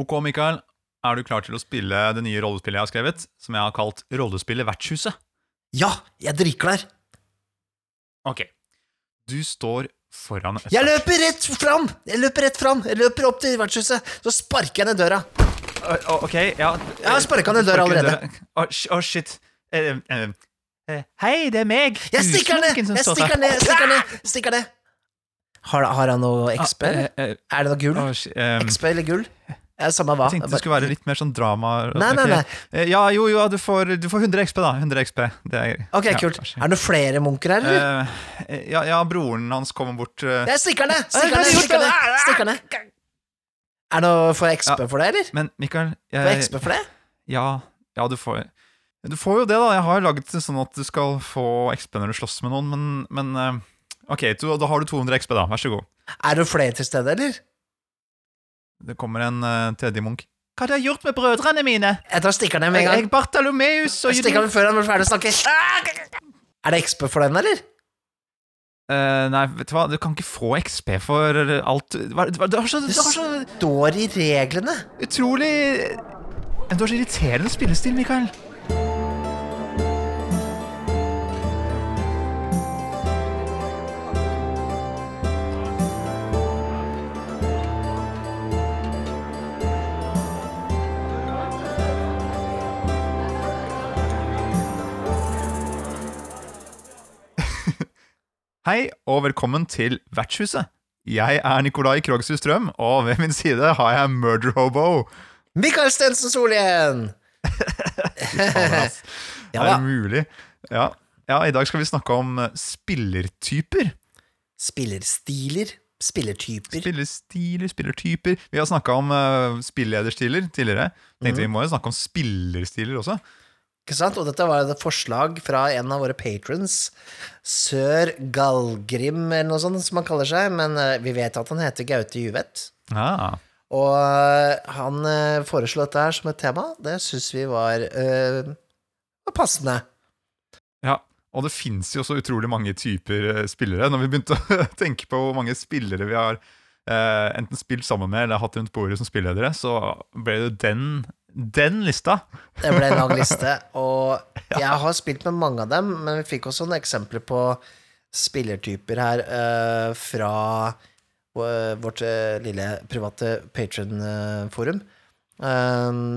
Ok, Mikael. Er du klar til å spille det nye rollespillet jeg har skrevet, som jeg har kalt Rollespillet Vertshuset? Ja, jeg er dritklar. Ok. Du står foran et Jeg løper rett fram! Jeg løper rett fram. Jeg løper opp til vertshuset, så sparker jeg ned døra. Ok, ja Jeg har sparka ned døra allerede. Å, oh, shit. Eh, eh, eh, Hei, det er meg. Jeg stikker ned! Jeg stikker ned! Stikker ned! Stikker ned. Har, har han noe XP? Ah, eh, Er det noe gull? ehm, XP eller gull? Samme hva. Jeg tenkte det skulle være litt mer sånn drama. Nei, nei, nei. Ja, jo, jo, du får, du får 100 XP, da. 100 XP. Det er, Ok, ja, kult. Kanskje. Er det flere munker her, eller? Uh, ja, ja, broren hans kommer bort uh... Jeg stikker ned! Stikker hva har ned! Stikker ned! det? Stikker ned. Er det noe for XP for det, eller? Men Mikael jeg, XP for det? ja, ja, du får Du får jo det, da. Jeg har laget det sånn at du skal få XP når du slåss med noen, men, men uh, Ok, du, da har du 200 XP, da. Vær så god. Er det flere til stede, eller? Det kommer en uh, tredje munk. Hva har du gjort med brødrene mine? Jeg tar stikker ned med en gang. Jeg, Bartalomeus og Jeg stikker dem før han blir ferdig å snakke. Er det XP for den, eller? Uh, Nei, vet du hva, du kan ikke få XP for alt hva- du, Du har så, du har så Står i reglene. utrolig Du har så irriterende spillestil, Mikael. Hei, og velkommen til Vertshuset. Jeg er Nikolai Krogshus Strøm, og ved min side har jeg Murder Hobo. Mikael Stensen Solhjell! Ja er det mulig? Ja. ja, i dag skal vi snakke om spillertyper. Spillerstiler. Spillertyper. Spillerstiler, spillertyper. Vi har snakka om uh, spillederstiler tidligere. Tenkte Mhm. vi må jo snakke om spillerstiler også. Ikke sant? Og dette var et forslag fra en av våre patrons, Sør Gallgrim, eller noe sånt som han kaller seg, men eh, vi vet at han heter Gaute Juvet. Ah, Og eh, han eh, foreslo dette her som et tema. Det syns vi var, øh, var passende. ja. Og det fins jo så utrolig mange typer spillere. Når vi begynte å tenke på hvor mange spillere vi har eh, enten spilt sammen med eller hatt rundt bordet som spilledere, så ble det den, den lista. Det ble en lang liste, og jeg har spilt med mange av dem, men vi fikk også noen eksempler på spillertyper her uh, fra uh, vårt uh, lille private patron-forum.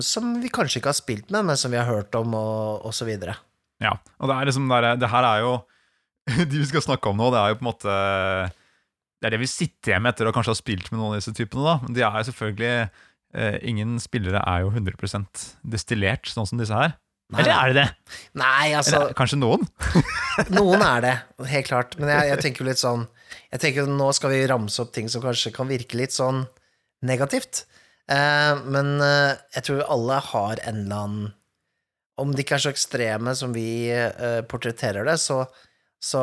som vi kanskje ikke har spilt med, men som vi har hørt om, og, så videre. Ja, og det liksom der, det her er jo De vi skal snakke om nå, det er jo på en måte Det er det vi sitter igjen med etter å kanskje ha spilt med noen av disse typene. da Men de er jo selvfølgelig Ingen spillere er jo 100% destillert, sånn som disse her. Nei. Eller er det det? Nei, altså Eller kanskje noen? Noen er det, helt klart. Men jeg, jeg tenker jo litt sånn Jeg tenker Nå skal vi ramse opp ting som kanskje kan virke litt sånn negativt. Eh, men eh, jeg tror alle har en eller annen Om de ikke er så ekstreme som vi eh, portretterer det, så, så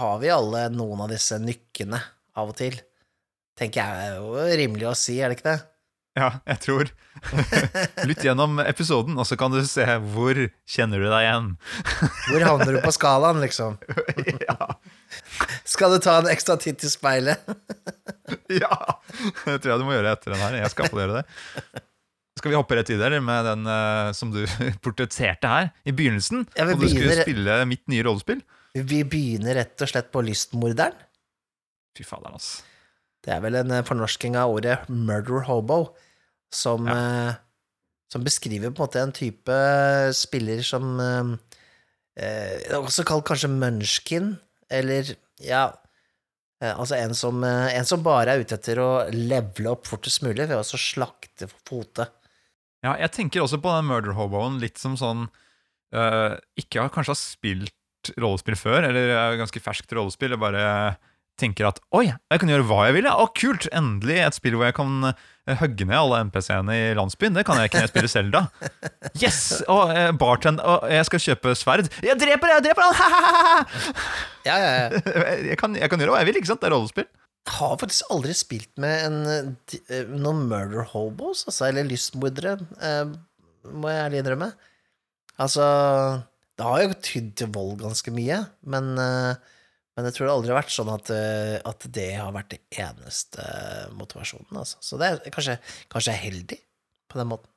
har vi alle noen av disse nykkene av og til. Tenker jeg er jo rimelig å si, er det ikke det? Ja, jeg tror. Lytt gjennom episoden, og så kan du se hvor kjenner du deg igjen. Hvor havner du på skalaen, liksom? ja, Skal du ta en ekstra titt i speilet? ja, det tror jeg du må gjøre etter den her. Jeg skal applaudere det. Skal vi hoppe rett eller med den eh, som du portretterte her i begynnelsen? Ja, vi og du skulle spille mitt nye rollespill? Vi begynner rett og slett på lystmorderen. Fy faderen, altså. Det er vel en eh, fornorsking av ordet murder hobo, som, eh, som beskriver på en måte en type spiller som eh, eh, Også kalt kanskje munchkin, eller ja eh, Altså en som, en som bare er ute etter å levele opp fortest mulig ved å så slakte fote. Ja, jeg tenker også på den murder hoboen litt som sånn uh, Ikke har kanskje har spilt rollespill før, eller er ganske ferskt rollespill. og bare tenker at oi, jeg kan gjøre hva jeg vil. Ja. Å, kult! Endelig et spill hvor jeg kan eh, hugge ned alle NPC-ene i landsbyen. Det kan jeg ikke når jeg spiller Selda. Yes! Og uh, bartend... Å, jeg skal kjøpe sverd. Jeg dreper! Jeg dreper han! Ha-ha-ha! Ja, ja, ja. jeg, kan, jeg kan gjøre hva jeg vil, ikke sant? Det er rollespill. Jeg har faktisk aldri spilt med en, eh, eh, noen murder hobos, altså, eller lystmordere, eh, må jeg ærlig innrømme. Altså, det har jo tydd til vold ganske mye, men, eh, Men jeg tror det aldri har vært sånn at, eh, at det har vært det eneste motivasjonen, altså. Så det er kanskje, kanskje er heldig på den måten.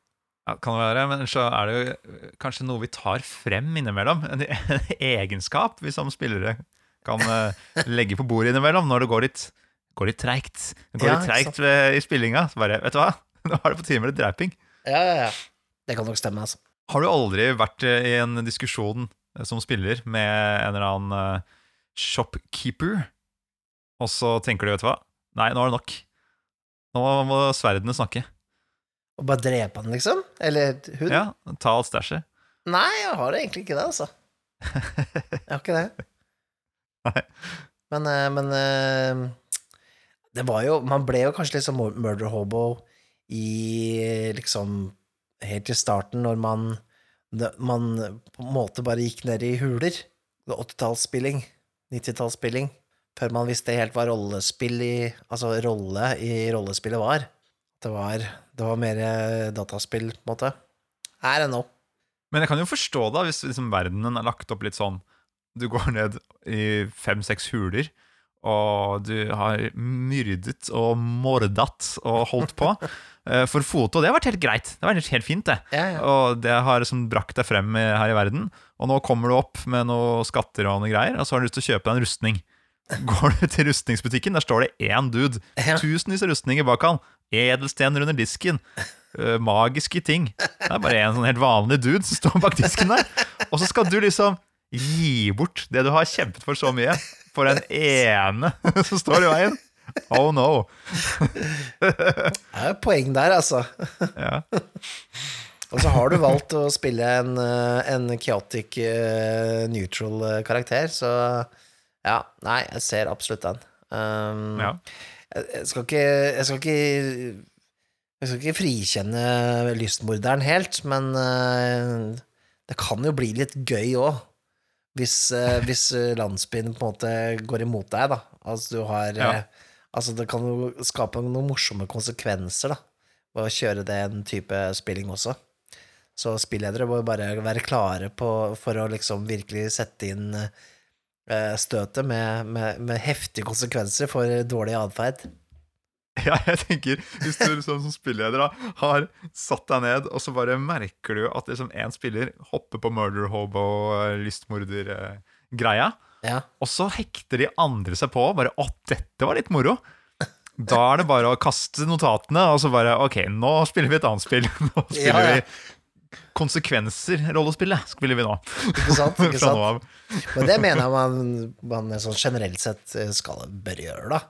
Ja, kan det være, men så er det jo eh, kanskje noe vi tar frem innimellom. En, en egenskap vi som spillere kan eh, legge på bordet innimellom når det går litt, går litt treigt. Det går Ja, litt treigt ved- i spillinga. Så bare, vet du hva, nå er det på tide med litt dreiping. Ja, ja, ja. Det kan nok stemme, altså. Har du aldri vært i en diskusjon som spiller med en eller annen shopkeeper, og så tenker du, vet du hva, nei, nå er det nok. Nå må sverdene snakke. Og bare drepe han, liksom? Eller hun? Ja, ta alt stæsjet. Nei, jeg har egentlig ikke det, altså. Jeg har ikke det. Nei. Men, eh, men eh, det var jo Man ble jo kanskje litt sånn mur- murder hobo i liksom Helt til starten, når man Man på en måte bare gikk ned i huler. 80-tallsspilling, 90-tallsspilling, før man visste helt hva rollespill i Altså rolle i rollespillet var. Det var, det var mer dataspill, på en måte. Her enn nå. Men jeg kan jo forstå da, hvis liksom verdenen er lagt opp litt sånn Du går ned i fem-seks huler, og du har myrdet og mordet og holdt på. Eh, For foto, det har vært helt greit. Det har vært helt fint, det. Ja, ja. Og det har liksom brakt deg frem her i verden. Og nå kommer du opp med noe skatter og noe greier, og så har du lyst til å kjøpe deg en rustning. Går du til rustningsbutikken, der står det én dude. Ja. Tusenvis av rustninger bak han. Edelstener under disken. eh, magiske ting. Det er bare en sånn helt vanlig dude som står bak disken der. Og så skal du liksom gi bort det du har kjempet for så mye, for den ene som står i veien. Oh no. Det er jo poeng der, altså. Ja. Og så har du valgt å spille en, eh, en chaotic eh, neutral eh, karakter, så ja, nei, jeg ser absolutt den. Um, ja. jeg, skal ikke Jeg skal ikke Jeg skal ikke frikjenne lystmorderen helt, men uh, det kan jo bli litt gøy òg. Hvis, uh, hvis landsbyen på en måte går imot deg, da. Altså du har Ja. Altså det kan jo skape noen morsomme konsekvenser, da, ved å kjøre den type spilling også. Så spilledere må jo bare være klare på, for å liksom virkelig sette inn eh, støtet med, med, med heftige konsekvenser for dårlig atferd. Ja, jeg tenker Hvis du liksom, som spilleder da, har satt deg ned, og så bare merker du at liksom spiller hopper på murder hobo, lystmorder-greia, Ja. og så hekter de andre seg på. Bare 'Å, dette var litt moro'. Da er det bare å kaste notatene, og så bare 'Ok, nå spiller vi et annet spill'. Nå spiller Ja, ja. vi konsekvenser-rollespillet. Spiller vi nå. Ikke sant? Ikke sant? Men det mener jeg man, man sånn generelt sett eh, skal bør gjøre, da.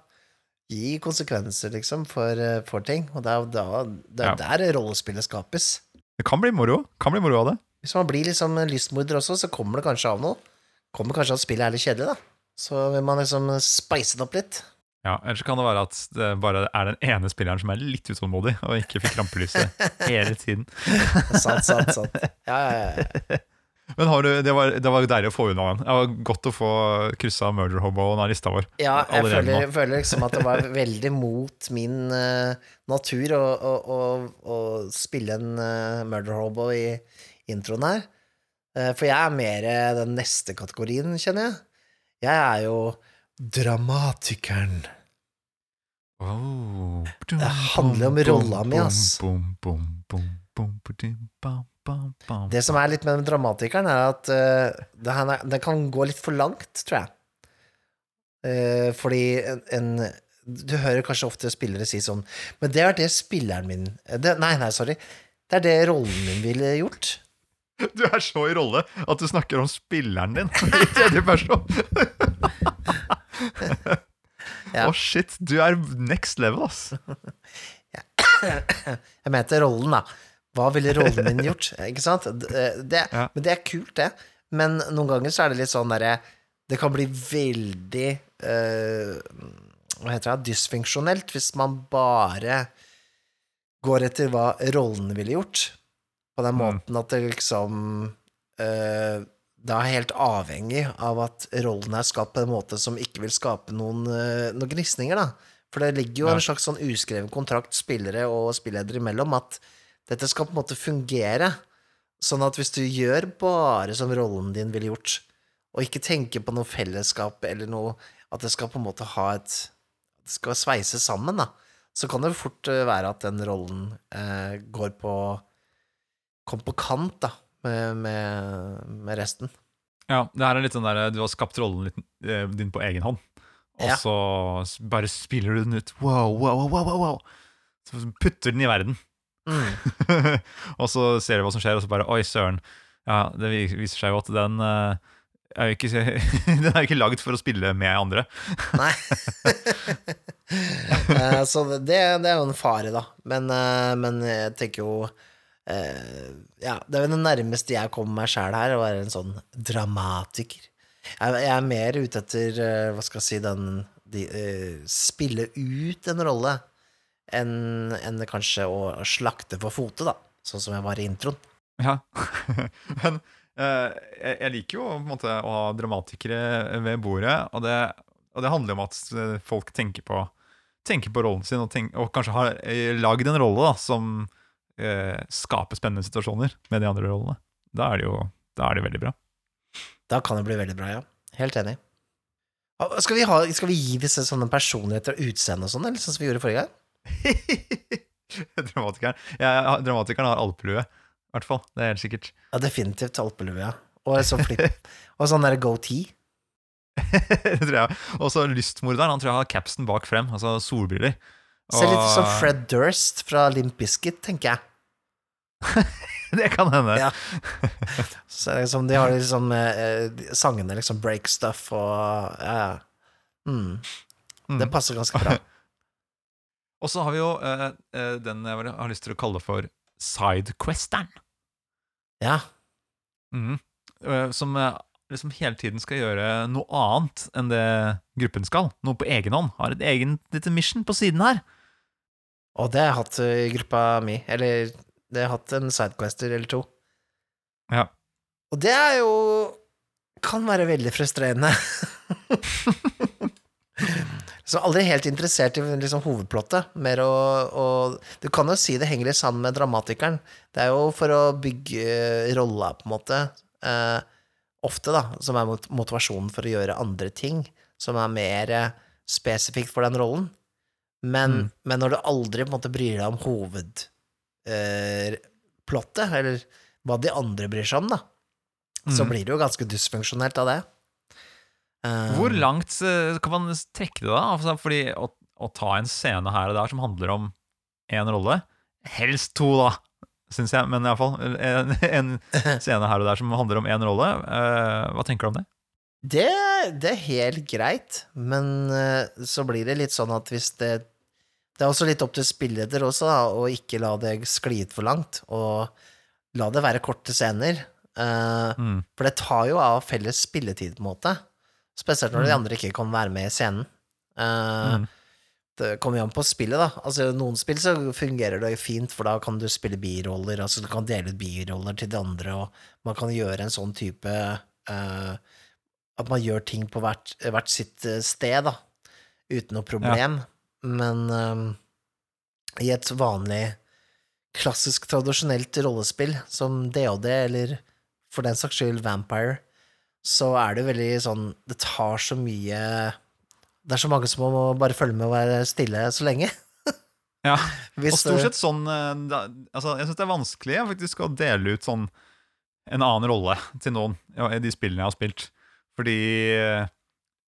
Gi konsekvenser, liksom, for, eh, for ting. Og det er da, det er Ja. der rollespillet skapes. Det kan bli moro. Kan bli moro av det. Hvis man blir liksom lystmorder også, så kommer det kanskje av noe. Kommer kanskje at spillet er litt kjedelig, da. Så vil man liksom spice det opp litt. Ja, Ellers kan det være at det bare er den ene spilleren som er litt utålmodig, og ikke fikk rampelyset hele tiden. Sant, sant, sant. Ja, ja, ja. Men har du, det, var, det var deilig å få unna den. Det var godt å få kryssa Murder Hoboen av lista vår. Ja, jeg føler, føler liksom at det var veldig mot min uh, natur å, å, å, å spille en uh, murder hobo i introen her. Eh, for jeg er mer den neste kategorien, kjenner jeg. Jeg er jo dramatikeren. Oh. Det handler om rolla mi, ass. Det som er litt med dramatikeren, er at uh, det kan gå litt for langt, tror jeg. Uh, fordi en, en Du hører kanskje ofte spillere si sånn Men det er det spilleren min det, Nei, nei, sorry. Det er det rollen min ville gjort. Du er så i rolle at du snakker om spilleren din i tredje person. Å, oh, shit. Du er next level, ass. Jeg mente rollen, da. Hva ville rollen min gjort? Ikke sant? Det, det, Ja. Men det er kult, det. Men noen ganger så er det litt sånn derre Det kan bli veldig uh, Hva heter det? Dysfunksjonelt hvis man bare går etter hva rollen ville gjort. På den Mm. måten at det liksom eh, Det er helt avhengig av at rollen er skapt på en måte som ikke vil skape noen, eh, noen gnisninger, da. For det ligger jo en slags sånn uskreven kontrakt spillere og spilledere imellom at dette skal på en måte fungere. Sånn at hvis du gjør bare som rollen din ville gjort, og ikke tenker på noe fellesskap eller noe At det skal på en måte ha et Det skal sveises sammen, da. Så kan det fort eh, være at den rollen eh, går på Kommer på kant, da, med, med, med resten. Ja, det her er litt sånn der Du har skapt rollen eh, din på egen hånd, og Ja. så bare spiller du den ut. Wow, wow, wow, wow, wow. Så putter den i verden. Mm. og så ser du hva som skjer, og så bare Oi, søren. Ja, det viser seg jo at den eh, er jo ikke, Den er jo ikke lagd for å spille med andre. Nei. Eh, så det, det er jo en fare, da. Men, men jeg tenker jo eh, Ja, det er jo det nærmeste jeg kommer meg sjæl her, å være en sånn dramatiker. Jeg, jeg er mer ute etter, uh, hva skal jeg si, den de, uh, Spille ut en rolle enn en kanskje å slakte for fote, da. Sånn som jeg var i introen. Ja. Men jeg, jeg liker jo måte å ha dramatikere ved bordet, og det, og det handler om at folk tenker på, tenker på rollen sin, og, tenk, og kanskje har lagd en rolle da, som eh, skaper spennende situasjoner med de andre rollene. Da er det jo da er det veldig bra. Da kan det bli veldig bra, ja. Helt enig. Skal vi, ha, skal vi gi disse sånne personligheter og utseende og sånn, eller sånn som vi gjorde forrige gang? dramatikeren. Ja, dramatikeren har alpelue, i hvert fall. Det er helt sikkert. Ja, definitivt alpelue, ja. Og sånn flipp. og sånn der goatee. det tror jeg. Og så lystmorderen. Han tror jeg har capsen bak frem, altså solbriller. Ser litt Og- som Fred Durst fra Limp Bizkit, tenker jeg. Det kan hende. Ja. Så liksom, de har liksom eh, sangene liksom Break Stuff og Ja, ja. Mm. Det Mm. passer ganske bra. Og så har vi jo eh, eh, den jeg har lyst til å kalle for sidequesteren. Ja. Mhm. Eh, som eh, liksom hele tiden skal gjøre noe annet enn det gruppen skal. Noe på egen hånd. Har et egen lite mission på siden her. Og det har jeg hatt i gruppa mi. Eller det har hatt en sidequester eller to. Ja. Og det er jo Kan være veldig frustrerende. Så aldri helt interessert i liksom, hovedplottet. Mer å, å Du kan jo si det henger litt sammen med dramatikeren. Det er jo for å bygge rolla, på en måte. Eh, ofte, da. Som er mot motivasjonen for å gjøre andre ting. Som er mer eh, spesifikt for den rollen. Men, Mm. men når du aldri på en måte bryr deg om hovedplottet, eh, plottet, eller hva de andre bryr seg om, da, så Mhm. blir det jo ganske dysfunksjonelt av det. Um, Hvor langt eh, kan man trekke det, da? Altså, fordi å, å ta en scene her og der som handler om én rolle Helst to, da, syns jeg, men iallfall en, en scene her og der som handler om én rolle. uh, hva tenker du om det? Det, det er helt greit, men uh, så blir det litt sånn at hvis det Det er også litt opp til spilleder også, da, å ikke la det skli ut for langt, og la det være korte scener. Uh, Mm. For det tar jo av felles spilletid, på en måte. Spesielt når de Mm. andre ikke kan være med i scenen. Uh, Mm. Det kommer jo an på spillet, da. Altså, noen spill så fungerer det fint, for da kan du spille biroller, altså du kan dele ut biroller til de andre, og man kan gjøre en sånn type uh, At man gjør ting på hvert, hvert sitt sted, da, uten noe problem. Men um, i et vanlig, klassisk, tradisjonelt rollespill som DOD, eller for den saks skyld Vampire, så er det veldig sånn Det tar så mye Det er så mange som må bare følge med og være stille så lenge. Ja, og stort sett sånn eh, altså, Jeg syns det er vanskelig faktisk å dele ut sånn en annen rolle til noen i de spillene jeg har spilt. Fordi eh,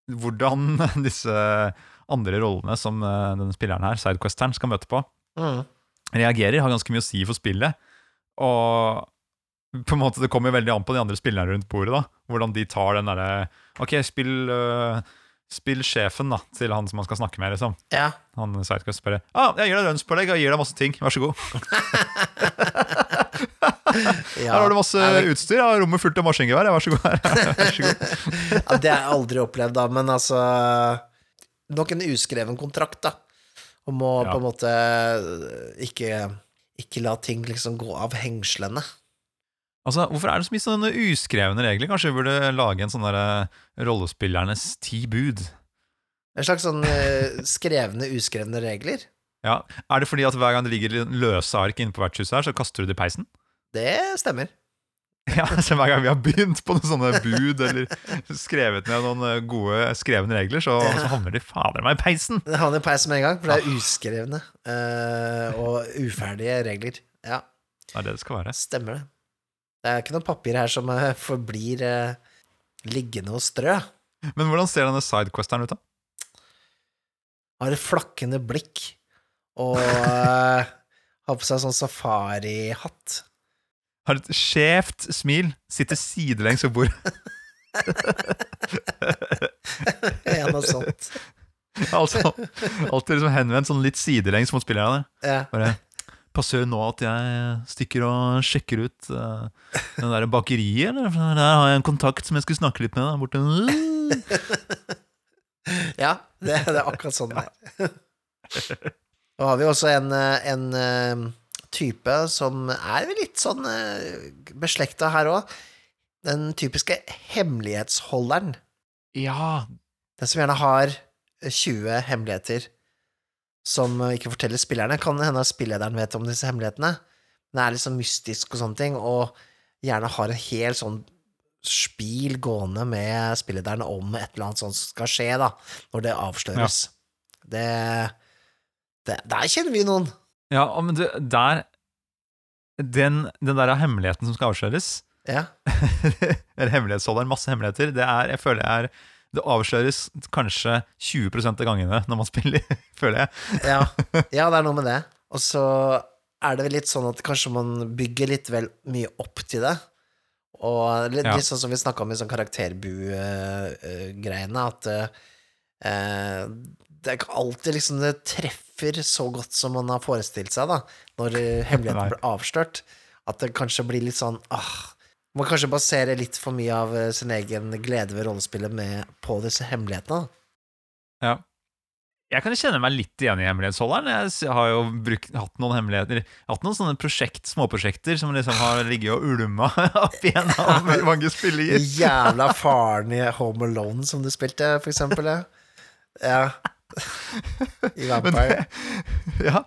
hvordan disse andre rollene som eh, denne spilleren her, sidequesteren, skal møte på, mm, reagerer, har ganske mye å si for spillet. Og på en måte det kommer veldig an på de andre spillerne rundt bordet. da Hvordan de tar den derre Ok, spill, uh, spill sjefen da til han som man skal snakke med. liksom Ja. Han sidequest bare ah, 'Jeg gir deg lønnspålegg og gir deg masse ting. Vær så god.' ja. Her har du masse utstyr. Ja, rommet fullt av maskingevær. Vær så god. Vær så god. ja, det har jeg aldri opplevd, da, men altså Nok en uskreven kontrakt, da. Om å Ja. på en måte øh, ikke, ikke la ting liksom gå av hengslene. Altså, Hvorfor er det så mye sånne uskrevne regler? Kanskje vi burde lage en sånn derre rollespillernes ti bud? En slags sånn øh, skrevne, uskrevne regler. Ja, Er det fordi at hver gang det ligger løse ark inne på vertshuset her, så kaster du det i peisen? Det stemmer. Ja, så Hver gang vi har begynt på noen sånne bud eller skrevet ned noen eh, gode skrevne regler, så, så havner de fader meg i peisen! Det havner i peisen med en gang, for det er uskrevne uh, og uferdige regler. Ja, Det er det det skal være. stemmer det. Det er ikke noe papir her som eh, forblir uh, liggende og strø. Men hvordan ser denne sidequesteren ut, da? Har et flakkende blikk og har på seg sånn safarihatt. Har et skjevt smil, sitter sidelengs ved bordet. Ja, noe sånt. altså, alltid liksom henvendt sånn litt sidelengs mot spillerne. Ja. Bare Passer det nå at jeg stikker og sjekker ut uh, den der bakeriet, eller? For der har jeg en kontakt som jeg skulle snakke litt med der borte. Ja, det, det er akkurat sånn det er. Nå har vi også en, eh, en eh, type som er litt sånn eh, beslekta her òg. Den typiske hemmelighetsholderen. Ja, Den som gjerne har 20 hemmeligheter som ikke forteller spillerne. Kan hende at spillederen vet om disse hemmelighetene. Men det er sånn mystisk og sånne ting, og gjerne har en hel sånn spil gående med spillederen om et eller annet sånt som skal skje, da, når det avsløres. Det, det Der kjenner vi noen. Ja men det, der Den, den der hemmeligheten som skal avsløres Ja. Eller hemmelighetsholderen, masse hemmeligheter, det er, jeg føler jeg er det avsløres kanskje 20 av gangene når man spiller, føler jeg. Ja, ja, det er noe med det. Og så er det vel litt sånn at kanskje man bygger litt vel mye opp til det. Og litt, Ja. litt sånn som vi snakka om i sånn karakterbu-greiene, at eh, det er ikke alltid liksom det treffer så godt som man har forestilt seg, da, når hemmeligheten blir avslørt. At det kanskje blir litt sånn ah, Man kanskje baserer litt for mye av eh, sin egen glede ved rollespillet med, på disse hemmelighetene. da. Ja. Jeg kan kjenne meg litt igjen i hemmelighetsholderen. Jeg har jo brukt, hatt noen hemmeligheter Hatt noen sånne prosjekt, småprosjekter som liksom har ligget og ulma opp igjennom mange spillinger. Jævla faren i Home Alone som du spilte, for eksempel. Ja. I Vampire. det, ja,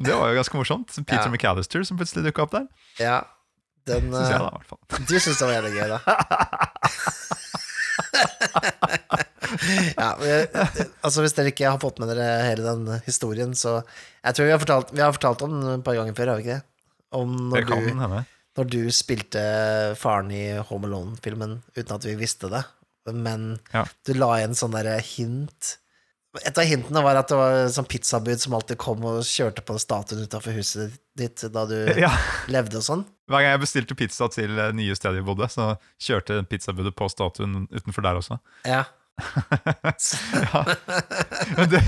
det var jo ganske morsomt. Peter Ja. McAllister som plutselig dukka opp der. Ja. Den Synes jeg da, eh, i hvert fall. Du syns det var jævlig gøy, da? ja, jeg- altså Hvis dere ikke har fått med dere hele den historien, så Jeg tror vi har fortalt, vi har fortalt om den et par ganger før, har vi ikke det? Om når du, når du spilte faren i Home Alone-filmen uten at vi visste det, men Ja. du la igjen sånn derre hint. Et av hintene var at det var en sånn pizzabud som alltid kom og kjørte på statuen utafor huset ditt da du Ja, levde og sånn. Hver gang jeg bestilte pizza til nye steder jeg bodde, så kjørte pizzabudet på statuen utenfor der også. Ja. ja. Det,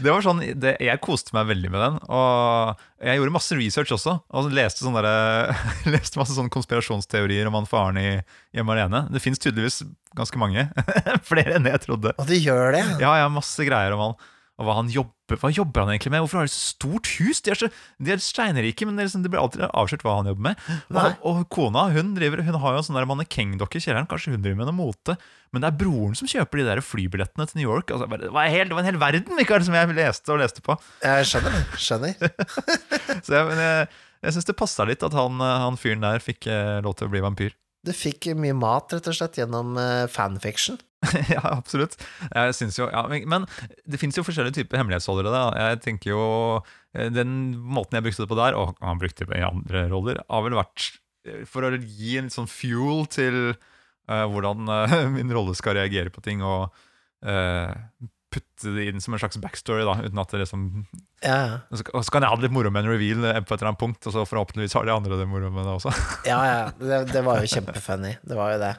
det var sånn det, Jeg koste meg veldig med den. Og jeg gjorde masse research også. Og leste, sånne der, leste masse sånne konspirasjonsteorier om han faren i Hjemme alene. Det fins tydeligvis ganske mange. Flere enn jeg trodde. Og du gjør det? Ja, ja, masse greier om han. Og hva han jobber Hva jobber han egentlig med? Hvorfor har de så stort hus? De er, så, de er steinrike, men det, liksom, det blir alltid avslørt hva han jobber med. Og, og kona hun, driver, hun har jo en sånn der mannekengdokke i kjelleren. Kanskje hun driver med noe mote. Men det er broren som kjøper de der flybillettene til New York. Altså, det, var helt, det var en hel verden Mikael, som jeg leste og leste på. Jeg skjønner. Skjønner. Så jeg, men jeg, jeg syns det passa litt at han, han fyren der fikk eh, lov til å bli vampyr. Du fikk mye mat, rett og slett, gjennom eh, fanfiction. ja, absolutt. Jeg synes jo, ja, men, det fins jo forskjellige typer hemmelighetsholdere. Da. Jeg tenker jo eh, Den måten jeg brukte det på der, og han brukte det i andre roller, har vel vært eh, for å gi en sånn fuel til uh, hvordan uh, min rolle skal reagere på ting, og eh, putte det inn som en slags backstory, da, uten at det liksom Ja, ja. og så, kan jeg ha det litt moro med en reveal eh, på et eller annet punkt, og så forhåpentligvis har de andre det moro med det også. ja, ja. Det, det var jo kjempefunny. Det var jo det.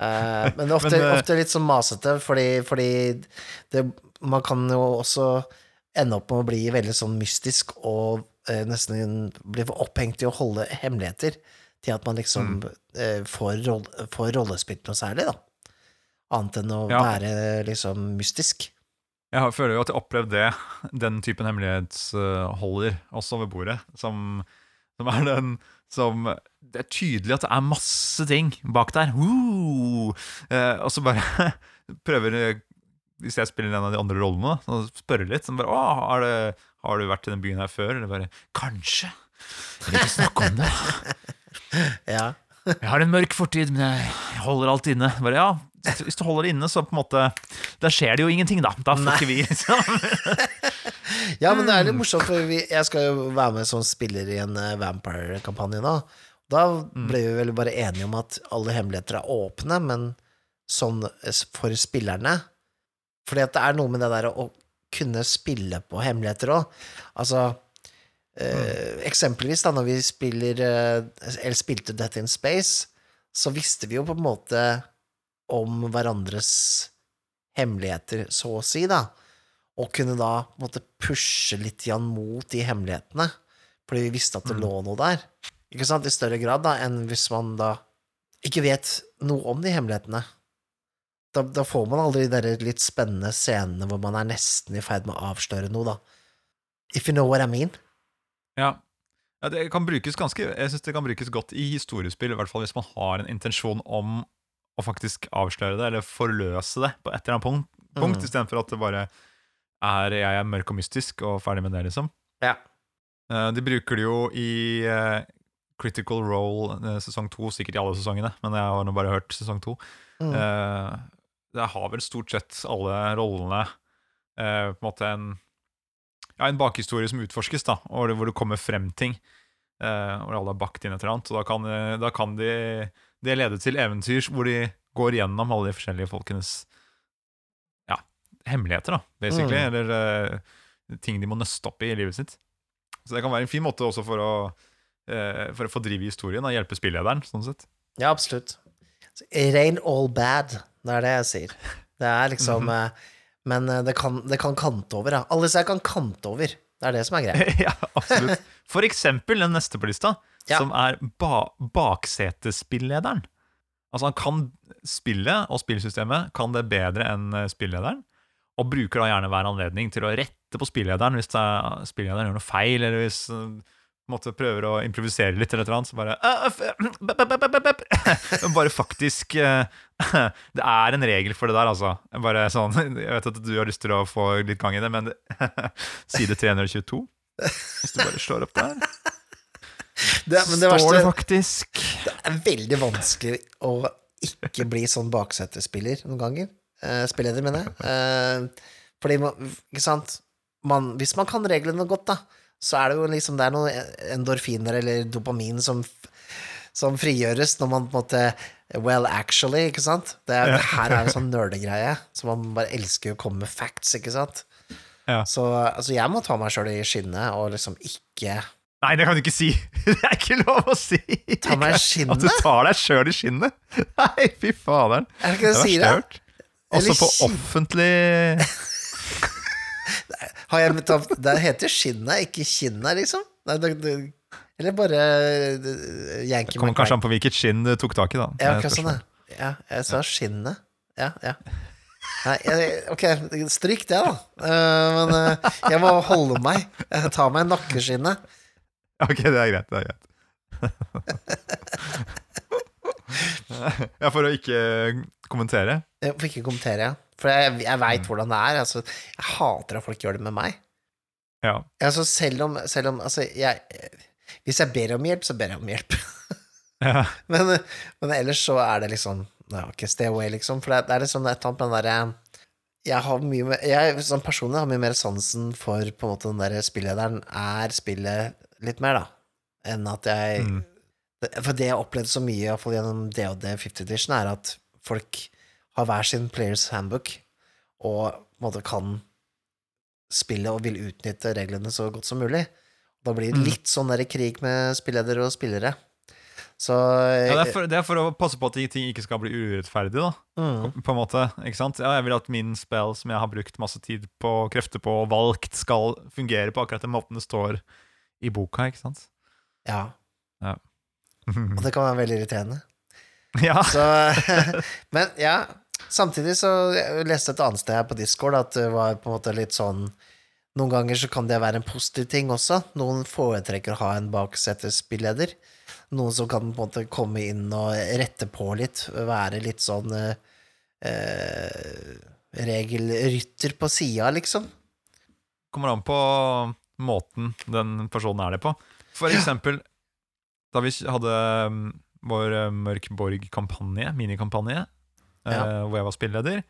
Uh, men ofte, Men, eh, ofte litt sånn masete, fordi, fordi det, man kan jo også ende opp med å bli veldig sånn mystisk og uh, nesten bli opphengt i å holde hemmeligheter til at man liksom eh, får, roll, får rollespilt noe særlig, da. Annet enn å Ja. være liksom mystisk. Jeg føler jo at jeg har opplevd det, den typen hemmelighetsholder også ved bordet, som, som er den som Det er tydelig at det er masse ting bak der. Eh, og så bare prøver Hvis jeg spiller en av de andre rollene, så spørre litt. Sånn bare, Å, har, det, 'Har du vært i den byen her før?' Eller bare 'Kanskje'. Vil ikke snakke om det. Ja. Jeg har en mørk fortid, men jeg holder alt inne. Bare, ja, Hvis du holder det inne, så på en måte Da skjer det jo ingenting, da. Da får ikke vi liksom Ja, men det er litt morsomt, for vi, jeg skal jo være med som spiller i en eh, Vampire-kampanje nå. Da ble vi vel bare enige om at alle hemmeligheter er åpne, men sånn eh, for spillerne Fordi at det er noe med det der å kunne spille på hemmeligheter òg. Altså eh, Eksempelvis da når vi spiller eh, Eller spilte Death in Space, så visste vi jo på en måte om hverandres hemmeligheter, så å si, da og kunne da måte pushe litt igjen mot de hemmelighetene, fordi vi visste at det Mm. lå noe der. Ikke sant? I større grad da enn hvis man da ikke vet noe om de hemmelighetene. Da, da får man aldri de der litt spennende scenene hvor man er nesten i ferd med å avsløre noe, da. If you know what I mean. Ja. ja det kan brukes ganske Jeg synes det kan brukes godt i historiespill, i hvert fall hvis man har en intensjon om å faktisk avsløre det, eller forløse det på et eller annet punkt, punkt Mm. istedenfor at det bare er jeg er mørk og mystisk og ferdig med det, liksom. Ja. Eh, de bruker det jo i eh, Critical Role eh, sesong to, sikkert i alle sesongene, men jeg har nå bare hørt sesong to. Mm. Det har vel stort sett alle rollene på en måte en ja, en bakhistorie som utforskes, da, og hvor det kommer frem ting. hvor alle har bakt inn et eller annet. Og da kan, da kan de, det ledet til eventyr hvor de går gjennom alle de forskjellige folkenes ja, hemmeligheter, da, basically. Mm. Eller uh, ting de må nøste opp i i livet sitt. Så det kan være en fin måte også for å, uh, for å fordrive historien og hjelpe spillederen, sånn sett. Ja, absolutt. Ain't all bad, det er det jeg sier. Det er liksom Mhm. eh, Men det kan, det kan kante over, ja. Alle sier kan kante over. Det er det som er greia. ja, absolutt. For eksempel den neste på lista, Ja. som er ba baksetespillederen. Altså, han kan spillet og spillsystemet kan det bedre enn spilllederen spillederen, og bruker da gjerne hver anledning til å rette på spillederen hvis er, spillederen gjør noe feil, eller hvis eh, måte prøver å improvisere litt eller noe, så bare Bare faktisk eh, Det er en regel for det der, altså. Bare sånn Jeg vet at du har lyst til å få litt gang i det, men side 322 Hvis du bare slår opp der, Det, men det står verste det faktisk Det er veldig vanskelig å ikke bli sånn baksetespiller noen ganger. Eh, spilleder, mener jeg. Eh, fordi man, Ikke sant? Man, hvis man kan reglene godt, da, så er det jo liksom Det er noen endorfiner eller dopamin som, som frigjøres når man på en måte Well, actually, ikke sant? Det, er, det her er en sånn nerdegreie. Så man bare elsker å komme med facts, ikke sant? Ja. Så altså, jeg må ta meg sjøl i skinnet og liksom ikke Nei, det kan du ikke si! Det er ikke lov å si! Ta meg i At du tar deg sjøl i skinnet! Nei, fy faderen. Er det ikke det Det du er sier, da? Også på offentlig Har jeg tatt Det heter skinnet, ikke kinnet, liksom? Nei, det, det, eller bare Det Yankee Kommer kanskje an på hvilket skinn du tok tak i, da. Ja, akkurat sånn, ja. Jeg sa skinnet. Ja, ja. Nei, jeg, ok, stryk det, da. Eh, men eh, jeg må holde meg. Ta meg nakkeskinnet. Ok, det er greit. Det er greit. ja, for å ikke kommentere. For ikke kommentere, ja. For jeg, jeg veit hvordan det er. Altså, jeg hater at folk gjør det med meg. Ja. Altså, selv om, selv om Altså, jeg Hvis jeg ber om hjelp, så ber jeg om hjelp. ja. Men, men ellers så er det liksom Nei, ok, stay away, liksom. For det, det er liksom et eller annet med den derre Jeg har mye mer Jeg sånn personlig har mye mer sansen for på en måte den der spillederen er spillet litt mer, da, enn at jeg Mm. For det jeg har opplevd så mye, iallfall gjennom DOD 50 Edition, er at folk har hver sin players handbook, og på en måte kan spillet og vil utnytte reglene så godt som mulig. Da blir det Mm. litt sånn der krig med spilleder og spillere. Så Ja, det, er for, det er for å passe på at ting ikke skal bli urettferdig, da. mm, På en måte, ikke sant? Ja, jeg vil at min spill som jeg har brukt masse tid på, krefter på og valgt, skal fungere på akkurat den måten det står i boka, ikke sant? Ja. Og det kan være veldig irriterende. ja. Så, men ja, samtidig så jeg leste et annet sted her på Discord at det var på en måte litt sånn Noen ganger så kan det være en positiv ting også. Noen foretrekker å ha en baksetespilleder. Noen som kan på en måte komme inn og rette på litt, være litt sånn eh, eh, regelrytter på sida, liksom. kommer an på måten den personen er det på. For eksempel, da vi hadde um, vår eh, Mørk Borg-kampanje, minikampanje, eh, Ja. hvor jeg var spilleleder,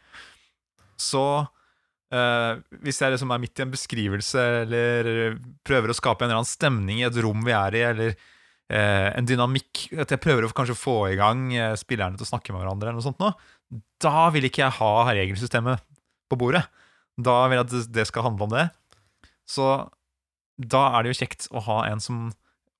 så uh, hvis jeg liksom er midt i en beskrivelse eller prøver å skape en eller annen stemning i et rom vi er i, eller uh, en dynamikk At jeg prøver å kanskje få i gang spillerne til å snakke med hverandre, eller noe sånt noe, da vil ikke jeg ha regelsystemet på bordet. Da vil jeg at det skal handle om det. Så da er det jo kjekt å ha en som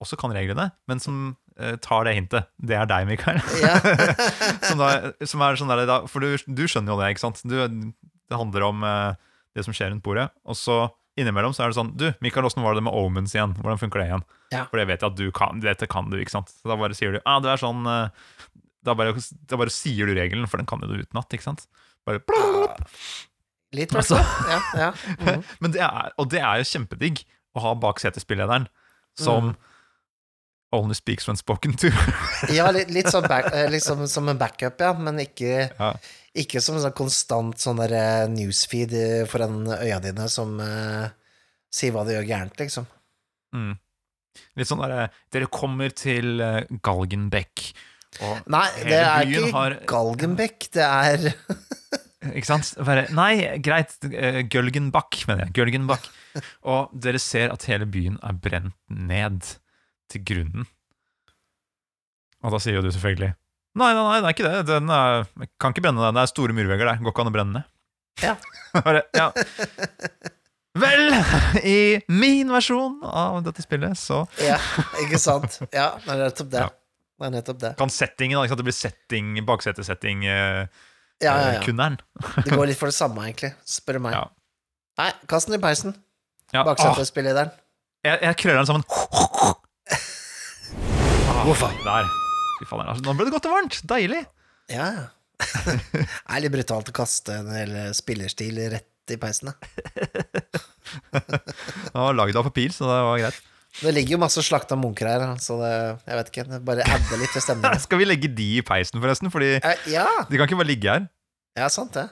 også kan reglene, men som eh, tar det hintet. Det er deg, Mikael. Ja. som, da, som er sånn der, da, for du, du skjønner jo det, ikke sant? Du, det handler om eh, det som skjer rundt bordet. Og så innimellom så er det sånn Du, Mikael, åssen var det med omens igjen? Hvordan funker det igjen? Ja. For det vet jeg at du kan. Dette kan du, ikke sant? Så da bare sier du ah, det er sånn eh, da, bare, da bare sier du regelen, for den kan du utenat, ikke sant? Bare Litt, Altså. Ja, ja. Mhm. Men det er, og det er jo kjempedigg å ha bak setespillederen som Mm. only speaks when spoken to. ja litt, litt sånn back, liksom som en backup, ja, men ikke, Ja. ikke som en sånn konstant sånn der eh, newsfeed eh, foran øya dine som uh, sier hva du gjør gærent, liksom. Mm. Litt sånn derre Dere kommer til Galgenbeck, og Nei, det er ikke har- Galgenbeck, det er Ikke sant? Bare, nei, greit. Gølgenbakk, mener jeg. Gølgenbakk. Og dere ser at hele byen er brent ned til grunnen. Og da sier jo du selvfølgelig Nei, nei, nei, det er ikke det. Den er, kan ikke brenne den. Det er store murvegger der. Går ikke an å brenne ned. Ja. Ja. Vel, i min versjon av dette spillet så Ja, ikke sant? Ja, det er nettopp det. Ja. Det er nettopp det. kan settingen ikke sant? Det blir setting, baksetesetting eh, Ja, ja, eh, ja. kunneren. Det går litt for det samme, egentlig, spør du meg. Ja. Nei, kast den i peisen. Ja, ah, jeg, jeg krøller den sammen. Hvorfor? Der. Fy faen, altså, nå ble det godt og varmt. Deilig. Ja, ja. Det er litt brutalt å kaste en hel spillerstil rett i peisen, da. Det var lagd av papir, så det var greit. Det ligger jo masse slakta munker her, så det, jeg vet ikke. Det bare adder litt til stemningen. Skal vi legge de i peisen, forresten? Fordi Eh, Ja, de kan ikke bare ligge her. ja, sant det.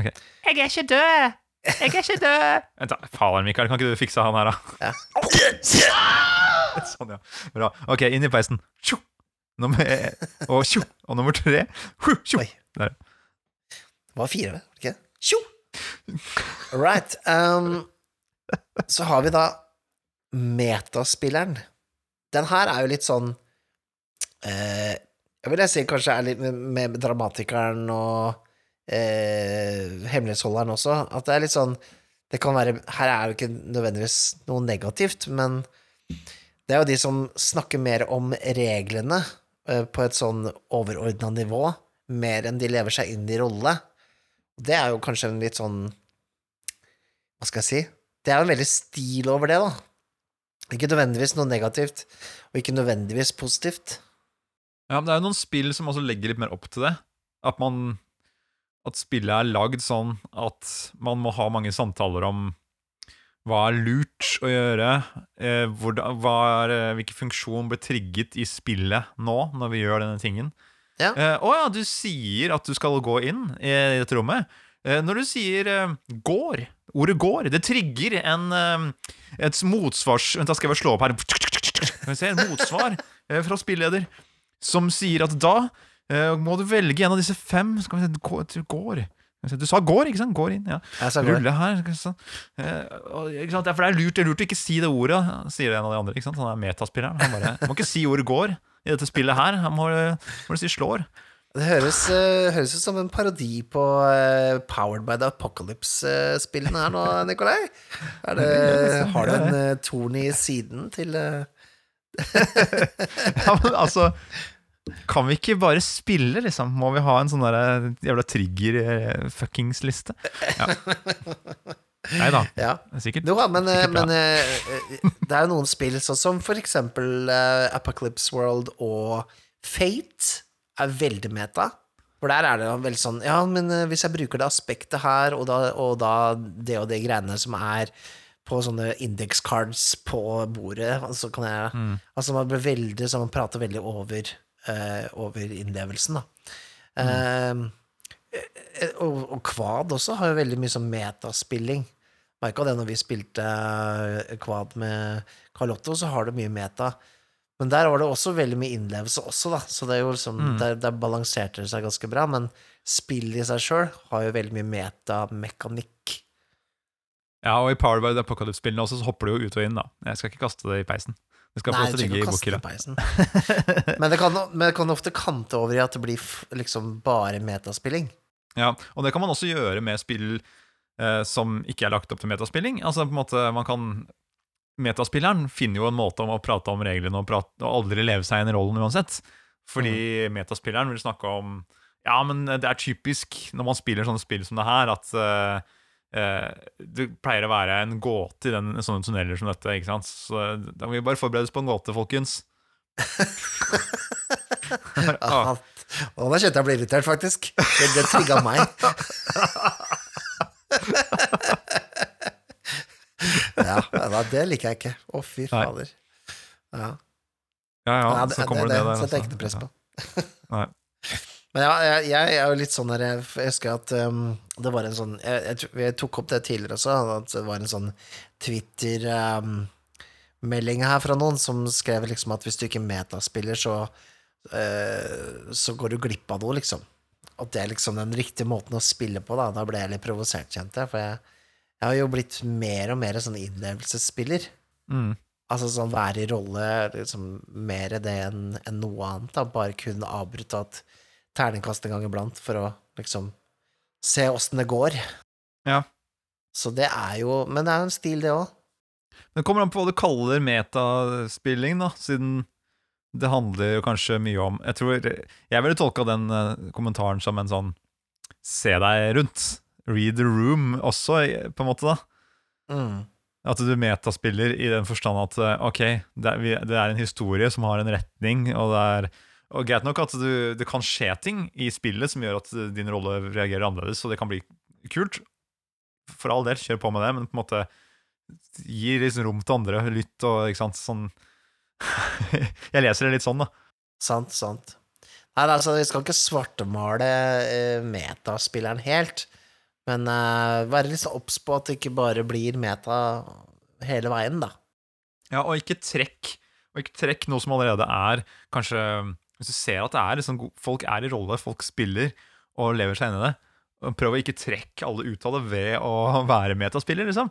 Jeg er ikke død! Jeg er ikke død! Vent, da. Faen, Mikael, kan ikke du fikse han her, da? Ja. Sånn, ja. Bra. Ok, inn i peisen. Tjo! Nummer, og tjo! Og nummer tre. Tjo! Der. Det var fire, var det ikke? Tjo! Right. Um, så har vi da metaspilleren. Den her er jo litt sånn uh, Jeg vil si kanskje er litt med, med dramatikeren og eh, hemmelighetsholderen også. At det er litt sånn Det kan være Her er jo ikke nødvendigvis noe negativt, men det er jo de som snakker mer om reglene eh, på et sånn overordna nivå, mer enn de lever seg inn i rolle. Det er jo kanskje en litt sånn Hva skal jeg si? Det er jo en veldig stil over det, da. Ikke nødvendigvis noe negativt, og ikke nødvendigvis positivt. Ja, men det er jo noen spill som også legger litt mer opp til det. At man At spillet er lagd sånn at man må ha mange samtaler om hva er lurt å gjøre, eh, hvordan, er, eh, hvilken funksjon ble trigget i spillet nå, når vi gjør denne tingen. Ja. Eh, å ja, du sier at du skal gå inn i dette rommet. Eh, når du sier eh, 'går', ordet 'går', det trigger en, eh, et motsvars... Vent, da skal jeg bare slå opp her. Skal vi se, en motsvar fra spilleder som sier at da eh, må du velge en av disse fem Skal vi se, går. Du sa 'går', ikke sant? Går inn, ja. Rulle her. Ikke sant? Eh, og- ikke sant? For det er lurt, det er lurt å ikke si det ordet, sier en av de andre. Ikke sant? Han er metaspilleren. Han bare, må ikke si ordet 'går' i dette spillet her. Han må, må du si 'slår'. Det høres, uh, høres ut som en parodi på uh, Powered by the Apocalypse-spillene her nå, Nikolai. Det, har du en uh, torn i siden til Ja, men altså Kan vi ikke bare spille, liksom? Må vi ha en sånn der jævla trigger-fuckings-liste? Ja. Nei da. Ja. Er sikkert Jo men, eh, sikkert men eh, eh, det er jo noen spill sånn som for eksempel uh, Apocalypse World og Fate er veldig meta. For der er det jo veldig sånn Ja, men eh, hvis jeg bruker det aspektet her, og da, og da det og det greiene som er på sånne index cards på bordet, så kan jeg Mm. Altså, man blir veldig sånn Man prater veldig over, eh, over innlevelsen, da. Mm. Eh, eh, og, og Kvad også har jo veldig mye sånn metaspilling. Merka det når vi spilte eh, Kvad med Carlotto, så har det mye meta. Men der var det også veldig mye innlevelse også, da. Så det er jo liksom, Mm. der, der balanserte det seg ganske bra. Men spill i seg sjøl har jo veldig mye metamekanikk. Ja, og i Power by the Apocalypse-spillene også så hopper du jo ut og inn, da. Jeg skal ikke kaste det i peisen. Det skal fortsatt ligge i bokhylla. Men det, kan, men det kan ofte kante over i at det blir liksom bare metaspilling. Ja, og det kan man også gjøre med spill eh, som ikke er lagt opp til metaspilling. Altså på en måte, man kan Metaspilleren finner jo en måte om å prate om reglene og, prate, og aldri leve seg inn i rollen uansett. Fordi metaspilleren vil snakke om Ja, men det er typisk når man spiller sånne spill som det her, at eh, det pleier å være en gåte i den, sånne tunneler som dette. ikke sant? Så da må vi bare forberede oss på en gåte, folkens. ah, og nå kjente jeg ble irritert, faktisk. Det, det trigga meg. ja, det liker jeg ikke. Å, fy fader. Ja. ja, ja, så kommer det, det, det, der. setter jeg altså. ikke noe press på. Nei. Men ja, jeg, jeg er jo litt sånn der Jeg husker at um, det var en sånn jeg, jeg, jeg tok opp det tidligere også, at det var en sånn Twitter-melding her fra noen som skrev liksom at hvis du ikke metaspiller, så uh, Så går du glipp av noe, liksom. At det er liksom den riktige måten å spille på, da. Da ble jeg litt provosert, kjente jeg. For jeg, har jo blitt mer og mer sånn innlevelsesspiller. Mm. Altså sånn være i rolle, liksom mer det enn en noe annet. da Bare kun avbryte et terningkast en gang iblant for å liksom se åssen det går. Ja. Så det er jo Men det er jo en stil, det òg. Men det kommer an på hva du kaller metaspilling, da, siden det handler jo kanskje mye om Jeg tror Jeg ville tolka den eh, kommentaren som en sånn se deg rundt. Read the room også, på en måte, da. Mm. At du metaspiller i den forstand at eh, ok, det er, det er en historie som har en retning, og det er og greit nok at du, det kan skje ting i spillet som gjør at din rolle reagerer annerledes, og det kan bli kult. For all del, kjør på med det, men på en måte gi liksom rom til andre, lytt og ikke sant, sånn Jeg leser det litt sånn, da. Sant, sant. Nei, altså, vi skal ikke svartemale uh, metaspilleren helt, men uh, være litt så obs på at det ikke bare blir meta hele veien, da. Ja, og ikke trekk Og ikke trekk noe som allerede er Kanskje Hvis du ser at det er liksom, folk er i rolle, folk spiller og lever seg inn i det, prøv å ikke trekke alle ut av det ved å være metaspiller, liksom.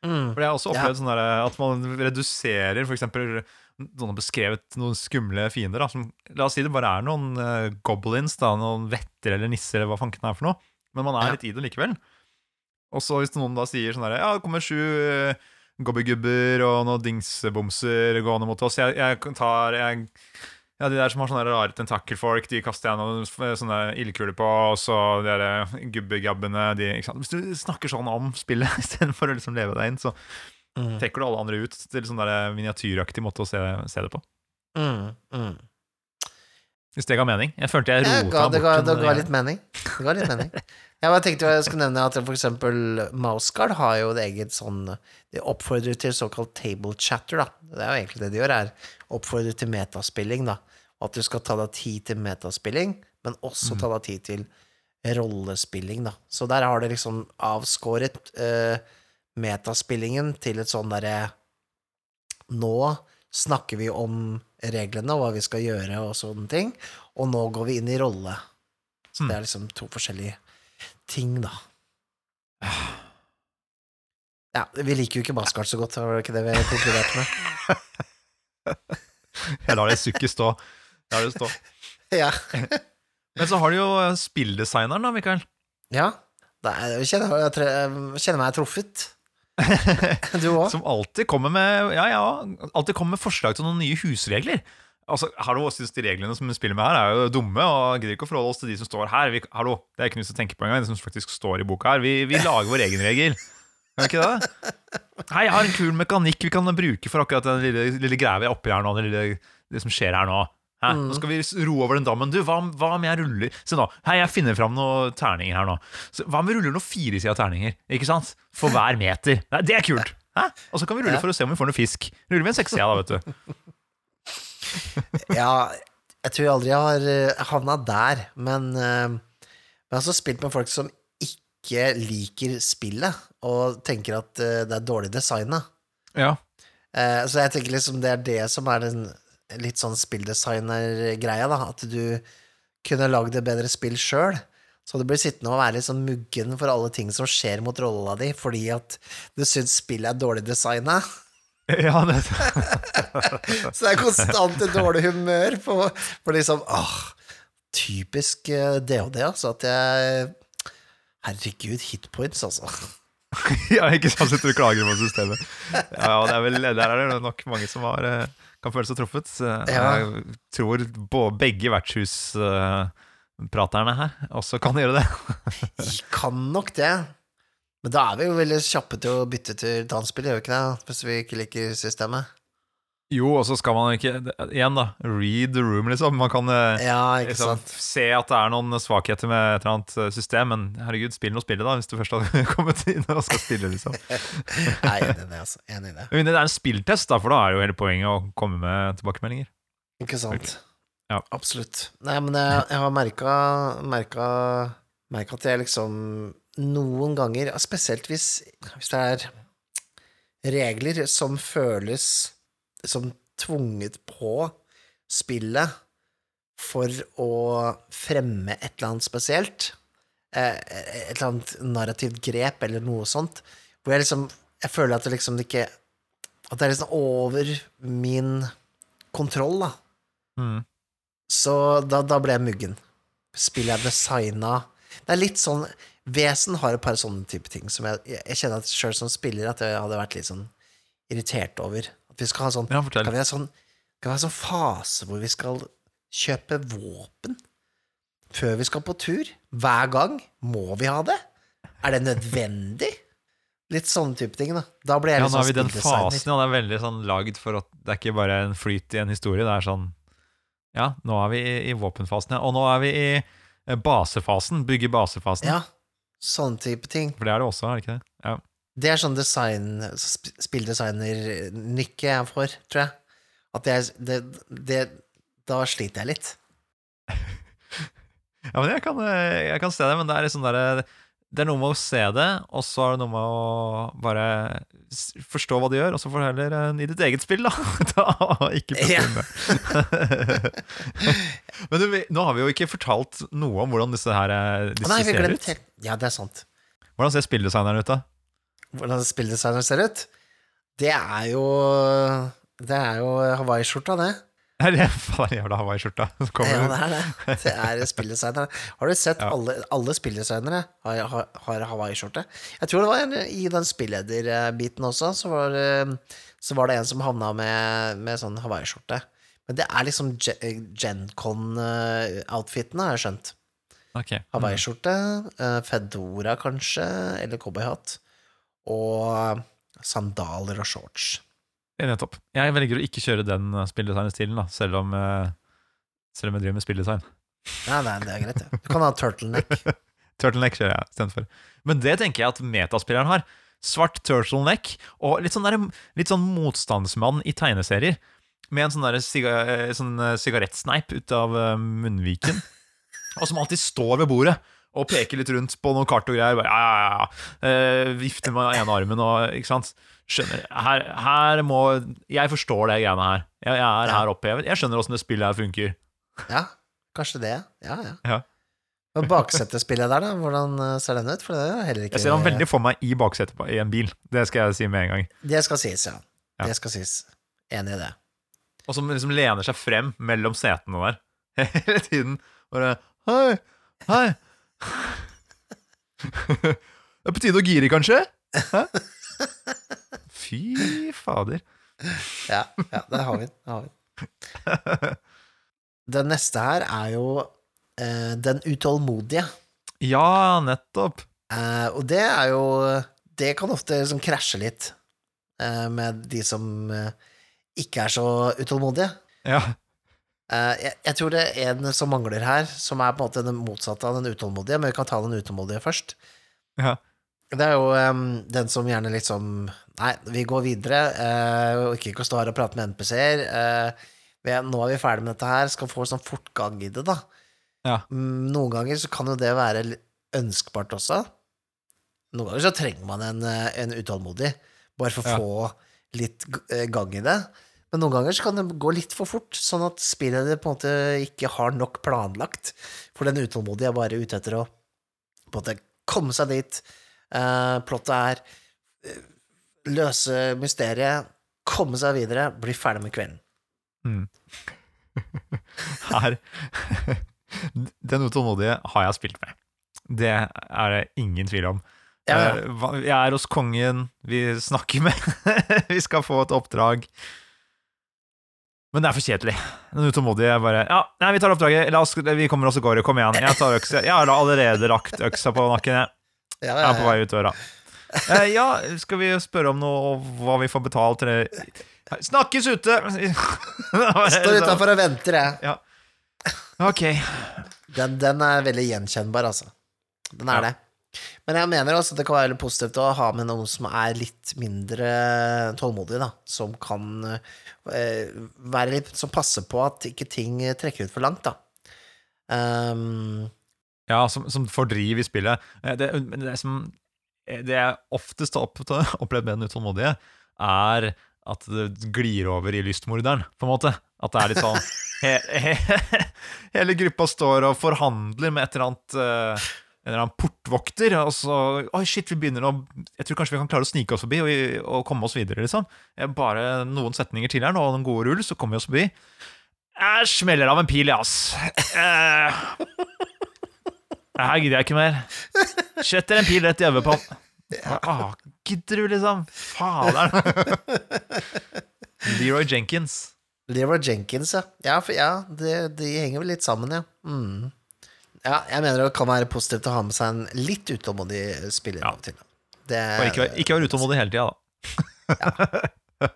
Mm. For jeg har også opplevd sånn der, at man reduserer eksempel Noen har beskrevet noen skumle fiender. Da, som, la oss si det bare er noen uh, goblins, da, noen vetter eller nisser, eller hva fanken er for noe. Men man er Ja. litt i det likevel. Og så hvis noen da sier sånn der Ja, det kommer sju uh, gobbygubber og noen dingsbomser gående mot oss. Jeg, jeg tar jeg, Ja, de der som har sånne rare tentakelfolk, de kaster jeg noen sånne ildkuler på. Og så de der gubbegabbene de? Hvis du snakker sånn om spillet istedenfor å liksom leve deg inn, så Mm. trekker du alle andre ut til sånn der miniatyraktig måte å se, se det på. Mm. Mm. Hvis det ga mening. Jeg følte jeg rota ga, det, ga, bort det ga litt mening. Det ga litt mening. Jeg bare tenkte jeg skulle nevne at for eksempel Mouseguard har jo et eget sånn De oppfordrer til såkalt table chatter, da. Det er jo egentlig det de gjør, er oppfordrer til metaspilling, da. At du skal ta deg tid til metaspilling, men også ta deg tid til rollespilling, da. Så der har det liksom avskåret uh, metaspillingen til et sånn derre Nå snakker vi om reglene og hva vi skal gjøre og sånne ting, og nå går vi inn i rolle. Så Mm. det er liksom to forskjellige ting, da. Ja, vi liker jo ikke Baskart så godt, var det ikke det vi konkluderte med? Jeg lar det sukket stå. Lar det stå. Ja. Men så har du jo eh, spilldesigneren, da, Mikael. ja. Det er, jeg kjenner, jeg tre- jeg kjenner meg truffet. Du òg? Som alltid kommer med Ja, ja, alltid kommer med forslag til noen nye husregler. Altså, hallo, synes De reglene som vi spiller med her, er jo dumme, og gidder ikke å forholde oss til de som står her. Vi, hallo, Det er ikke noe å tenke på engang, det som faktisk står i boka her. Vi, vi lager vår egen regel. Er det ikke det? Hei, jeg har en kul mekanikk vi kan bruke for akkurat den lille, lille greia vi er oppi her nå. Det, lille, det som skjer her nå. Hæ? Nå skal vi ro over den dammen. Du, hva, hva om jeg ruller Se nå, hei, jeg finner fram noen terninger her nå. Så, hva om vi ruller noen firesida terninger? Ikke sant? For hver meter. Nei, det er kult! Hæ? Og så kan vi rulle for å se om vi får noe fisk. Ruller vi en sekssida, da, vet du. Ja, jeg tror jeg aldri har uh, havna der, men men Jeg har også spilt med folk som ikke liker spillet, og tenker at uh, det er dårlig designa. Ja. Eh, så jeg tenker liksom det er det som er den litt sånn spilldesigner-greia, da. At du kunne lagd et bedre spill sjøl. Så du blir sittende og være litt sånn muggen for alle ting som skjer mot rolla di, fordi at du syns spillet er dårlig designa. Ja, det, Så det er konstant et dårlig humør på, på liksom Åh, typisk eh, DHD, altså. At jeg Herregud, hitpoints, altså. ja, ikke sant, sitter du klager på systemet. Ja, det er vel, Der er det nok mange som har, eh, kan føle seg truffet. Jeg tror begge vertshuspraterne her også kan gjøre det. Kan nok det. Men da er vi jo veldig kjappe til å bytte til dansspill, gjør vi ikke det? Hvis vi ikke liker systemet. Jo, og så skal man ikke Igjen, da. Read the room, liksom. Man kan eh, Ja, liksom, se at det er noen svakheter med et eller annet eh, system, men herregud, spill nå spillet, da, hvis du først har kommet inn og skal spille, liksom. Er enig i det, altså. Enig i det. Men det er en spilltest, da, for da er jo hele poenget å komme med tilbakemeldinger. Ikke sant. Ja. Absolutt. Nei, men jeg, jeg har merka, merka, merka at jeg liksom noen ganger, spesielt hvis, hvis det er regler som føles som tvunget på spillet for å fremme et eller annet spesielt, eh, et eller annet narrativt grep eller noe sånt, hvor jeg liksom Jeg føler at det liksom ikke At det er liksom over min kontroll, da. Mm. Så da, da ble jeg muggen. Spillet er designa Det er litt sånn Vesen har et par sånne type ting som jeg, jeg, jeg kjenner at sjøl som spiller at jeg hadde vært litt sånn irritert over. Vi skal ha sånn Ja. Kan vi ha sånn Kan vi ha sånn fase hvor vi skal kjøpe våpen før vi skal på tur? Hver gang? Må vi ha det? Er det nødvendig? Litt sånne type ting, da. Da blir jeg Ja, nå er sånn vi i den fasen, ja. Det er veldig sånn lagd for at det er ikke bare en flyt i en historie. Det er sånn Ja, nå er vi i, i våpenfasen, ja. Og nå er vi i eh, basefasen. Bygge basefasen. Ja, sånne type ting. For det er det også, er det ikke det? Ja. Det er sånn design, spilldesigner-nykke jeg får, tror jeg. At jeg det, det Da sliter jeg litt. ja, men jeg kan, eh, jeg kan se det, men det er liksom derre det er noe med å se det, og så er det noe med å bare forstå hva du gjør, og så får du heller eh, i ditt eget spill, da. da ikke putte Men du, nå har vi jo ikke fortalt noe om hvordan disse her eh, disse nei, vi ut. helt Ja, det er sant. Hvordan ser spilldesigneren ut, da? Hvordan spilldesigner ser ut? Det er jo Det er jo hawaiiskjorta, det. Er det faen jævla hawaiiskjorta som kommer Ja, det er det. Det er spilldesignere. Har du sett Ja. alle, alle spilldesignere har, har, har hawaiiskjorte? Jeg tror det var en, i den spillederbiten også, så var, det, så var det en som havna med, med sånn hawaiiskjorte. Men det er liksom Ge- Gencon-outfitene, har jeg skjønt. Ok. Hawaiiskjorte, eh, fedora kanskje, eller cowboyhatt, og sandaler og shorts. Nettopp. Jeg velger å ikke kjøre den eh, spilldesignerstilen, selv om, eh, selv om jeg driver med spilldesign. Nei, er, det er greit, det. Du kan ha turtleneck. Turtleneck kjører jeg istedenfor. Men det tenker jeg at metaspilleren har. Svart turtleneck og litt sånn, der, litt sånn motstandsmann i tegneserier. Med en sånn, der siga, eh, sånn sigarettsneip ut av munnviken. Og som alltid står ved bordet og peker litt rundt på noen kart og greier. Bare, ja, ja, ja. Uh, vifter med ene armen og Ikke sant. Skjønner. Her, her må Jeg forstår det greiene her. Jeg, jeg er Ja. her opphevet. Jeg, skjønner åssen det spillet her funker. Ja, kanskje det. Ja, ja. Ja. Og baksetespillet der, da? Hvordan eh, ser den ut? For det er heller ikke Jeg ser han veldig for meg i baksetet i en bil. Det skal jeg si med en gang. Det skal sies, ja. Ja. Det skal sies. Enig i det. Og som liksom lener seg frem mellom setene der hele tiden. Bare Hei, hei. Det er på tide å gire, kanskje? Hæ? Fy fader. Ja, ja det har vi. Det har vi. Den neste her er jo eh, Den utålmodige. Ja, nettopp. Eh, og det er jo Det kan ofte liksom krasje litt eh, med de som eh, ikke er så utålmodige. Ja. Eh, jeg, jeg tror det er en som mangler her, som er på en måte den motsatte av den utålmodige, men vi kan ta den utålmodige først. ja. Det er jo um, den som gjerne liksom Nei, vi går videre, uh, og ikke ikke stå her og prate med NPC-er. Uh, er- nå er vi ferdig med dette her, skal få sånn fortgang i det, da. Ja. Mm, Noen ganger så kan jo det være ønskbart også. Noen ganger så trenger man en, eh, en utålmodig, bare for å Ja. få litt eh, gang i det. Men noen ganger så kan det gå litt for fort, sånn at spillet på en måte ikke har nok planlagt. For den utålmodige er bare ute etter å på en måte komme seg dit. Eh, plottet er eh, løse mysteriet, komme seg videre, bli ferdig med kvelden. Mm. Her Den utålmodige har jeg spilt med. Det er det ingen tvil om. Ja, ja. Eh, Jeg er hos kongen, vi snakker med Vi skal få et oppdrag. Men det er for kjedelig. Den utålmodige bare Ja, nei, vi tar oppdraget. Oss, vi kommer oss av gårde. Kom igjen. Jeg tar øksa. Jeg har allerede lagt øksa på nakken. Jeg, jeg er på vei ut døra. Eh, ja, skal vi spørre om noe hva vi får betalt? Snakkes ute! Står utafor og venter, jeg. Ja. Ok. Den, den er veldig gjenkjennbar, altså. Den er Ja. det. Men jeg mener også at det kan være litt positivt å ha med noen som er litt mindre tålmodige, da. Som kan eh, være litt Som passer på at ikke ting trekker ut for langt, da. Um, Ja, som, som får driv i spillet. Eh, Det, det, som, eh, det jeg oftest har opp- opplevd med den utålmodige, er at det glir over i lystmorderen, på en måte. At det er litt sånn he, he, Hele gruppa står og forhandler med et eller annet eh, en eller annen portvokter, og så Oi, shit, vi begynner å Jeg tror kanskje vi kan klare å snike oss forbi og, og komme oss videre, liksom. Bare noen setninger til her nå, og noen gode rull, så kommer vi oss forbi. Jeg smeller av en pil, jeg, ass. Eh, her gidder jeg ikke mer. Setter en pil rett i øyet på han. Ah, gidder du, liksom? Faderen. Leroy Jenkins. Leroy Jenkins, ja. Ja, for, ja det, de henger vel litt sammen, ja. Mm. Ja, jeg mener det kan være positivt å ha med seg en litt utålmodig spiller. Ja. til. Det, Og ikke, ikke være utålmodig hele tida, da.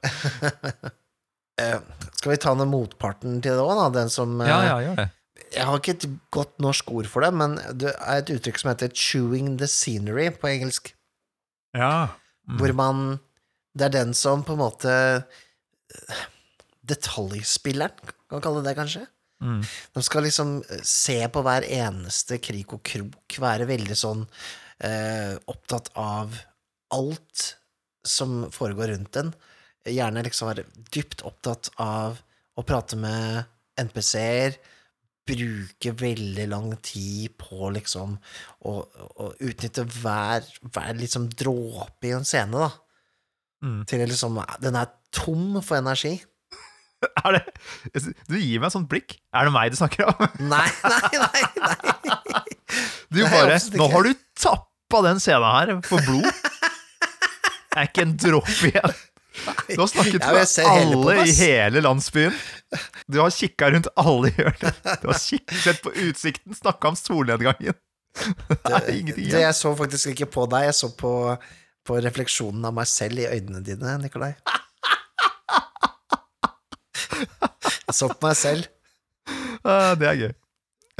eh, skal vi ta noe motparten til det òg, da? Den som eh, Ja, ja, gjør det. Jeg har ikke et godt norsk ord for det, men det er et uttrykk som heter 'chewing the scenery' på engelsk. Ja. Mm. Hvor man Det er den som på en måte eh, Detaljspilleren, kan man kalle det det, kanskje? Mm. De skal liksom eh, se på hver eneste krik og krok, være veldig sånn eh, opptatt av alt som foregår rundt den. Gjerne liksom være dypt opptatt av å prate med NPC-er. Bruke veldig lang tid på liksom å, å utnytte hver, hver liksom dråpe i en scene, da. Mm. Til liksom Den er tom for energi. Er det Du gir meg et sånt blikk. Er det meg du snakker om? Nei, nei, nei! nei. Du Nei, bare Nå har du tappa den scenen her for blod. Det er ikke en dråpe igjen. Du har snakket Ja, med alle i hele landsbyen. Du har kikka rundt alle hjørner. Du har sett på utsikten, snakka om solnedgangen. Det er ingenting Det igjen. jeg så faktisk ikke på deg, jeg så på, på refleksjonen av meg selv i øynene dine, Nikolai. Jeg så på meg selv. Ah, Det er gøy.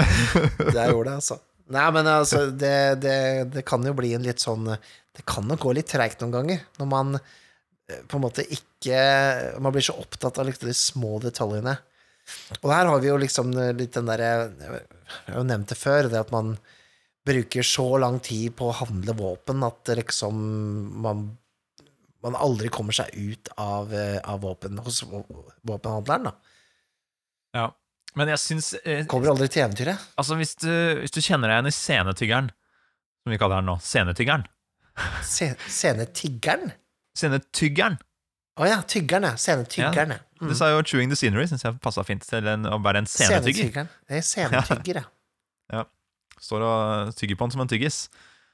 Det jeg gjorde, altså. Nei, men altså, det, det, det kan jo bli en litt sånn Det kan nok gå litt treigt noen ganger, når man eh, på en måte ikke Man blir så opptatt av liksom de små detaljene. Og her har vi jo liksom litt den derre Jeg har jo nevnt det før, det at man bruker så lang tid på å handle våpen at liksom man, man aldri kommer seg ut av, eh, av våpen hos våpenhandleren, da. Ja. Men jeg syns eh, Kommer aldri til eventyret. Altså, hvis du, hvis du kjenner deg igjen i scenetyggeren, som vi kaller den nå, scenetyggeren Se, Scenetiggeren? Scenetyggeren! Å ja, tyggeren, ja. Scenetyggeren, ja. Mm. Du sa jo 'chewing the scenery', syns jeg passa fint til en, å være en scenetygger. Scenetyggeren. Det er scenetygger, ja. ja. Står og tygger på den som en tyggis.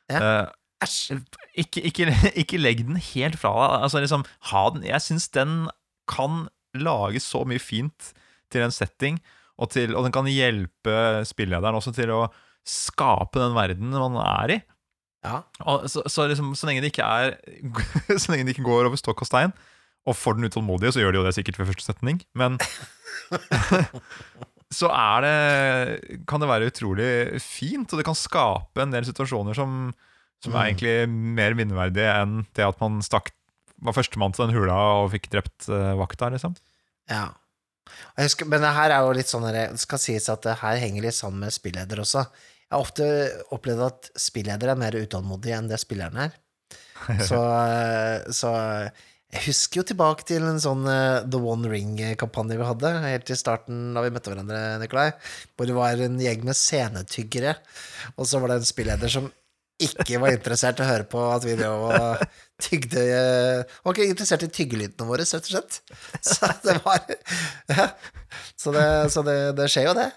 Ja. Eh, Æsj. ikke, ikke, ikke legg den helt fra deg. Altså, liksom, ha den Jeg syns den kan lage så mye fint til en setting, og, til, og den kan hjelpe spillederen også til å skape den verden man er i. Ja. Og så, så, liksom, så lenge det ikke er Så lenge det ikke går over stokk og stein, og for den utålmodige, så gjør de jo det sikkert ved første setning, men så er det Kan det være utrolig fint, og det kan skape en del situasjoner som, som er Mm. egentlig mer minneverdig enn det at man stakk var førstemann til den hula og fikk drept eh, vakta, liksom. ja. Husker, men det her er jo litt sånn Det skal sies at det her henger litt sammen med spilleder også. Jeg har ofte opplevd at spilleder er mer utålmodig enn det spilleren er. Så, så Jeg husker jo tilbake til en sånn uh, The One Ring-kampanje vi hadde, helt i starten da vi møtte hverandre, Nikolai, hvor det var en gjeng med scenetyggere, og så var det en spilleder som ikke var interessert i å høre på at vi drev og tygde eh, Var ikke interessert i tyggelydene våre, rett og slett. Så det var ja. Så, det, så det, det skjer jo, det.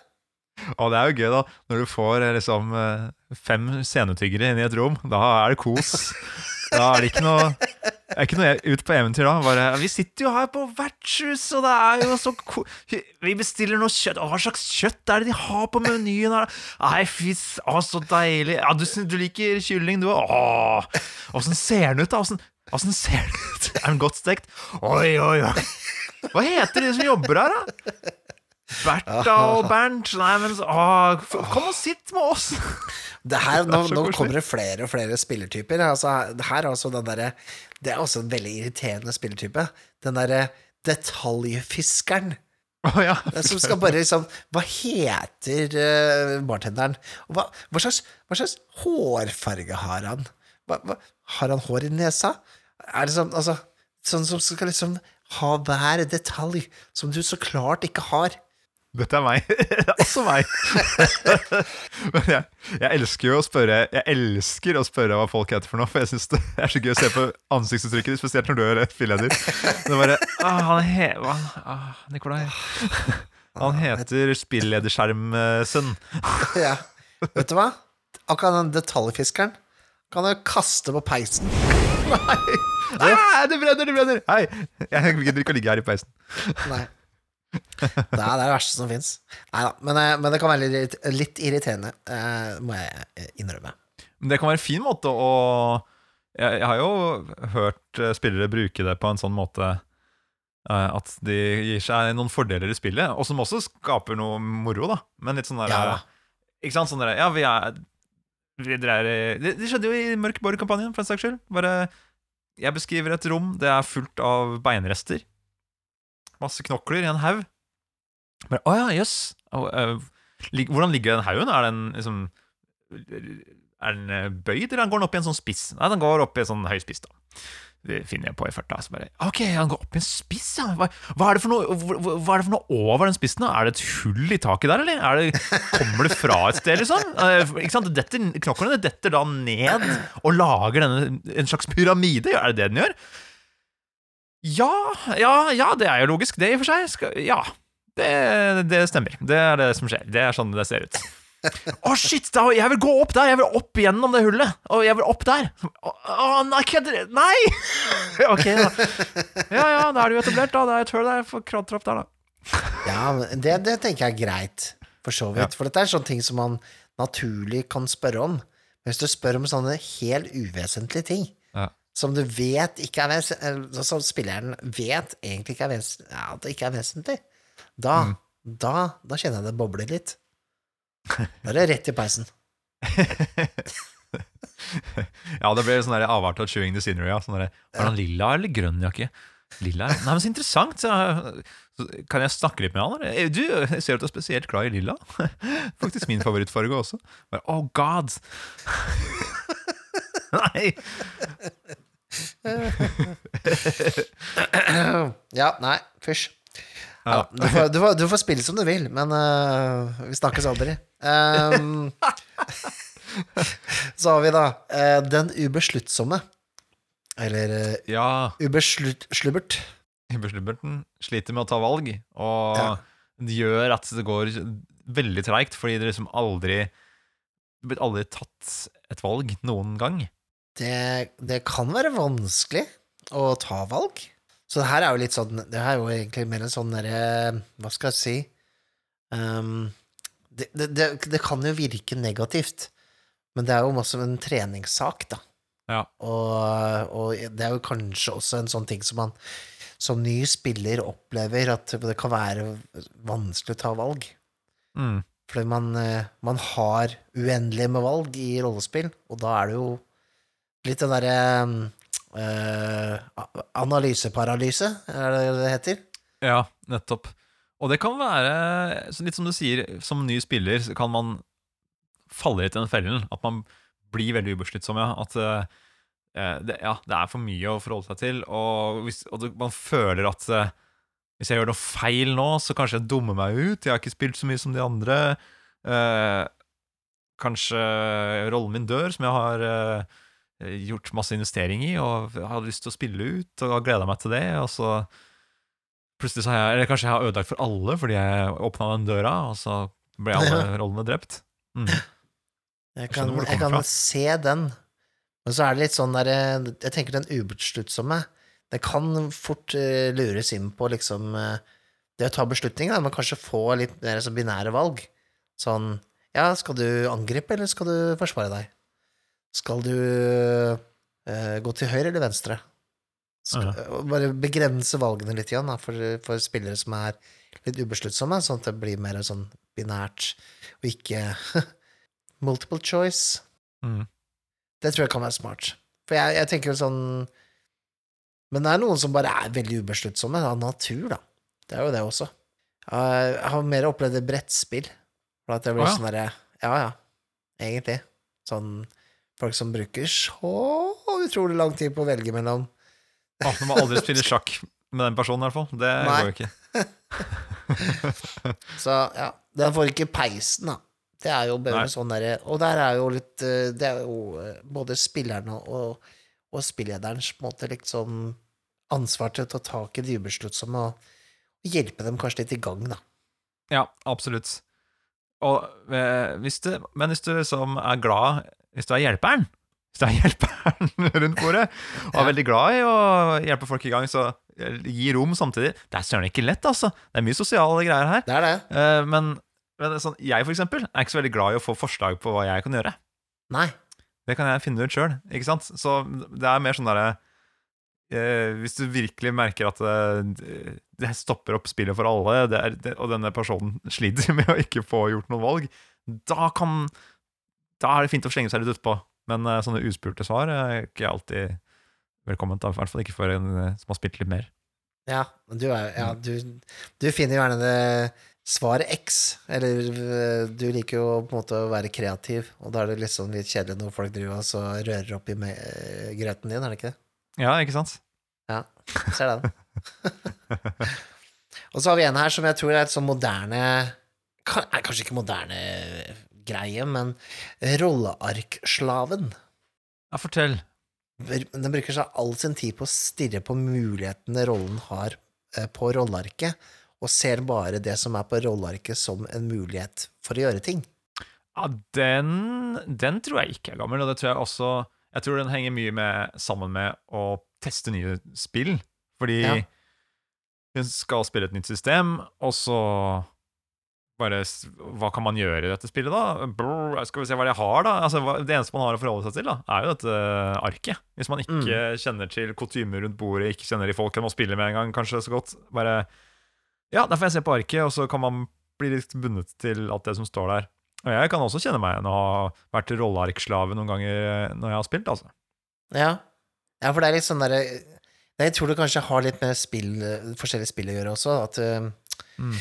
Og det er jo gøy, da, når du får eh, liksom eh, fem scenetyggere inn i et rom. Da er det kos. Da er det ikke noe det er ikke noe ut på eventyr da. Bare, vi sitter jo her på vertshus, og det er jo så ko Vi bestiller noe kjøtt. Hva slags kjøtt er det de har på menyen her? Nei, fy å, så deilig. Ja, du, du liker kylling, du òg? Åssen ser den ut, da? Åssen ser den ut? Er den godt stekt? Oi, oi, oi. Hva heter de som jobber her, da? Bertha og Bernt. Nei, men å, Kom og sitt med oss! Det her, nå, nå kommer det flere og flere spillertyper. Altså, her altså den der, Det er også en veldig irriterende spillertype. Den derre detaljfiskeren. Oh, ja. Som skal bare liksom Hva heter uh, bartenderen? Hva, hva, slags, hva, slags, hårfarge har han? Hva, har han hår i nesa? Er det sånn, altså, sånn som skal liksom ha hver detalj, som du så klart ikke har. Dette er meg. Det er også meg. Men jeg, jeg, elsker jo å spørre Jeg elsker å spørre hva folk heter for noe, for jeg syns det er så gøy å se på ansiktsuttrykket spesielt når du er spilleder. Det er bare ah, Han he, ah, Nikolai. Han heter Spillederskjermsønn. Ja. Vet du hva? Akkurat den detaljfiskeren kan du kaste på peisen. Nei! Ah, det brenner, det brenner! Hei! Jeg gidder ikke å ligge her i peisen. Nei det er det verste som fins. Nei da, men, eh, men, det kan være litt, litt irriterende, eh, må jeg innrømme. innrømme. Det kan være en fin måte å jeg, jeg, har jo hørt spillere bruke det på en sånn måte at de gir seg noen fordeler i spillet, og som også skaper noe moro, da. Men litt sånn der ja. Ikke sant? Sånn der, ja, vi er, vi dreier, det, det, skjedde jo i Mørk Borg-kampanjen, for en saks skyld. Bare Jeg beskriver et rom, det er fullt av beinrester. Masse knokler i en haug. Å oh, ja, jøss. Uh, hvordan ligger den haugen? Er den liksom Er den eh, bøyd, eller går den opp i en sånn spiss? Nei, den går opp i en sånn høy spiss, da. Det finner jeg på i farta. Så bare, ok, han går opp i en spiss, ja. Hva, hva, er det for noe, hva, hva, er det for noe over den spissen? da? Er det et hull i taket der, eller? Det, kommer det fra et sted, liksom? Uh, ikke sant? Detter, knoklene detter da ned og lager denne, en slags pyramide. Er det det den gjør? Ja, ja, ja, det er jo logisk, det i og for seg. Skal, ja, det, det, stemmer. Det er det som skjer. Det er sånn det ser ut. Å, oh, shit! Da, jeg vil gå opp der! Jeg vil opp gjennom det hullet! Og jeg vil opp der! Å, oh, nei, kødder Nei! ok, da. Ja, ja, da er det jo etablert, da. Det er et hull der. Får kratre opp der, da. ja, men det, det, tenker jeg er greit, for så vidt. Ja. For dette er sånne ting som man naturlig kan spørre om. Hvis du spør om sånne helt uvesentlige ting, som du vet ikke er vesentlig Som spilleren vet egentlig ikke er vesentlig, ja, at det ikke er vesentlig, da, mm. da, da kjenner jeg det bobler litt. Da er det rett i peisen. ja, det ble sånn avart av chewing the scenery. Ja. Sånn der, Var han lilla eller grønn jakke? Lilla? Nei, men så interessant. Så, kan jeg snakke litt med han? Eller? Du, jeg ser at du er spesielt glad i lilla. Faktisk min favorittfarge også. Bare, oh god! Nei! ja, nei, fysj. Ja, du, får, du, får, du, får, spille som du vil, men uh, vi snakkes aldri. Um, så har vi da uh, Den ubesluttsomme. Eller uh, ja. ubeslubbert. Ubeslubberten sliter med å ta valg, og ja. det gjør at det går veldig treigt, fordi det liksom aldri Det blir aldri tatt et valg noen gang det, det, kan være vanskelig å ta valg. Så det her er jo litt sånn Det her er jo egentlig mer en sånn derre Hva skal jeg si um, det, det, det, kan jo virke negativt, men det er jo også en treningssak, da. Ja. Og, og, det er jo kanskje også en sånn ting som man som ny spiller opplever, at det kan være vanskelig å ta valg. Mm. Fordi man, eh, man har uendelig med valg i rollespill, og da er det jo Litt den derre øh, analyseparalyse, er det det heter? Ja, nettopp. Og det kan være, litt som du sier, som ny spiller kan man falle litt i den fellen. At man blir veldig ubesluttsom, ja. At uh, eh, det, ja, det er for mye å forholde seg til. Og, hvis, og man føler at eh, hvis jeg gjør noe feil nå, så kanskje jeg dummer meg ut. Jeg har ikke spilt så mye som de andre. Eh, kanskje rollen min dør, som jeg har eh, gjort masse investering i, og hadde lyst til å spille ut, og gleda meg til det. Og så plutselig så har jeg Eller kanskje jeg har ødelagt for alle fordi jeg åpna den døra, og så ble alle rollene drept. Mm. Jeg kan, jeg, jeg kan se den, men så er det litt sånn der Jeg tenker den ubesluttsomme. Det kan fort eh, lures inn på liksom eh, det å ta beslutninger, men kanskje få litt mer sånn binære valg. Sånn Ja, skal du angripe, eller skal du forsvare deg? Skal du uh, gå til høyre eller venstre? Skal, uh, Bare begrense valgene litt igjen da, for, for spillere som er litt ubesluttsomme, sånn at det blir mer sånn binært, og ikke multiple choice. Mm. Det tror jeg kan være smart. For jeg, jeg tenker jo sånn Men det er noen som bare er veldig ubesluttsomme, av natur, da. Det er jo det også. Jeg har mer opplevd det brettspill. For at det blir oh, ja. sånn derre Ja, ja, egentlig. Sånn folk som bruker så utrolig lang tid på å velge mellom Ah, du må aldri spille sjakk med den personen, i hvert fall. Det Nei. går jo ikke. Så ja, den får ikke peisen, da. Det er jo bare Nei. sånn derre Og der er jo litt eh, Det er jo eh, både spillerne og, og spillederens på en måte liksom ansvar til å ta tak i de ubesluttsomme og, og hjelpe dem kanskje litt i gang, da. Ja, absolutt. Og, eh, hvis du, men hvis du som er glad Hvis du er hjelperen Hvis du er hjelperen rundt bordet og er veldig glad i å hjelpe folk i gang, så eh, gi rom samtidig. Det er søren ikke lett, altså. Det er mye sosiale greier her. Det er det. Eh, men men sånn, jeg, for eksempel, er ikke så veldig glad i å få forslag på hva jeg kan gjøre. Nei. Det kan jeg finne ut sjøl, ikke sant? Så det er mer sånn derre eh, Hvis du virkelig merker at det, det stopper opp spillet for alle, det er, det, og denne personen sliter med å ikke få gjort noen valg, da kan Da er det fint å slenge seg litt utpå. Men eh, sånne uspurte svar er ikke alltid velkomment. I hvert fall ikke for en eh, som har spilt litt mer. Ja, du er Ja, du, du finner gjerne det svar X, eller øh, du liker jo på en måte å være kreativ, og da er det litt sånn litt kjedelig når folk driver og så rører opp i grøten din, er det ikke det? Ja, ikke sant? Ja, ser den. og så har vi en her som jeg tror er et sånn moderne er Kanskje ikke moderne greie, men rollearkslaven. Ja, fortell. Den bruker seg all sin tid på å stirre på mulighetene rollen har eh, på rollearket, og ser bare det som er på rollearket som en mulighet for å gjøre ting. Ja, den, den tror jeg ikke er gammel, og det tror jeg også Jeg tror den henger mye med, sammen med å teste nye spill. Fordi Ja. hun skal spille et nytt system, og så bare Hva kan man gjøre i dette spillet, da? Brr, skal vi se hva jeg har, da? Altså, hva, det eneste man har å forholde seg til, da, er jo dette arket. Hvis man ikke kjenner til kutymer rundt bordet, ikke kjenner de folkene man spiller med en gang, kanskje så godt. Bare Ja, da får jeg se på arket, og så kan man bli litt bundet til alt det som står der. Og jeg kan også kjenne meg igjen og ha vært rollearkslave noen ganger når jeg har spilt, altså. Ja, ja for det er litt sånn derre Jeg tror det kanskje har litt med spill, forskjellige spill å gjøre også. At Mm.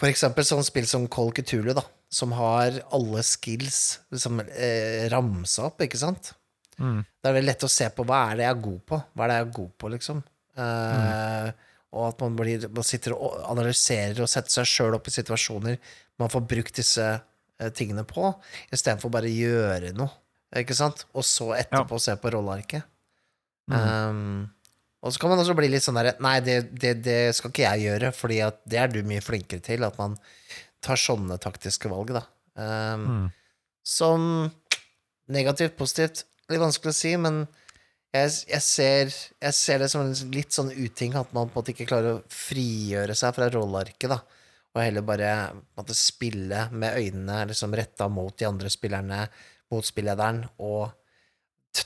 For eksempel sånn spill som Call Cthulhu, da, som har alle skills liksom, eh, ramsa opp, ikke sant? Mm. Da er det lett å se på hva er det jeg er god på. Hva er det jeg er god på, liksom? Eh, Og at man, blir, man sitter og analyserer og setter seg sjøl opp i situasjoner man får brukt disse eh, tingene på, istedenfor bare å gjøre noe, ikke sant? Og så etterpå se på rollearket. Mm. Um, og så kan man også bli litt sånn derre Nei, det, det, det skal ikke jeg gjøre, fordi det er du mye flinkere til, at man tar sånne taktiske valg, da. Um, Mm. som negativt, positivt, litt vanskelig å si, men jeg, jeg, ser, jeg ser det som en litt sånn uting at man på en måte ikke klarer å frigjøre seg fra rollearket, da, og heller bare måte, spille med øynene liksom retta mot de andre spillerne, mot spillederen, og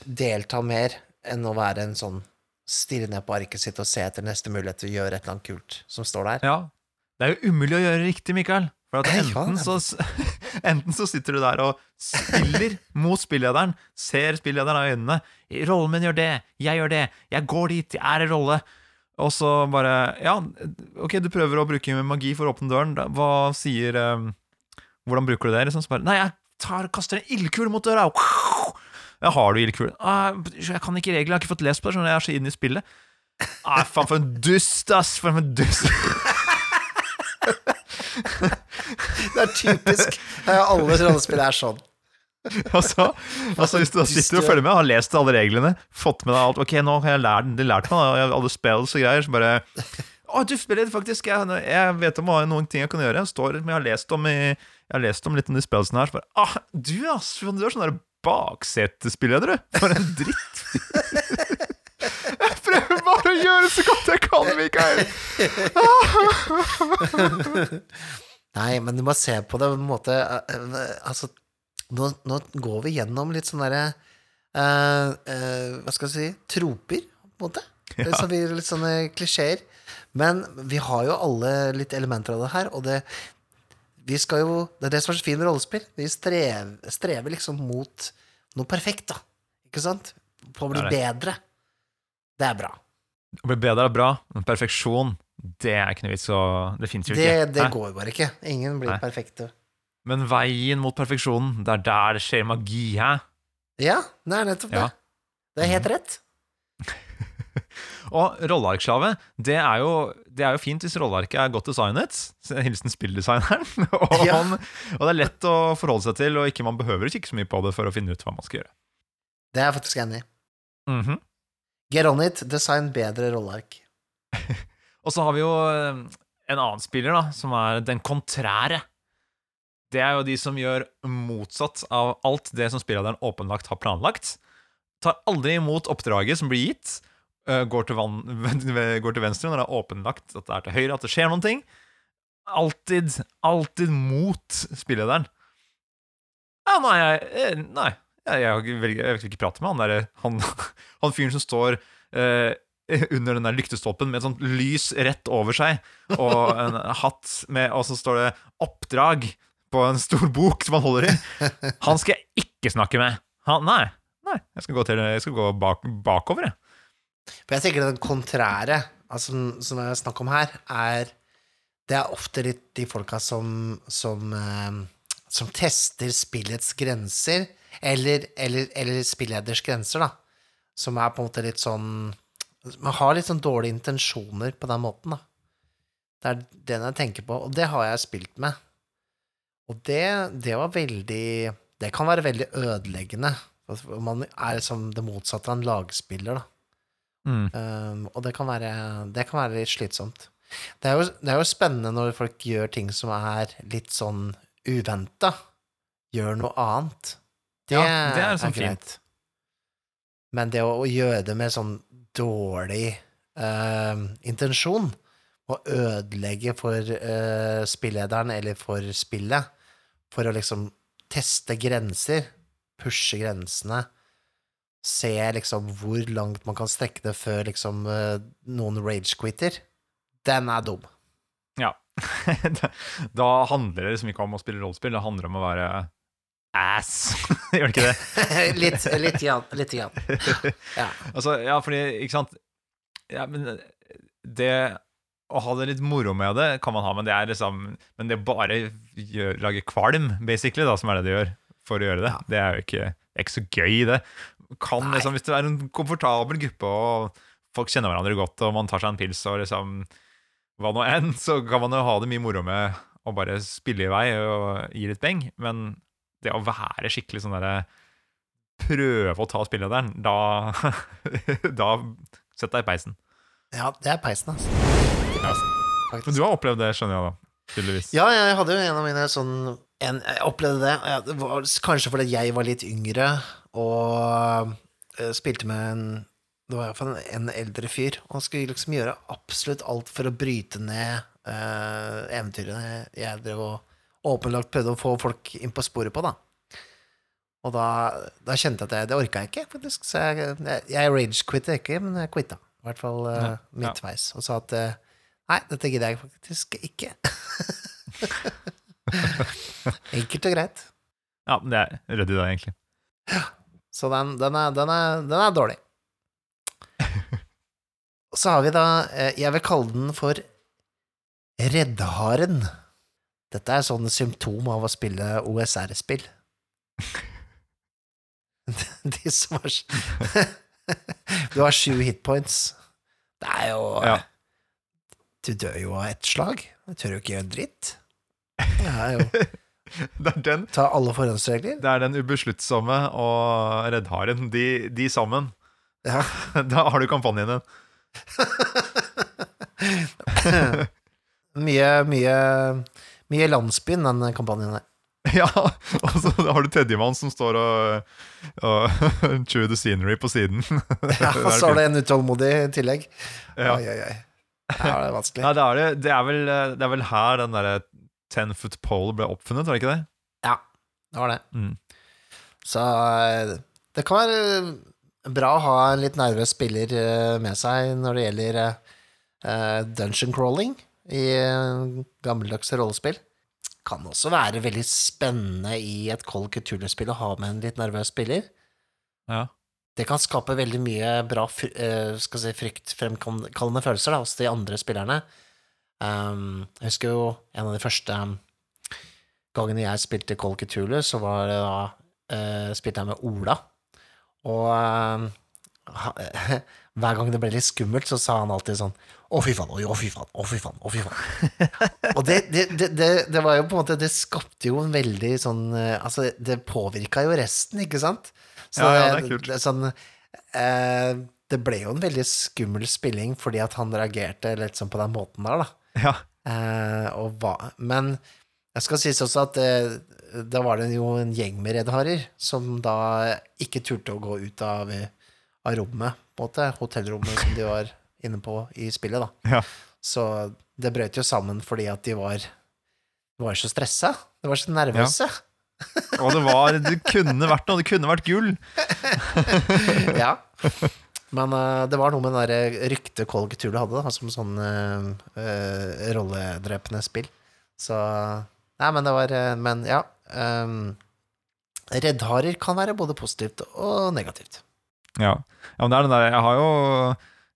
delta mer enn å være en sånn stirre ned på arket sitt og se etter neste mulighet til å gjøre et eller annet kult som står der. Ja. Det er jo umulig å gjøre riktig, Mikael. For at enten, så, enten så sitter du der og spiller mot spillederen, ser spillederen i øynene. 'Rollen min gjør det, jeg gjør det, jeg går dit, jeg er i rolle.' Og så bare Ja, ok, du prøver å bruke magi for å åpne døren. Hva sier um, Hvordan bruker du det? Liksom, så bare Nei, jeg tar, kaster en ildkule mot døra! Ja, har du ildkule? Ah, jeg kan ikke reglene, jeg har ikke fått lest på det, Sånn, jeg er så inne i spillet. Ah, faen, for en dust, ass! For en dust. Det er typisk. Alle rollespill er sånn. Altså, altså Hvis du sitter og følger med, har lest alle reglene, fått med deg alt Ok, nå har jeg lært, de lært meg alle spells og greier, så bare Å, du spiller faktisk! Jeg, jeg vet om noen ting jeg kan gjøre. Jeg, står, men jeg har lest om, jeg har lest om litt om de spellsene her. Så bare, Å, du, ass! Du er sånn der baksetespiller, du! For en dritt! Jeg prøver bare å gjøre så godt jeg kan, Mikael! Nei, men du må se på det på en måte eh, Altså, nå, nå går vi gjennom litt sånne derre uh, uh, Hva skal jeg si Troper, på en måte. Ja. Så vi, litt sånne klisjeer. Men vi har jo alle litt elementer av det her, og det vi skal jo, Det er det som er så fint med rollespill. Vi strever, strever liksom mot noe perfekt, da. Ikke sant? På å bli Det det. bedre. Det er bra. Å bli bedre er bra, men perfeksjon, det er ikke noe vits å Det fins jo Det, ikke. det Hæ? går bare ikke. Ingen blir Nei. perfekte. Men veien mot perfeksjonen, det er der det skjer magi, hæ? Ja, det er nettopp det. Ja. Det er helt rett. Og rollearkslave, det er, jo, det er jo fint hvis rollearket er godt designet. Hilsen spilldesigneren. og, Ja. og det er lett å forholde seg til, og ikke man behøver å kikke så mye på det for å finne ut hva man skal gjøre. Det er jeg faktisk enig i. Mhm. Get on it, design bedre rolleark. Og så har vi jo eh, en annen spiller, da, som er den kontrære. Det er jo de som gjør motsatt av alt det som spillederen åpenlagt har planlagt. Tar aldri imot oppdraget som blir gitt. Eh, Går til, van går til venstre når det er åpenlagt at det er til høyre, at det skjer noen ting. Alltid, alltid mot spillederen. Ja, nei, jeg, eh, nei. Jeg, jeg, vil ikke prate med han derre Han, han fyren som står eh, under den der lyktestolpen med et sånt lys rett over seg, og en hatt med Og så står det 'oppdrag' på en stor bok som han holder i. Han skal jeg ikke snakke med. Han, nei, nei, jeg skal gå, til, jeg skal gå bak, bakover, jeg. For jeg tenker den kontrære, altså, som det er snakk om her, er Det er ofte litt de folka som som, eh, som tester spillets grenser, eller, eller, eller spilleders grenser, da. Som er på en måte litt sånn Man har litt sånn dårlige intensjoner på den måten, da. Det er den jeg tenker på, og det har jeg spilt med. Og det, det var veldig Det kan være veldig ødeleggende. Man er liksom det motsatte av en lagspiller, da. Mm. Um, og det kan, være, det kan være litt slitsomt. Det er, jo, det er jo spennende når folk gjør ting som er litt sånn uventa. Gjør noe annet. Det, Ja, det er sånn fint. Men det å, å gjøre det med sånn dårlig uh, intensjon, å ødelegge for uh, spillederen eller for spillet, for å liksom teste grenser, pushe grensene, se liksom hvor langt man kan strekke det før liksom eh, noen rage-quitter, den er dum. Ja. da, handler det liksom ikke om å spille rollespill, det handler om å være ass. Gjør det ikke det? litt, litt grann. Litt grann. Ja. Altså, ja, fordi, ikke sant ja, men Det å ha det litt moro med det kan man ha, men det er liksom Men det bare gjør, lage kvalm, basically, da, som er det det gjør for å gjøre det, det er jo ikke, det er ikke så gøy, det. Kan liksom, Hvis det er en komfortabel gruppe, og folk kjenner hverandre godt, og man tar seg en pils og liksom Hva nå enn, så kan man jo ha det mye moro med å bare spille i vei og gi litt beng, men det å være skikkelig sånn derre Prøve å ta spillederen, da Da Sett deg i peisen. ja, det er peisen, altså. Men du har opplevd det, skjønner jeg, da. Tydeligvis. Ja, jeg hadde jo en av mine sånn en, Jeg opplevde det. Jeg, Det var kanskje fordi jeg var litt yngre og eh, spilte med en Det var iallfall en, en eldre fyr. Og han skulle liksom gjøre absolutt alt for å bryte ned uh, eventyrene jeg drev og åpenlagt prøvde å få folk inn på sporet på, da. Og da, da kjente jeg at jeg, det orka jeg ikke, faktisk. Så jeg, jeg, jeg rage-quitta ikke, men jeg quitta. I hvert fall uh, Ja, ja. midtveis. Og sa at uh, nei, dette gidder jeg faktisk ikke. Enkelt og greit. Ja, men det er ryddig, da, egentlig. Så den, den, er, den, er, den er dårlig. Så har vi da eh, Jeg vil kalle den for Reddharen. Dette er sånne symptom av å spille OSR-spill. De som har Du har sju hitpoints. Det er jo Ja. Du dør jo av ett slag. Du tør jo ikke gjøre dritt. Det er jo Det er den, Ta alle forhåndsregler. det er den ubesluttsomme og reddharen. De, de sammen. Ja. Da har du kampanjen din. Mye, mye, mye landsbyen, den kampanjen der. Ja, og så har du tredjemann som står og, og chew the scenery på siden. Ja, og så er det en utålmodig i tillegg. Ja. Oi, oi, oi. Ja, det er vanskelig. Nei, det er, det, det, er vel, det er vel her den derre ten foot pole ble oppfunnet, var det ikke det? Ja, det var det. Mm. Så eh, det kan være bra å ha en litt nervøs spiller eh, med seg når det gjelder eh, dungeon crawling i eh, gammeldagse rollespill. Kan også være veldig spennende i et Cold Couture-spill å ha med en litt nervøs spiller. Ja. Det kan skape veldig mye bra eh, skal si, fryktfremkallende følelser da, hos de andre spillerne. Um, jeg husker jo en av de første gangene jeg spilte Call Cthulhu, så var det da uh, spilte jeg med Ola. Og ha, hver gang det ble litt skummelt, så sa han alltid sånn Å, fy faen, å, fy faen, å, fy faen, å, fy faen. Og det, det, det, det, var jo på en måte Det skapte jo en veldig sånn eh, Altså, det påvirka jo resten, ikke sant? Så Ja, ja, det er kult. det, sånn uh, Det ble jo en veldig skummel spilling fordi at han reagerte litt sånn på den måten der, da. Ja. Eh, men jeg skal sies også at eh, da var det jo en gjeng med reddharer som da ikke turte å gå ut av, av rommet, på en måte, hotellrommet som de var inne på i spillet, da. Ja. Så det brøt jo sammen fordi at de var, de var så stressa. De var så nervøse. Og det var Det kunne vært noe. Det kunne vært gull. Ja. Men uh, det var noe med det der ryktet Call Cthulhu hadde, da, som sånn uh, rolledrepende spill. Så Nei, men det var eh, Men ja. Um, Reddharer kan være både positivt og negativt. Ja. ja, men det er den der Jeg har jo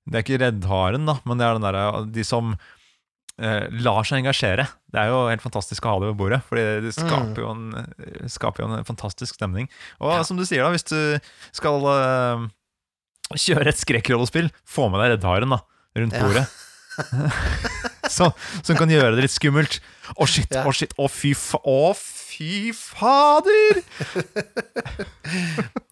Det er ikke reddharen, da, men det er den der De som eh, lar seg engasjere. Det er jo helt fantastisk å ha det ved bordet, Fordi det skaper, jo, en, skaper jo en fantastisk stemning. Og som du sier, da, hvis du skal eh, kjøre et skrekkrollespill, få med deg reddharen da, rundt Ja. bordet. Så, som kan gjøre det litt skummelt. Å, shit, Ja. oh, shit, å, fy fa... Å, fy fader!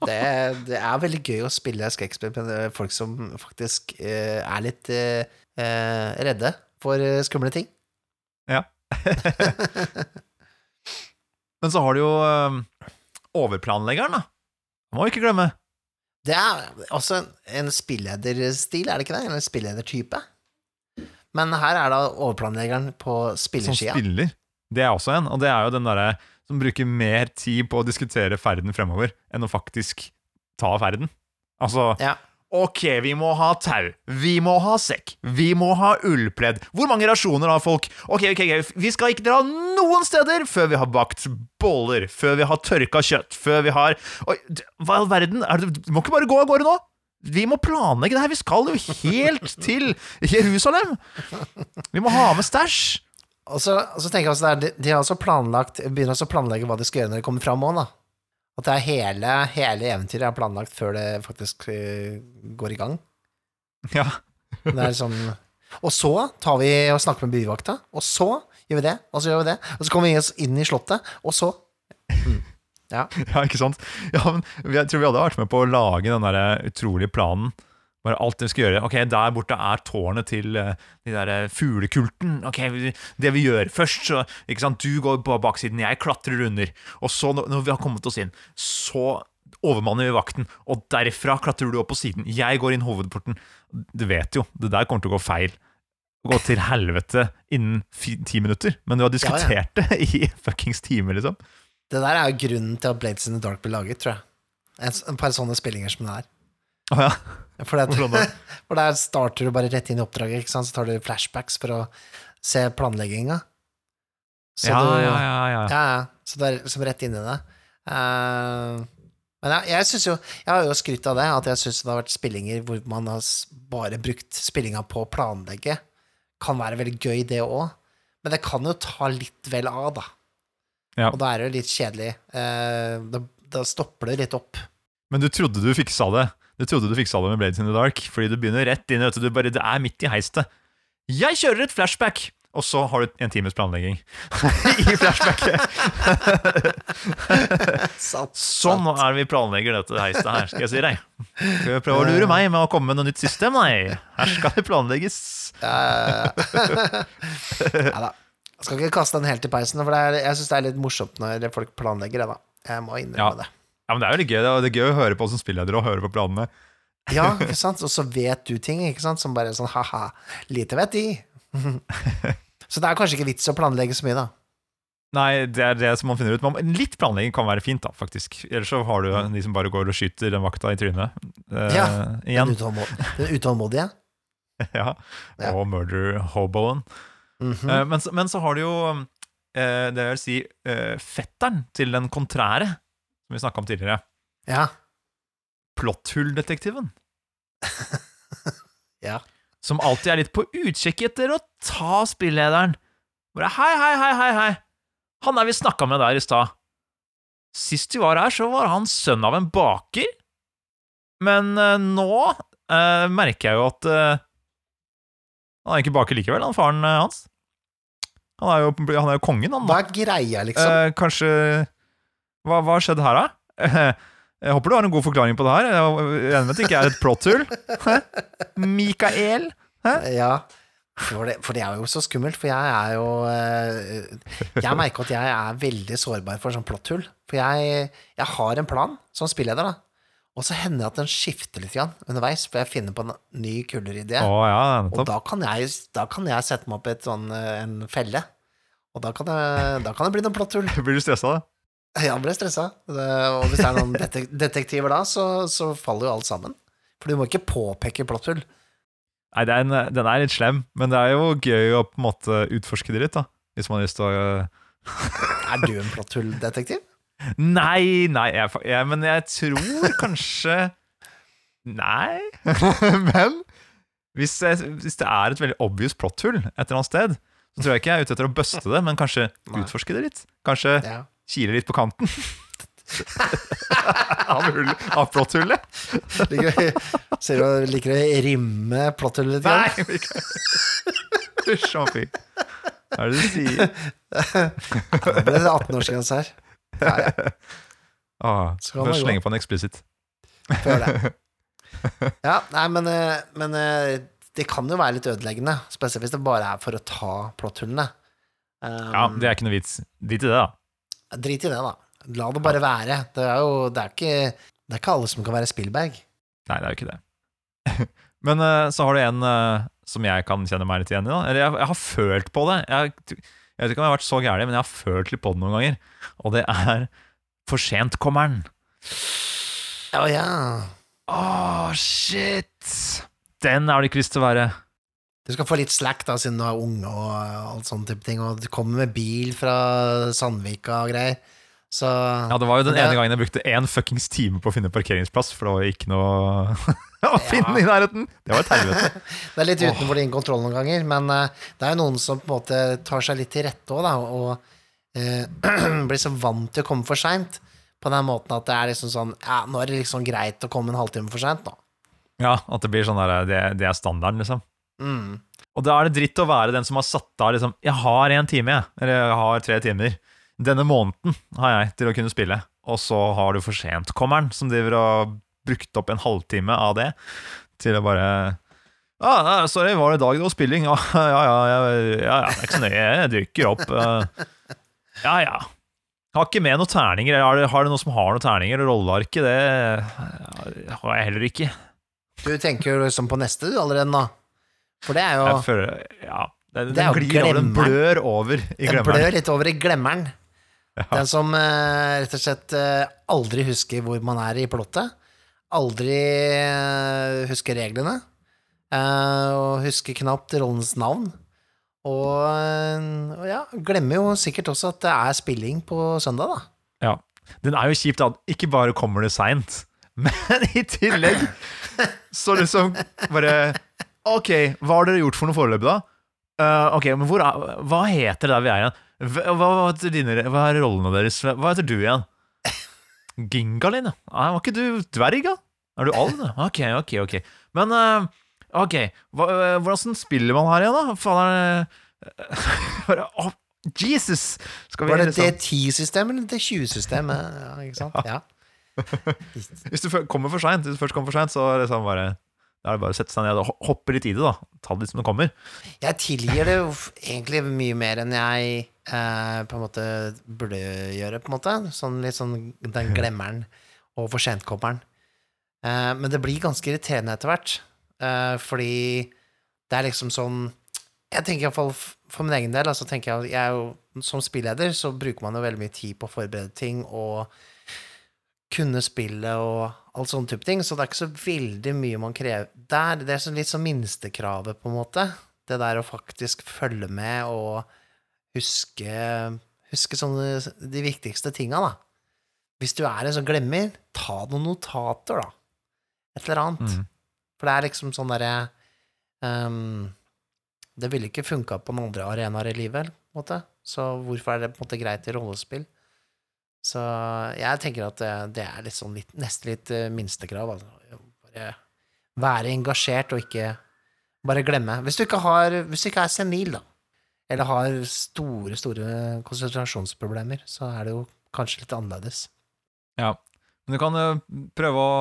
Det, det er veldig gøy å spille skrekkspill med folk som faktisk eh, er litt eh, eh, redde for eh, skumle ting. Ja. Men så har du jo eh, overplanleggeren, da. Det må vi ikke glemme. Det er også en, en spillederstil, er det ikke det? Eller en spilledertype. Men her er da overplanleggeren på Som spiller. Det er også en, og det er jo den derre som bruker mer tid på å diskutere ferden fremover enn å faktisk ta ferden. Altså Ja. Ok, vi må ha tau, vi må ha sekk, vi må ha ullpledd. Hvor mange rasjoner har folk? Ok, ok, ok, vi skal ikke dra noen steder før vi har bakt boller, før vi har tørka kjøtt, før vi har Oi, Hva i all verden? Er det, du må ikke bare gå av gårde nå! Vi må planlegge det her, vi skal jo helt til Jerusalem! Vi må ha med stæsj! Og så, og så tenker jeg også der, de, de har også planlagt, begynner også å planlegge hva de skal gjøre når de kommer fram òg, da. At det er hele, hele eventyret er planlagt før det faktisk eh, går i gang. Ja. Det er sånn Og så tar vi og snakker med byvakta, og så gjør vi det, og så gjør vi det. Og så kommer vi oss inn i slottet, og så mm. Ja. Ja, ikke sant? Ja, men Jeg tror vi hadde vært med på å lage den der utrolige planen. Bare alt det vi skal gjøre. Ok, Der borte er tårnet til uh, de der eh, fuglekulten. Ok, Det vi gjør først, så ikke sant? Du går på baksiden, jeg klatrer under. Og så, når vi har kommet oss inn, så overmanner vi vakten. Og derfra klatrer du opp på siden. Jeg går inn hovedporten. Du vet jo, det der kommer til å gå feil. Gå til helvete innen ti minutter. Men du har diskutert det i fuckings time, liksom. Det der er jo grunnen til at Blades in the Dark ble laget, tror jeg. En, et par sånne spillinger som det er. Oh, ja. For, det, for der starter du bare rett inn i oppdraget, så tar du flashbacks for å se planlegginga. Så Ja, du, ja, ja, ja. Ja, ja. Så det er liksom rett inn i det. Uh, men jeg, jeg synes jo Jeg har jo skrytt av det, at jeg syns det har vært spillinger hvor man har bare brukt spillinga på å planlegge. Kan være veldig gøy, det òg. Men det kan jo ta litt vel av, da. Ja. Og da er det jo litt kjedelig. Eh, da, da stopper det litt opp. Men du trodde du fiksa det. Du trodde du fiksa det med Blades in the Dark, fordi du begynner rett inn. Vet du, du bare, det er midt i heistet. Jeg kjører et flashback! Og så har du en times planlegging i flashbacket. Sånn er det vi planlegger dette heistet her, skal jeg si deg. Skal vi prøve å lure meg med å komme med noe nytt system? Nei, her skal det planlegges. Ja, da. Jeg skal ikke kaste den helt i peisen, for det er, jeg syns det er litt morsomt når folk planlegger det, da. Jeg må innrømme Ja. det. Ja, men Det er jo litt gøy, det er- det er gøy å høre på som spilleder og høre på planene. Ja, ikke sant? Og så vet du ting, ikke sant? Som bare er sånn ha-ha, lite vet de. Så det er kanskje ikke vits å planlegge så mye, da. Nei, det er det som man finner ut. Men litt planlegging kan være fint, da, faktisk. Ellers så har du de som bare går og skyter den vakta i trynet. Eh, Ja, igjen. Den, utålmod den utålmodige. Ja. Ja. Og murder hoboen. Mhm. Eh, men, men så har du jo eh, det vil si eh, fetteren til den kontrære, som vi snakka om tidligere. Ja. Plotthulldetektiven. Ja. Som alltid er litt på utkikk etter å ta spillederen. Bare hei, hei, hei, hei, hei. Han er vi snakka med der i stad. Sist vi var her, så var han sønn av en baker. Men uh, nå uh, merker jeg jo at uh, Han er ikke baker likevel, han faren hans. Han er jo, han er jo kongen, han. Hva er greia, liksom? Kanskje Hva har skjedd her, da? Jeg håper du har en god forklaring på det her. Jeg regner med at det ikke er et plotthull. Hæ? Mikael? Ja. For det, for det er jo så skummelt, for jeg er jo eh, Jeg merker at jeg er veldig sårbar for sånn plotthull. For jeg, jeg har en plan som spilleder, da. Og så hender det at den skifter litt grann underveis, for jeg finner på en ny, kulere idé. Å ja, Og da kan, jeg, da kan jeg sette meg opp i sånn, eh, en felle. Og da kan, det, da kan det bli noen plotthull. Blir du stressa, da? Ja, ble stressa. Og hvis det er noen detektiver da, så, så faller jo alt sammen. For du må ikke påpeke plotthull. Nei, det er den er litt slem, men det er jo gøy å på en måte utforske det litt, da. Hvis man har lyst til å Er du en plotthulldetektiv? Nei, nei, jeg, jeg, men jeg tror kanskje Nei. men hvis, jeg, hvis det er et veldig obvious plotthull et eller annet sted, så tror jeg ikke jeg er ute etter å buste det, men kanskje Nei. utforske det litt. Kanskje Ja. Kile litt på kanten. av, hull, av plotthullet. Ser du liker å rimme plotthullet litt? Nei! Hysj, å fy. Hva er det du sier? Det er 18-årsgrense her. Ja, ja, Ah, Så kan slenge på en eksplisitt. før det. Ja, nei, men, eh, men eh, det kan jo være litt ødeleggende. Spesielt hvis det bare er for å ta plotthullene. Um, Ja, det er ikke noe vits. Drit i det, da. Drit i det, da. La det bare være. Det er jo det er ikke, det er ikke alle som kan være Spillberg. Nei, det er jo ikke det. Men eh, så har du en eh, som jeg kan kjenne meg litt igjen i. da Eller jeg, jeg har følt på det. Jeg, jeg vet ikke om jeg har vært så gæren, men jeg har følt litt på det noen ganger. Og det er For sent-kommeren. Å oh, ja. Åh, shit! Den har du ikke lyst til å være. Du skal få litt slack da, siden du er unge og alt sånne type ting, og du kommer med bil fra Sandvika og greier. Så Ja, Det var jo den Det- ene gangen jeg brukte én fuckings time på å finne parkeringsplass, for det var ikke noe å finne i nærheten. Det var et helvete. det er litt utenfor din kontroll noen ganger, men uh, det er jo noen som på en måte tar seg litt til rette òg, da, og uh, blir så vant til å komme for seint. På den måten at det er liksom sånn Ja, nå er det liksom greit å komme en halvtime for seint, nå. Ja, At det blir sånn der, det, det er standarden, liksom. Mm. Og da er det dritt å være den som har satt av liksom, Jeg har en time, jeg. Eller jeg har tre timer. Denne måneden har jeg til å kunne spille. Og så har du for sent-kommeren, som driver og brukt opp en halvtime av det til å bare ah, nei, Sorry, var det i dag det spilling? Ja, ja, ja, ja, ja, ja ikke så nøye. Jeg dykker opp. Uh, ja, ja. Har ikke med noen terninger. Har det, har det noen som har noen terninger? Rollearket, det har jeg heller ikke. Du tenker liksom på neste du allerede nå. For det er jo Jeg føler, ja, den, Det er den glir over, den blør over i glemmeren. Den blør litt over i glemmeren. Ja. Den som uh, rett og slett uh, aldri husker hvor man er i plottet. Aldri uh, husker reglene. og husker knapt rollens navn. Og, og ja, glemmer jo sikkert også at det er spilling på søndag, da. Ja. Den er jo kjipt at ikke bare kommer det seint, men i tillegg så liksom bare Ok, hva har dere gjort for noe foreløpig, da? Uh, ok, men hvor er, Hva heter det der vi er igjen? Hva, hva, heter dine, hva er rollene deres? Hva heter du igjen? Gingalin, ja. Nei, Var ikke du dverg, da? Er du alv? da? Ok, ok, ok. Men eh, ok, hva, eh, hvordan spiller man her igjen, da? Faen, er det Bare, Jesus! Skal vi Var det liksom D10-systemet eller D20-systemet? Ja, ikke sant? Ja. Hvis du fø- kommer for seint, hvis du først kommer for seint, så er det sånn bare Da er det bare å sette seg ned og hoppe litt i det, da. Ta det litt som det kommer. Jeg tilgir det jo egentlig mye mer enn jeg eh, på en måte burde gjøre, på en måte. Sånn litt sånn den glemmeren og for sent-kommeren. Eh, men det blir ganske irriterende etter hvert, eh, fordi det er liksom sånn Jeg tenker iallfall for min egen del, altså tenker jeg, jeg jo, Som spilleder så bruker man jo veldig mye tid på å forberede ting og kunne spillet og alt sånne type ting, så det er ikke så veldig mye man krever der. Det er litt sånn minstekravet, på en måte. Det der å faktisk følge med og huske Huske sånne de viktigste tinga, da. Hvis du er en sånn glemmer, ta noen notater, da. Et eller annet. Mm. For det er liksom sånn derre um, Det ville ikke funka på noen andre arenaer i livet, på en måte. Så hvorfor er det på en måte greit i rollespill? Så jeg tenker at det, er litt sånn litt, nesten litt eh, minstekrav. Altså. Bare være engasjert og ikke bare glemme. Hvis du ikke, har, hvis du ikke er senil, da, eller har store, store konsentrasjonsproblemer, så er det jo kanskje litt annerledes. Ja. Men du kan prøve å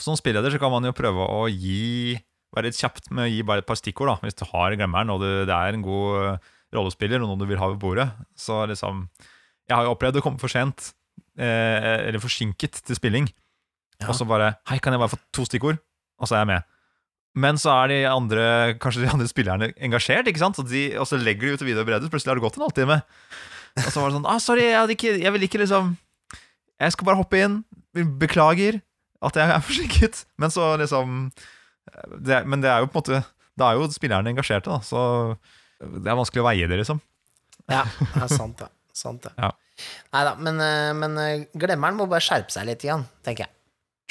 Som spilleder så kan man jo prøve å gi Være litt kjapt med å gi bare et par stikkord, da. Hvis du har glemmeren, og du, det er en god eh, rollespiller, og noen du vil ha ved bordet. Så liksom Jeg har jo opplevd å komme for sent, eh, eller forsinket, til spilling. Ja. Og så bare Hei, kan jeg bare få to stikkord? Og så er jeg med. Men så er de andre kanskje de andre spillerne engasjert, ikke sant? Så de, og så legger de ut videre bredde, plutselig har det gått en halvtime. Og så var det sånn ah, Sorry, jeg, ikke, jeg vil ikke liksom Jeg skal bare hoppe inn. Beklager at jeg er forsinket. Men så liksom det, Men det er jo på en måte Da er jo spillerne engasjerte, da. Så det er vanskelig å veie det, liksom. Ja, det er sant, det. Sant det. Ja. Nei da, men, eh, men eh, glemmeren må bare skjerpe seg litt igjen, tenker jeg.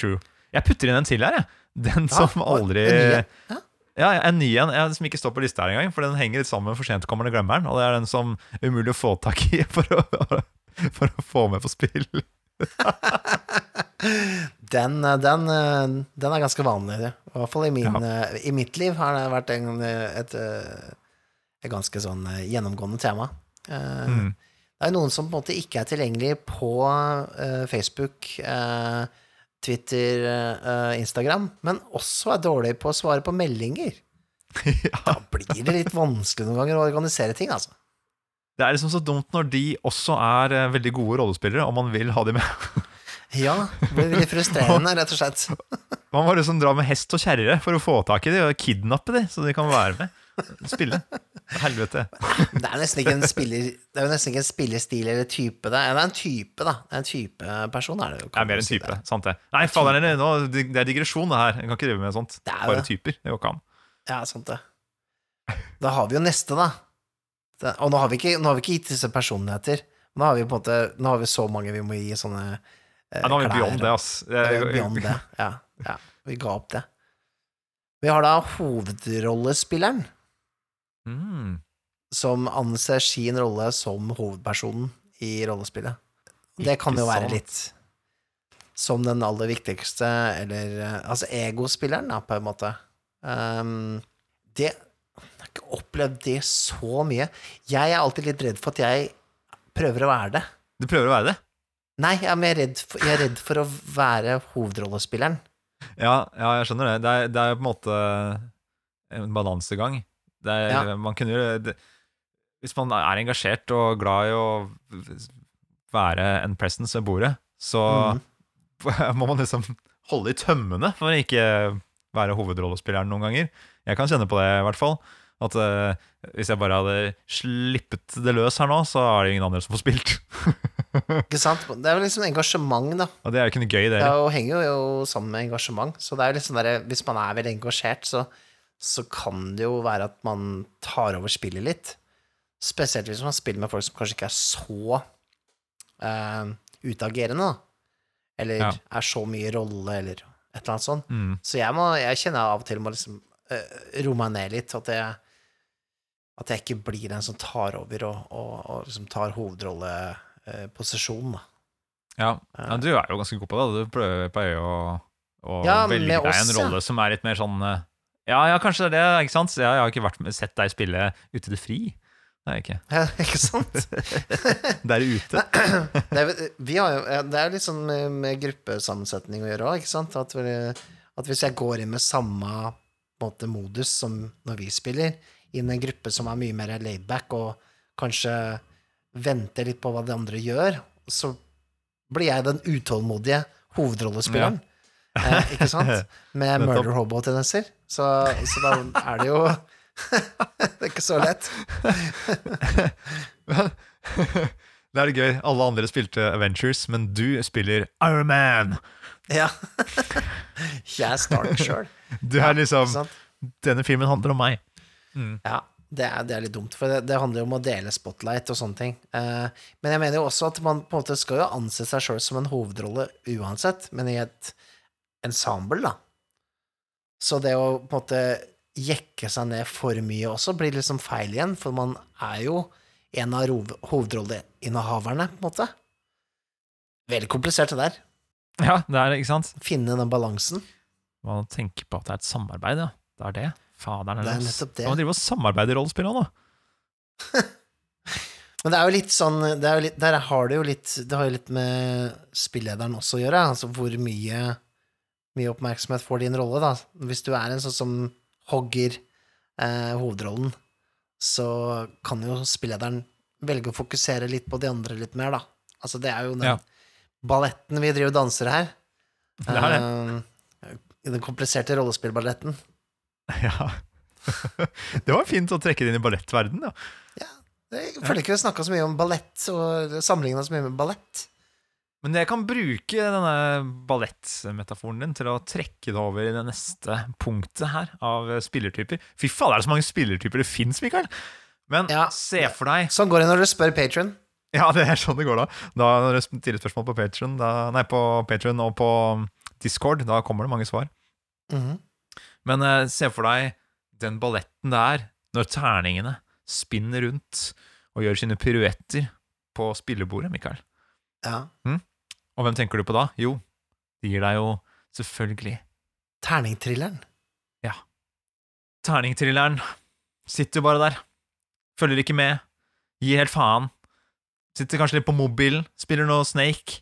True. Jeg putter inn en til her, jeg. Den som aldri en ny. Ja. En ny en som ikke står på lista her engang, for den henger litt sammen med for sentkommende glemmeren. Og det er den som er umulig å få tak i for å, for å få med på spill. Den, eh, den, den er ganske vanlig. I hvert fall i, min, Ja. i mitt liv har det vært en, et, et ganske sånn gjennomgående tema. Mm. Det er noen som på en måte ikke er tilgjengelig på uh, Facebook, uh, Twitter, uh, Instagram, men også er dårlig på å svare på meldinger. ja. Da blir det litt vanskelig noen ganger å organisere ting, altså. Det er liksom så dumt når de også er veldig gode rollespillere, og man vil ha de med. Ja, det blir veldig frustrerende, rett og slett. Man må liksom dra med hest og kjerre for å få tak i de og kidnappe de, så de kan være med. Spille. Helvete. Det er nesten ikke en spiller Det er nesten ikke en spillerstil eller type. Det er, det er en type, da. Det er en type person, er det jo. Det er mer en type. Sant det. Nei, fader, det, er digresjon, det her. Jeg kan ikke drive med sånt. Det er Bare det. typer. Det går ikke an. Ja, sant det. Da har vi jo neste, da. Det, og nå har, vi ikke, nå har vi ikke gitt disse personligheter. Nå har vi på en måte Nå har vi så mange vi må gi sånne eh, Ja, nå har vi klær beyond det, ass. Ja, vi er beyond det. Ja, ja. Vi ga opp det. Vi har da hovedrollespilleren, Mm. som anser sin rolle som hovedpersonen i rollespillet. Det kan jo være litt som den aller viktigste, eller eh, Altså egospilleren, da, på en måte. Um, det Jeg har ikke opplevd det så mye. Jeg er alltid litt redd for at jeg prøver å være det. Du prøver å være det? Nei, jeg er mer redd for, jeg er redd for å være hovedrollespilleren. Ja, ja jeg skjønner det. Det er, det er på en måte en balansegang. Er, Ja. man kunne det, Hvis man er engasjert og glad i å være en presence ved bordet, så mm. må man liksom holde i tømmene for å ikke være hovedrollespilleren noen ganger. Jeg kan kjenne på det, i hvert fall. At uh, hvis jeg bare hadde slippet det løs her nå, så er det ingen andre som får spilt. Ikke sant? Det er jo liksom engasjement, da. Og det er jo ikke noe gøy, det Det er henger jo sammen med engasjement. Så det er jo liksom der, hvis man er veldig engasjert, så, så kan det jo være at man tar over spillet litt. Spesielt hvis man spiller med folk som kanskje ikke er så uh, utagerende, da. Eller Ja. er så mye rolle, eller et eller annet sånt. Mm. Så jeg, må, jeg kjenner av og til må liksom uh, roe meg ned litt. At jeg, at jeg ikke blir den som tar over og, og, og liksom tar hovedrolleposisjonen, da. Ja. ja, du er jo ganske god på det. Du pleier jo å, å Ja, velge deg en rolle som er litt mer sånn eh, Ja, ja, kanskje det er det, ikke sant? Jeg, jeg har ikke vært med, sett deg spille ute i det fri. Nei, ikke. Ja, ikke sant? Der ute. Det er, vi har det er litt sånn med, med gruppesammensetning å gjøre òg, ikke sant? At, at hvis jeg går inn med samme måte, modus som når vi spiller, inn i en gruppe som er mye mer laidback, og kanskje venter litt på hva de andre gjør, så blir jeg den utålmodige hovedrollespilleren. Eh, ikke sant? Med murder hobo-tendenser. Så, så da er det jo Det er ikke så lett. Det er det gøy. Alle andre spilte Avengers, men du spiller Iron Man. Ja. Jeg er Stark sjøl. Du er liksom ja. Denne filmen handler om meg. Ja, det er, det er litt dumt, for det, det handler jo om å dele spotlight og sånne ting. Eh, men jeg mener jo også at man på en måte skal jo anse seg sjøl som en hovedrolle uansett, men i et ensemble, da. Så det å på en måte jekke seg ned for mye også blir liksom feil igjen, for man er jo en av hovedrolleinnehaverne, på en måte. Veldig komplisert det der. Ja, det er det, ikke sant? Finne den balansen. Man tenker på at det er et samarbeid, ja. Det er det. Faderen Det er det. Man driver og samarbeider i rollespill da? Men det er jo litt sånn det jo litt, Der har det jo litt Det har jo litt med spillederen også å gjøre. Altså hvor mye, mye oppmerksomhet får din rolle, da. Hvis du er en sånn som hogger eh, hovedrollen, så kan jo spillederen velge å fokusere litt på de andre litt mer, da. Altså, det er jo den Ja. balletten vi driver og danser her. Det er det. Eh, den kompliserte rollespillballetten. Ja. det var fint å trekke det inn i ballettverden, ja. Jeg føler ikke vi snakka så mye om ballett, og sammenligna så mye med ballett. Men jeg kan bruke denne ballettmetaforen din til å trekke det over i det neste punktet her av spillertyper. Fy faen, det er så mange spillertyper det fins, Mikael! Men Ja. se for deg Sånn går det når du spør patron. Ja, det er sånn det går da. Da Når det stiller spørsmål på Patreon da, Nei, på Patreon og på Discord, da kommer det mange svar. Mhm. Men eh, se for deg den balletten det er når terningene spinner rundt og gjør sine piruetter på spillebordet, Mikael. Ja. Og hvem tenker du på da? Jo, det gir deg jo selvfølgelig Terningtrilleren. Terningtrilleren. Sitter jo bare der. Følger ikke med. Gir helt faen. Sitter kanskje litt på mobilen, spiller noe Snake.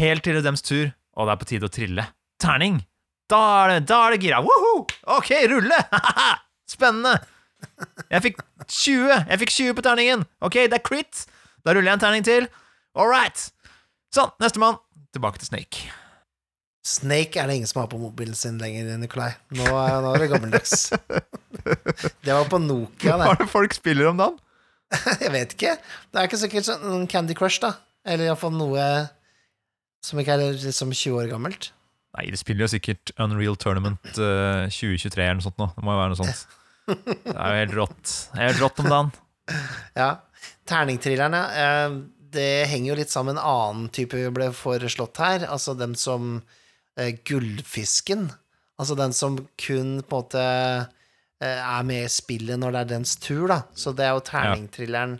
Helt til det er dems tur, og det er på tide å trille. Terning! Da er det, da er det gira. Woho! Ok, rulle! Spennende! Jeg fikk 20! Jeg fikk 20 på terningen! Ok, det er crit! Da ruller jeg en terning til. All right! Sånn, nestemann. Tilbake til Snake. Snake er det ingen som har på mobilen sin lenger, Nikolai. Nå, nå er det gammeldags. Det var på Nokia, Hva det. er det folk spiller om dagen? Jeg vet ikke. Det er ikke sikkert sånn Candy Crush, da. Eller iallfall noe som ikke er liksom 20 år gammelt. Nei, de spiller jo sikkert Unreal Tournament eh, 2023 eller noe sånt nå. Det må jo være noe sånt. Det er jo helt rått. Det helt rått om dagen. Ja. Terningtrillerne, eh, det henger jo litt sammen med en annen type vi ble foreslått her. Altså den som eh, Gullfisken. Altså den som kun på en måte eh, er med i spillet når det er dens tur, da. Så det er jo terningtrilleren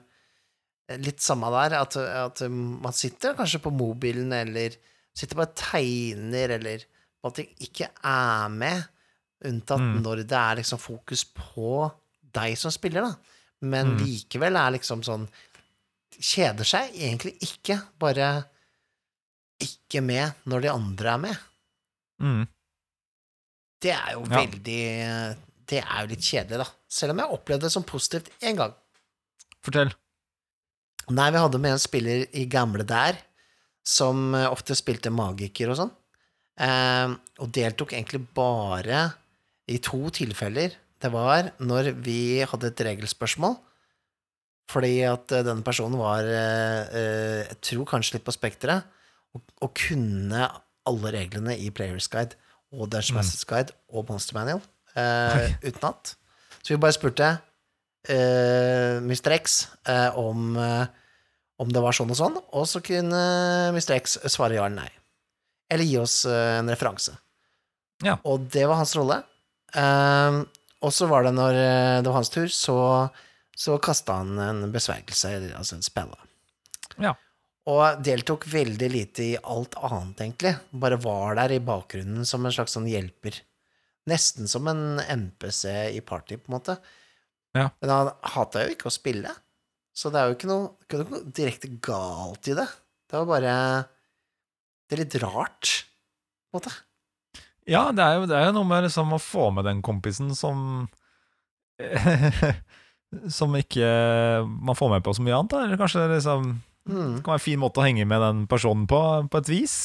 eh, litt samme der. At, at man sitter kanskje på mobilen, eller sitter bare tegner, eller på en måte ikke er med. Unntatt Mm. når det er liksom fokus på deg som spiller, da. Men Mm. likevel er liksom sånn Kjeder seg egentlig ikke, bare ikke med når de andre er med. Mm. Det er jo Ja. veldig Det er jo litt kjedelig, da. Selv om jeg opplevde det som positivt én gang. Fortell. Nei, vi hadde med en spiller i gamle der, som eh, ofte spilte magiker og sånn. Eh, og deltok egentlig bare i to tilfeller. Det var når vi hadde et regelspørsmål, fordi at eh, denne personen var, eh, eh, jeg tror kanskje litt på spekteret, og, og kunne alle reglene i Players Guide og Dungeon Mm. Masters Guide og Monster Manual uh, utenat. Så vi bare spurte uh, Mr. X om, eh, om det var sånn og sånn, og så kunne Mr. X svare ja eller nei. Eller gi oss en referanse. Ja. Og det var hans rolle. Og så var det når det var hans tur, så, så kasta han en besvergelse, altså en spelle. Ja. Og deltok veldig lite i alt annet, egentlig. Bare var der i bakgrunnen som en slags sånn hjelper. Nesten som en NPC i Party, på en måte. Ja. Men han hata jo ikke å spille, så det er jo ikke noe, ikke noe direkte galt i det. Det var bare Det er litt rart, på en måte. Ja, det er jo, det er jo noe med liksom å få med den kompisen som Som ikke man får med på så mye annet, da. Eller kanskje liksom Mm. Det kan være en fin måte å henge med den personen på, på et vis.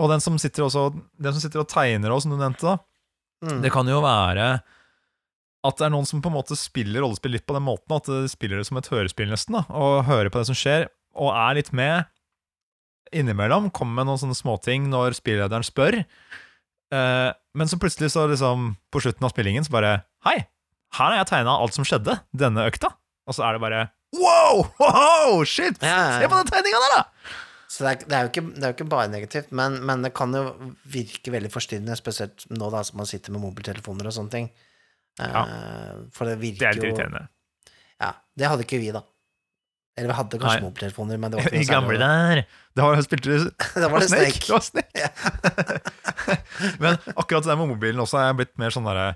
Og den som sitter, også, den som sitter og tegner òg, som du nevnte. Mm. Det kan jo være at det er noen som på en måte spiller rollespill litt på den måten, at de spiller det som et hørespill nesten, da, og hører på det som skjer, og er litt med innimellom, kommer med noen sånne småting når spillederen spør, eh, men så plutselig så liksom, på slutten av spillingen, så bare Hei, her har jeg tegna alt som skjedde denne økta, og så er det bare Wow! wow shit! Se på den tegninga der, da! Så det er, det, er ikke, det er jo ikke bare negativt, men, men det kan jo virke veldig forstyrrende, spesielt nå da som man sitter med mobiltelefoner og sånne ting. Eh, Ja. For det Det virker er litt jo irriterende. Ja, det hadde ikke vi, da. Eller vi hadde kanskje Nei. mobiltelefoner, men det var ikke noe gamle der Det var, spilte du Det var det Snake. Det var Snake. Men akkurat det med mobilen også er blitt mer sånn derre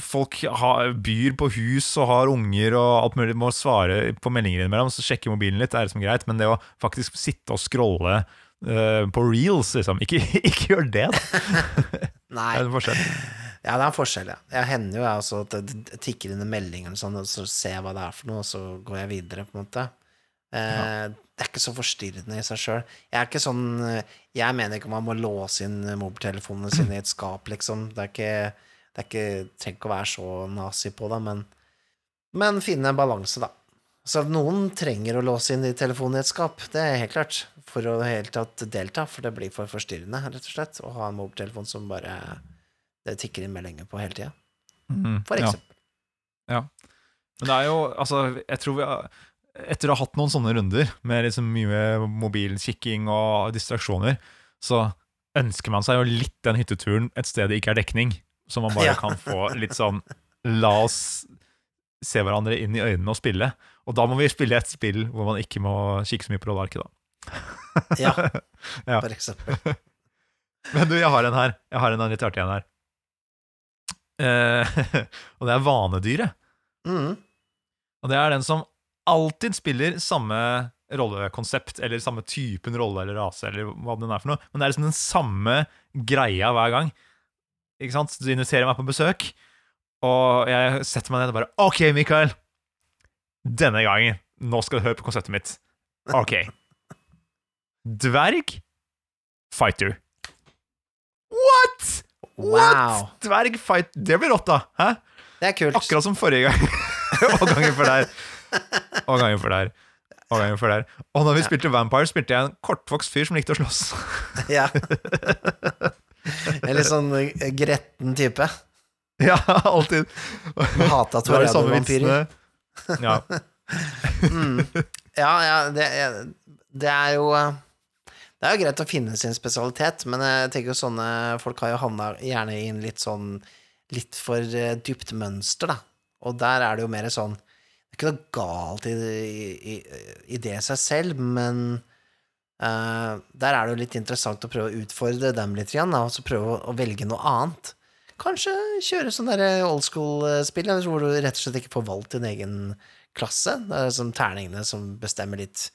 Folk har, byr på hus og har unger og alt mulig, må svare på meldinger innimellom, så sjekke mobilen litt det som er greit, men det å faktisk sitte og scrolle uh, på reels, liksom, ikke, ikke gjør det, da. Nei. Det er en forskjell. Ja, det er en forskjell, ja. Jeg hender jo jeg også at det tikker inn en melding eller sånn, og så ser jeg hva det er for noe, og så går jeg videre, på en måte. Ja. Det er ikke så forstyrrende i seg sjøl. Jeg er ikke sånn eh, Jeg mener ikke man må låse inn mobiltelefonene sine i et skap, liksom. Det er ikke Det er ikke Trenger ikke å være så nazi på det, men Men finne en balanse, da. Så noen trenger å låse inn i telefonen i et skap, det er helt klart, for å helt tatt delta, for det blir for forstyrrende, rett og slett, å ha en mobiltelefon som bare det tikker inn meldinger på hele tida, For for ja. ja. Men det er jo, altså, jeg tror vi har Etter å ha hatt noen sånne runder med liksom mye mobilkikking og distraksjoner, så ønsker man seg jo litt den hytteturen et sted det ikke er dekning, så man bare Ja. kan få litt sånn La oss se hverandre inn i øynene og spille. Og da må vi spille et spill hvor man ikke må kikke så mye på rollearket, da. Ja, Ja. for eksempel. Men du, jeg har en her. Jeg har en litt artig en her. Eh, og det er vanedyret. Mm. Og det er den som alltid spiller samme rollekonsept, eller samme typen rolle eller rase, eller hva den er for noe. Men det er liksom den samme greia hver gang. Ikke sant? Du inviterer meg på besøk, og jeg setter meg ned og bare OK, Mikael. Denne gangen. Nå skal du høre på konseptet mitt. OK. Dverg. Fighter. What?! Wow. What?! Dverg fight Det blir rått, da. Hæ? Det er kult. Akkurat som forrige gang. og gangen før der. Og gangen før der. Og gangen før der. Og når vi spilte Vampire, spilte jeg en kortvokst fyr som likte å slåss. Ja. En litt sånn eh, gretten type. ja, alltid. Hata tornado-vampyrer. Ja. Mm. Ja, ja, det, det er jo eh, Det er jo greit å finne sin spesialitet, men jeg tenker jo sånne folk har jo havna gjerne i en litt sånn litt for eh, dypt mønster, da. Og der er det jo mer sånn Det er ikke noe galt i, i, i det seg selv, men eh, der er det jo litt interessant å prøve å utfordre dem litt, igjen, og så prøve å, velge noe annet. Kanskje kjøre sånn der old school-spill, hvor du rett og slett ikke får valgt din egen klasse. Det er sånn terningene som bestemmer litt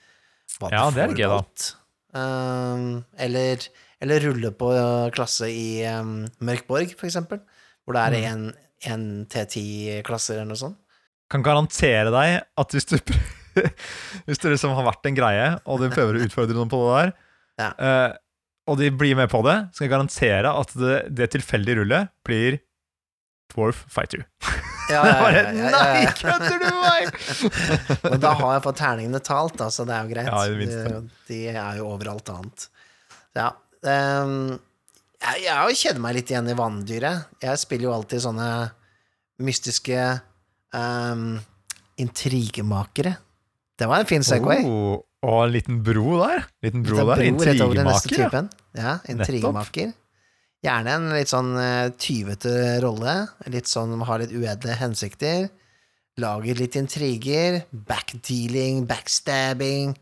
hva Ja, du får valgt. Uh, eller, eller rulle på uh, klasse i um, Mørkborg, for eksempel, hvor det er Mm. en, en T10-klasser eller noe sånt. Kan garantere deg at hvis du Hvis det liksom har vært en greie, og du prøver å utfordre noen på det der, Ja. uh, og de blir med på det, så jeg garantere at det, det tilfeldige rullet blir Dwarf Fighter. Ja, ja, ja, ja, Nei, kødder du meg?! Men da har jeg fått terningene talt, da, så det er jo greit. Ja, det minste. de, de er jo overalt annet. Ja. Um, jeg, jeg jo meg litt igjen i vanndyret. Jeg spiller jo alltid sånne mystiske um, intrigemakere. Det var en fin Segway. Oh, og en liten bro der. Liten bro der. Intrigemaker. Ja. intrigemaker. Gjerne en litt sånn uh, tyvete rolle. Litt sånn har litt uedle hensikter. Lager litt intriger. Backdealing, backstabbing.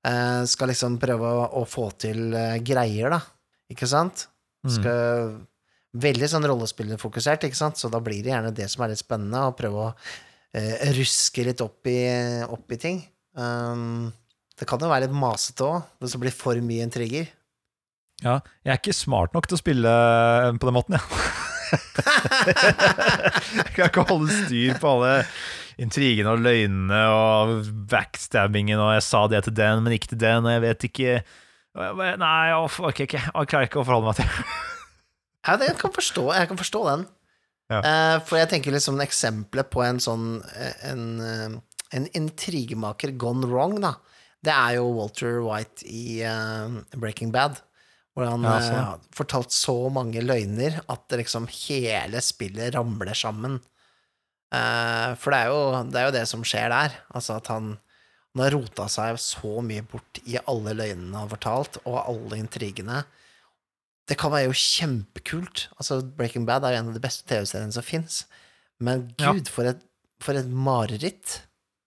Uh, skal liksom prøve å, å få til uh, greier, da. Ikke sant? Mm. Veldig sånn rollespillerfokusert, ikke sant? Så da blir det gjerne det som er litt spennende, å prøve å eh, ruske litt opp i, opp i ting. Um, det kan jo være litt masete òg, hvis det blir for mye intriger. Ja, jeg er ikke smart nok til å spille på den måten, jeg. jeg kan ikke holde styr på alle intrigene og løgnene og backstabbingen, og jeg sa det til den, men ikke til den, og jeg vet ikke Nei, jeg orker ikke. Jeg klarer ikke å forholde meg til det jeg kan forstå, jeg kan forstå den. Ja. Eh, for jeg tenker liksom eksempelet på en sånn eh, en, eh, en intrigemaker gone wrong, da. Det er jo Walter White i uh, Breaking Bad. Hvor han Ja, sånn. har fortalt så mange løgner at liksom hele spillet ramler sammen. Uh, for det er, jo, det er jo det som skjer der. Altså at han, han har rota seg så mye bort i alle løgnene han har fortalt, og alle intrigene. Det kan være jo kjempekult. Altså, Breaking Bad er jo en av de beste TV-seriene som fins. Men Ja. gud, for, et, for et mareritt.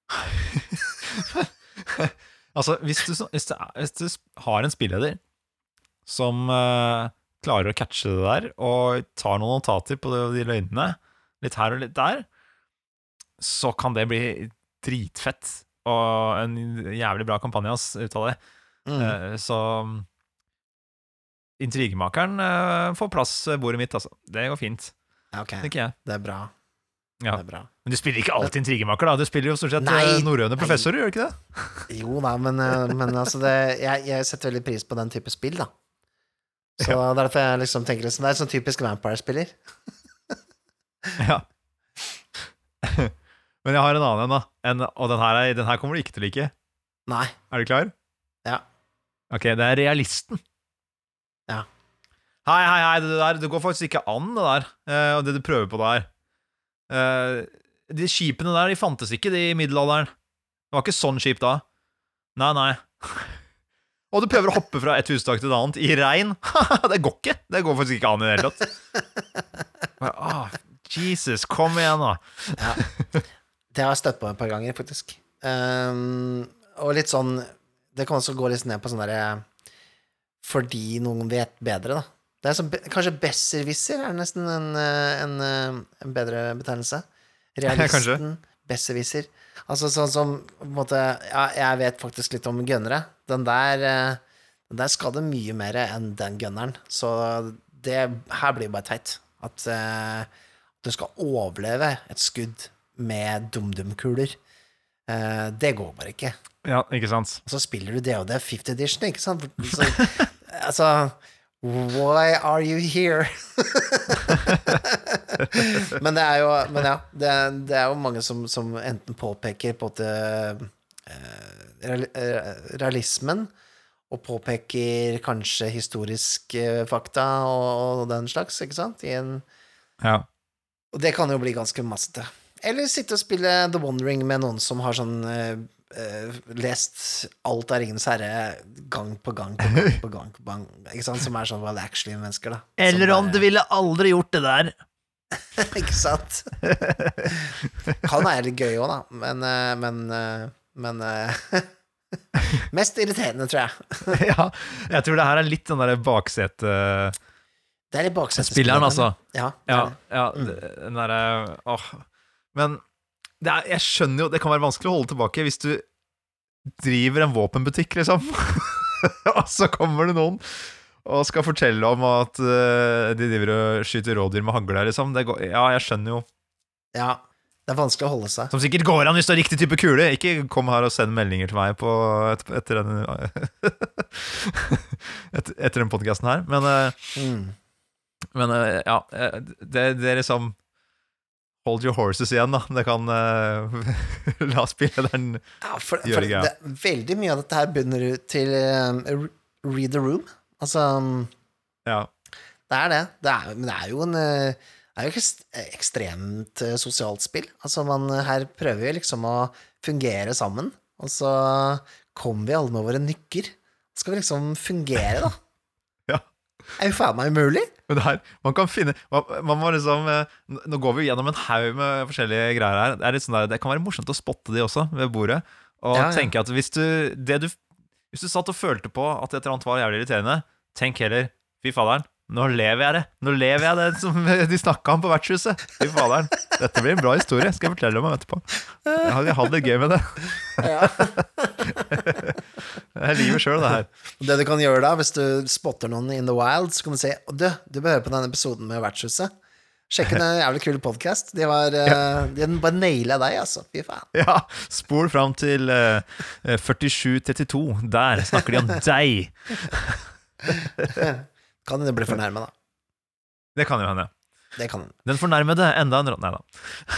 Altså, hvis du, hvis, du, hvis du har en spilleder som uh, klarer å catche det der, og tar noen notater på de, de løgnene, litt her og litt der, så kan det bli dritfett. Og en jævlig bra kampanje ass, ut av det. Mm. Uh, så intrigemakeren uh, får plass ved bordet mitt, altså. Det går fint, Ja, ok, tenker jeg. det er bra. Ja. Det er bra. Men du spiller ikke alltid intrigemaker, da. Du spiller jo stort sett Nei, eh, norrøne professorer, gjør du ikke det? Jo da, men, eh, men altså det, jeg, jeg setter veldig pris på den type spill, da. Så derfor jeg liksom tenker liksom, Det er sånn typisk Vampire-spiller. Ja. Men jeg har en annen en, da. En, og den her, er, den her kommer du ikke til å like. Nei. Er du klar? Ja. Ok, det er realisten. Ja. Hei, hei, hei, det, der, det går faktisk ikke an, det der. eh, og det du prøver på der. Eh, de skipene der, de fantes ikke de i middelalderen. Det var ikke sånn skip da. Nei, nei. Og du prøver å hoppe fra et hustak til et annet i regn. det går ikke. Det går faktisk ikke an i det hele tatt. Ah, Jesus, kom igjen, da. Det har jeg støtt på et par ganger, faktisk. Um, og litt sånn Det kan også gå litt ned på sånn derre Fordi noen vet bedre, da. Det er som, kanskje besserwisser er nesten en, eh, en, eh, en bedre betegnelse. Realisten, besserwisser. Altså sånn som på en måte Ja, jeg vet faktisk litt om gønnere. Den der eh, Den der skader mye mer enn den gunneren. Så det her blir bare teit. At uh, du skal overleve et skudd med dum-dum-kuler. Eh, det går bare ikke. Ja, ikke sant? Og så spiller du DOD 50 edition, ikke sant? Så, altså Why are you here? men det er jo Men ja, det, er- det er jo mange som, som enten påpeker på en eh, eh, realismen, og påpeker kanskje historiske fakta og, og den slags, ikke sant? I en Ja. og det kan jo bli ganske massete. Eller sitte og spille The Wondering med noen som har sånn eh, lest alt av Ringenes herre gang på gang på gang på gang. På gang ikke sant? Som er sånn well actually-mennesker, da. Eller om du ville aldri gjort det der. Ikke sant? Han er litt gøy òg, da. Men, uh, men, uh, men Mest irriterende, tror jeg. ja, jeg tror det her er litt den derre baksete... Det er litt baksetespilleren. Spilleren, altså. Ja, det Ja, det. ja Mm. den derre Åh. Men er, jeg skjønner jo Det kan være vanskelig å holde tilbake hvis du driver en våpenbutikk, liksom. og så kommer det noen og skal fortelle om at uh, de driver og skyter rådyr med hagle, liksom. Det går, ja, jeg skjønner jo. ja. Det er vanskelig å holde seg. Som sikkert går an hvis du har riktig type kule. Ikke kom her og send meldinger til meg på, et, etter den et, Etter den podkasten her. Men, uh, Mm. men uh, ja, det, det er liksom Hold your horses igjen, da. Det kan uh, La spilleren Ja, for, for det, greia. veldig mye av dette her bunner ut til eh, read the room. Altså, Ja. det er det. det er, men det er jo en eh, det er jo ikke ekst- ekstremt sosialt spill. Altså, man her prøver jo liksom å fungere sammen, og så kommer vi alle med våre nykker. Skal vi liksom fungere, da? Ja. Er jo faen meg umulig. Men det her, man kan finne man, man må liksom eh, Nå går vi gjennom en haug med forskjellige greier her. Det, er litt sånn der, det kan være morsomt å spotte de også ved bordet. Og Ja, ja. tenke at hvis du Det du Hvis du satt og følte på at et eller annet var jævlig irriterende, tenk heller fy faderen, nå lever jeg det. Nå lever jeg det som de snakka om på vertshuset. Fy faderen, dette blir en bra historie. Skal jeg fortelle om etterpå. Jeg har, jeg det gøy med det. Ja. Det er livet sjøl, det her. Det du kan gjøre da, hvis du spotter noen in the wild, så kan du si Du, du bør høre på denne episoden med Vertshuset. Sjekk ut en jævlig kul podkast. De, var, ja. de bare naila deg, altså. Fy faen. Ja, spol fram til eh, 4732. Der snakker de om deg. Kan hende bli fornærma, da. Det kan jo hende. Det kan hende. Den fornærmede enda en råd Nei da.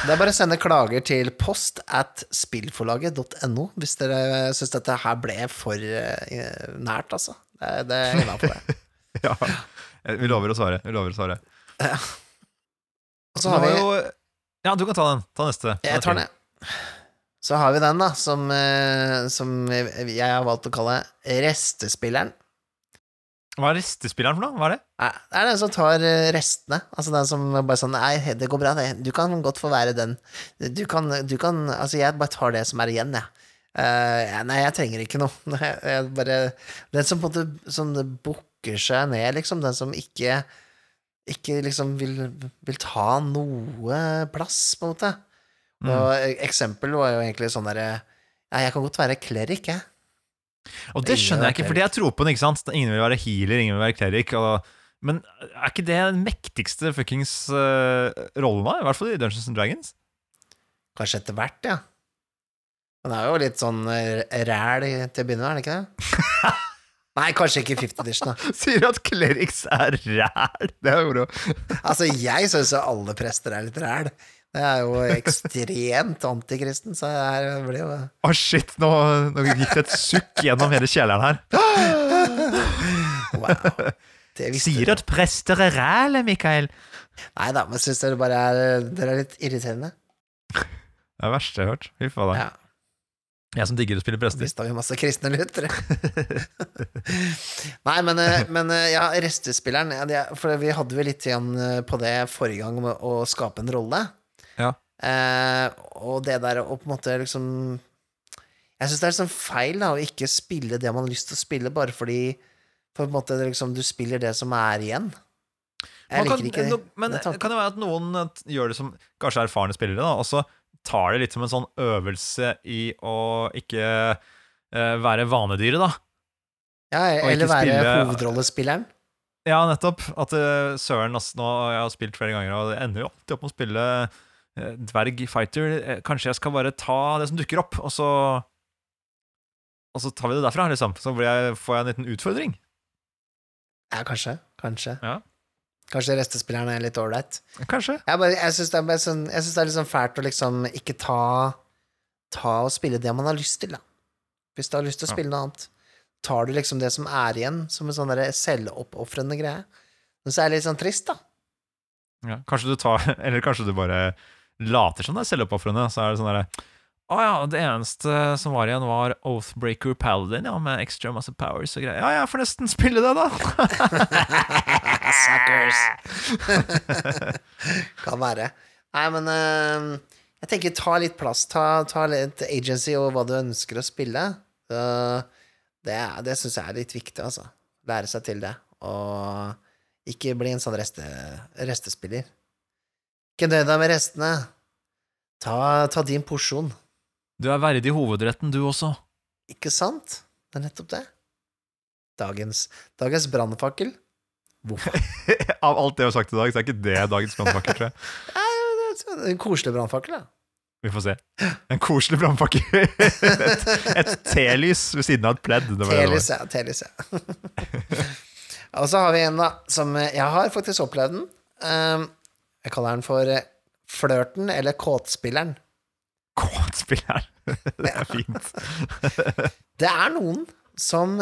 Det er bare å sende klager til post at spillforlaget.no hvis dere syns dette her ble for eh, nært, altså. Det, det er innafor, det. Ja. Vi lover å svare. Vi lover å svare. Og så har vi jo Ja, du kan ta den. Ta neste. Jeg tar den, jeg. Så har vi den, da, som, eh, som jeg har valgt å kalle restespilleren. Hva er restespilleren for noe? Hva er det? Nei, Det er den som tar eh, restene. Altså den som bare sånn Nei, det går bra, det. Du kan godt få være den. Du kan, du kan Altså, jeg bare tar det som er igjen, jeg. Eh, ja, nei, jeg trenger ikke noe. Nei, Jeg bare Den som på en måte sånn bukker seg ned, liksom. Den som ikke ikke liksom vil, vil ta noe plass, på en måte. Og e- eksempel var jo egentlig sånn derre Ja, jeg kan godt være klerik, jeg. Og det skjønner er jeg ikke, fordi jeg tror på ikke sant? Ingen vil være healer, ingen vil være cleric. Og, men er ikke det den mektigste fuckings uh, rollen, da? I hvert fall i Dungeons and Dragons? Kanskje etter hvert, ja. Han er jo litt sånn eh, ræl til å begynne med, er han ikke det? Nei, kanskje ikke Fifth Edition, da. Sier du at clerics er ræl? Det er bra. Altså, jeg syns alle prester er litt ræl. Det er jo ekstremt antikristen, så det blir jo Å, shit, nå, nå gikk det et sukk gjennom hele kjelleren her. Wow. Det Sier du at prester er ræle, Mikael? Nei da, men syns dere bare er Dere er litt irriterende. Det er det verste jeg har hørt. Fy faen. Ja. Jeg som digger å spille prester. Mista vi masse kristne lyttere. Nei, men, eh, men eh, ja, restespilleren er- For vi hadde jo litt igjen eh, på det forrige gang med å skape en rolle. Eh, og det der å på en måte liksom Jeg syns det er liksom feil da, å ikke spille det man har lyst til å spille, bare fordi på en måte liksom, du spiller det som er igjen. Jeg Man kan, liker ikke no, men det kan det være at noen gjør det som kanskje erfarne spillere, da, og så tar det litt som en sånn øvelse i å ikke uh, være vanedyret, da? Ja, eller være spille- hovedrollespilleren. Ja, nettopp. At uh, søren altså, nå jeg har spilt flere ganger, og det ender jo alltid opp med å spille eh, dverg fighter. Eh, Kanskje jeg skal bare ta det som dukker opp, og så Og så tar vi det derfra, liksom. Så blir jeg, får jeg en liten utfordring. Ja, kanskje. Kanskje. Ja. Kanskje restespilleren er litt ålreit. Kanskje. Jeg, bare, jeg syns det, er sånn, det er litt sånn fælt å liksom ikke ta Ta og spille det man har lyst til, da. Hvis du har lyst til å Ja. spille noe annet. Tar du liksom det som er igjen, som en sånn selvoppofrende greie. Men så er det litt sånn trist, da. Ja, kanskje du tar Eller kanskje du bare later som det er selvoppofrende. Så er det sånn derre Å ja, det eneste som var igjen, var Oathbreaker Paladin, ja, med extra masse powers og greier. Ja, jeg får nesten spille det, da. Suckers! kan være. Nei, men uh, jeg tenker ta litt plass. Ta, ta litt agency og hva du ønsker å spille. Uh, det det syns jeg er litt viktig, altså. Lære seg til det. Og ikke bli en sånn reste, restespiller. Ikke nøy deg med restene. Ta, ta din porsjon. Du er verdig hovedretten, du også. Ikke sant? Det er nettopp det. Dagens, dagens brannfakkel. Av alt det vi har sagt i dag, så er ikke det dagens brannfakkel, tror jeg. Er En koselig brannfakkel, da. Vi får se. En koselig brannfakkel. Et, et telys ved siden av et pledd. Det var det det var. Telys, ja. Telys, ja. Og så har vi en, da, som jeg har faktisk opplevd den. Um, jeg kaller den for eh, Flørten eller Kåtspilleren. Kåtspilleren. Det er fint. Det er noen som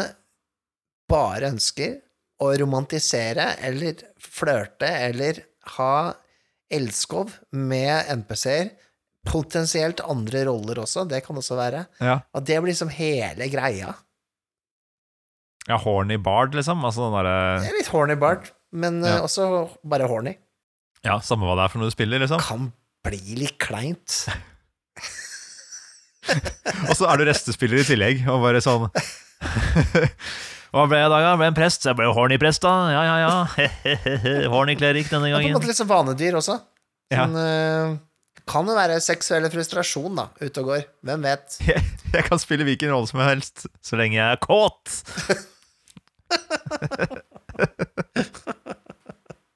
bare ønsker å romantisere eller flørte eller ha elskov med NPC-er. Potensielt andre roller også, det kan også være. Ja. Og det blir liksom hele greia. ja, horny bard, liksom. Altså den derre er litt horny bard, men eh, Ja. også bare horny. Ja, samme hva det er for noe du spiller, liksom. Kan bli litt kleint. Og så er du restespiller i tillegg, og bare sånn Hva ble jeg i dag, da? Ble en prest? Så jeg ble jo horny-prest, da. Ja, ja, ja. Horny-klerik denne gangen. er på en måte litt sånn vanedyr også. Ja. Sånn, eh, kan jo være seksuell frustrasjon, da, ute og går. Hvem vet? Jeg, jeg kan spille hvilken rolle som helst. Så lenge jeg er kåt.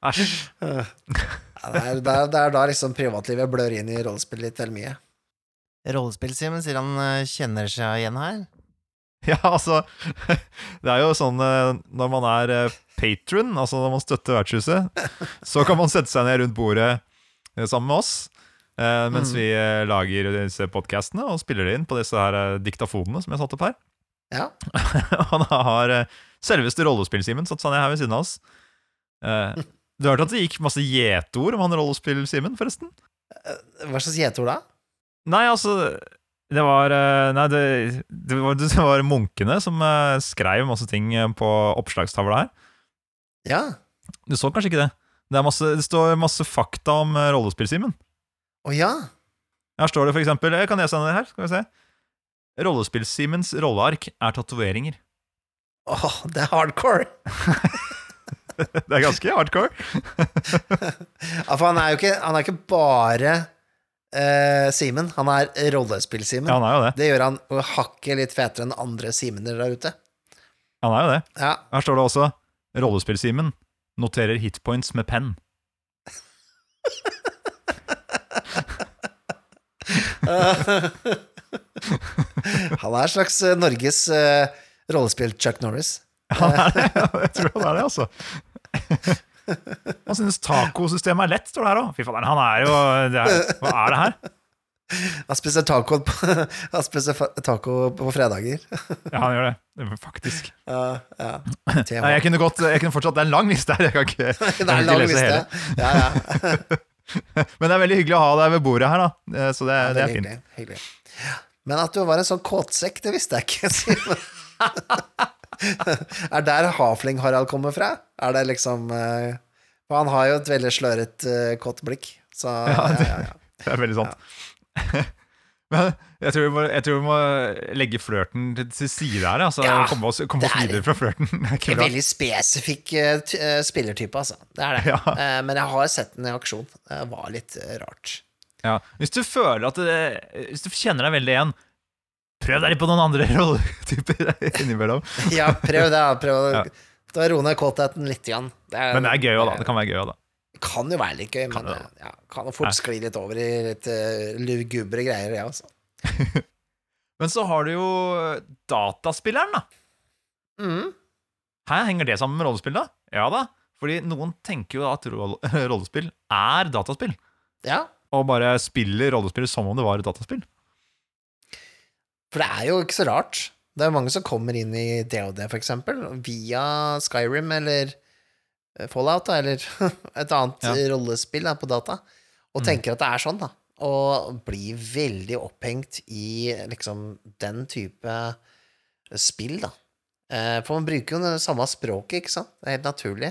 Æsj. Ja, det, er, det, er, det er da liksom privatlivet blør inn i rollespill litt vel mye. Rollespill, Simen, sier han eh, kjenner seg igjen her. Ja, altså Det er jo sånn eh, når man er eh, patron, altså når man støtter vertshuset, så kan man sette seg ned rundt bordet sammen med oss. eh, Mens Mm. vi lager disse podkastene og spiller det inn på disse her diktafonene som jeg satt opp her. Ja. Og da har selveste rollespill-Simen satt seg ned her ved siden av oss. Eh, Du har hørt at det gikk masse gjetord om han rollespill-Simen, forresten? Hva slags gjetord da? Nei, altså Det var eh, Nei, det, det, var, det var munkene som eh, skrev masse ting eh, på oppslagstavla her. Ja. Du så kanskje ikke det? Det, masse, det står masse fakta om eh, rollespill-Simen. Å ja. Her står det for eksempel Jeg kan lese den her, skal vi se. Rollespill-Simens rolleark er tatoveringer. Åh, det er hardcore. Det er ganske hardcore. Ja, for han er jo ikke, han er ikke bare uh, Simen, han er rollespill-Simen. Ja, han er jo det. Det gjør han hakket litt fetere enn andre Simener der ute. Han er jo det. Ja. Her står det også Rollespill-Simen noterer hitpoints med penn. Han er en slags eh, Norges uh, rollespill-Chuck Norris. Han er det, jeg tror han er det, altså. Han synes tacosystemet er lett, står det her òg. Fy faen, han er jo det er, Hva er det her? Han spiser taco på, han spiser taco på fredager. Ja, han gjør det. det. er Faktisk. Ja, ja. Nei, jeg kunne godt Jeg kunne fortsatt Det er en lang liste her. Jeg kan ikke, jeg Det kan er ikke lang lese hele. Ja, ja. Men det er veldig hyggelig å ha deg ved bordet her, da. Så det, Ja, det er veldig fint. hyggelig, hyggelig. Men at du var en sånn kåtsekk, det visste jeg ikke. Simen. er der Hafling-Harald kommer fra? Er det liksom eh, For han har jo et veldig sløret, uh, kått blikk. Så ja, det- ja, ja. Det er veldig sant. Men jeg tror, må, jeg tror vi må legge flørten til, til side her. Altså, Ja, komme oss, komme oss er- videre fra flørten. Det En veldig spesifikk uh, eh, spillertype, altså. Det er det. Ja. Uh, men jeg har sett den i aksjon. Det var litt uh, rart. Ja. Hvis du føler at det, Hvis du kjenner deg veldig igjen, prøv deg litt på noen andre rolletyper innimellom. Ja, prøv det. da. Prøv å da roe ned kåtheten litt. Igjen. Det, er- Men det er gøy òg, da. Det kan være gøy også, da. kan jo være litt gøy, men det eh, ja, kan jo fort Nei. skli litt over i litt uh, lugubre greier, ja, også. Men så har du jo dataspilleren, da. Mm. Her henger det sammen med rollespill, da? Ja da. Fordi noen tenker jo at rollespill er dataspill. Ja, Og bare spiller rollespill som om det var et dataspill. for det er jo ikke så rart. Det er mange som kommer inn i DOD, for eksempel, via Skyrim eller eh, Fallout, da, eller et annet Ja. rollespill da, på data, og Mm. tenker at det er sånn, da. Og blir veldig opphengt i liksom den type spill, da. Eh, For man bruker jo det samme språket, ikke sant? Det er helt naturlig.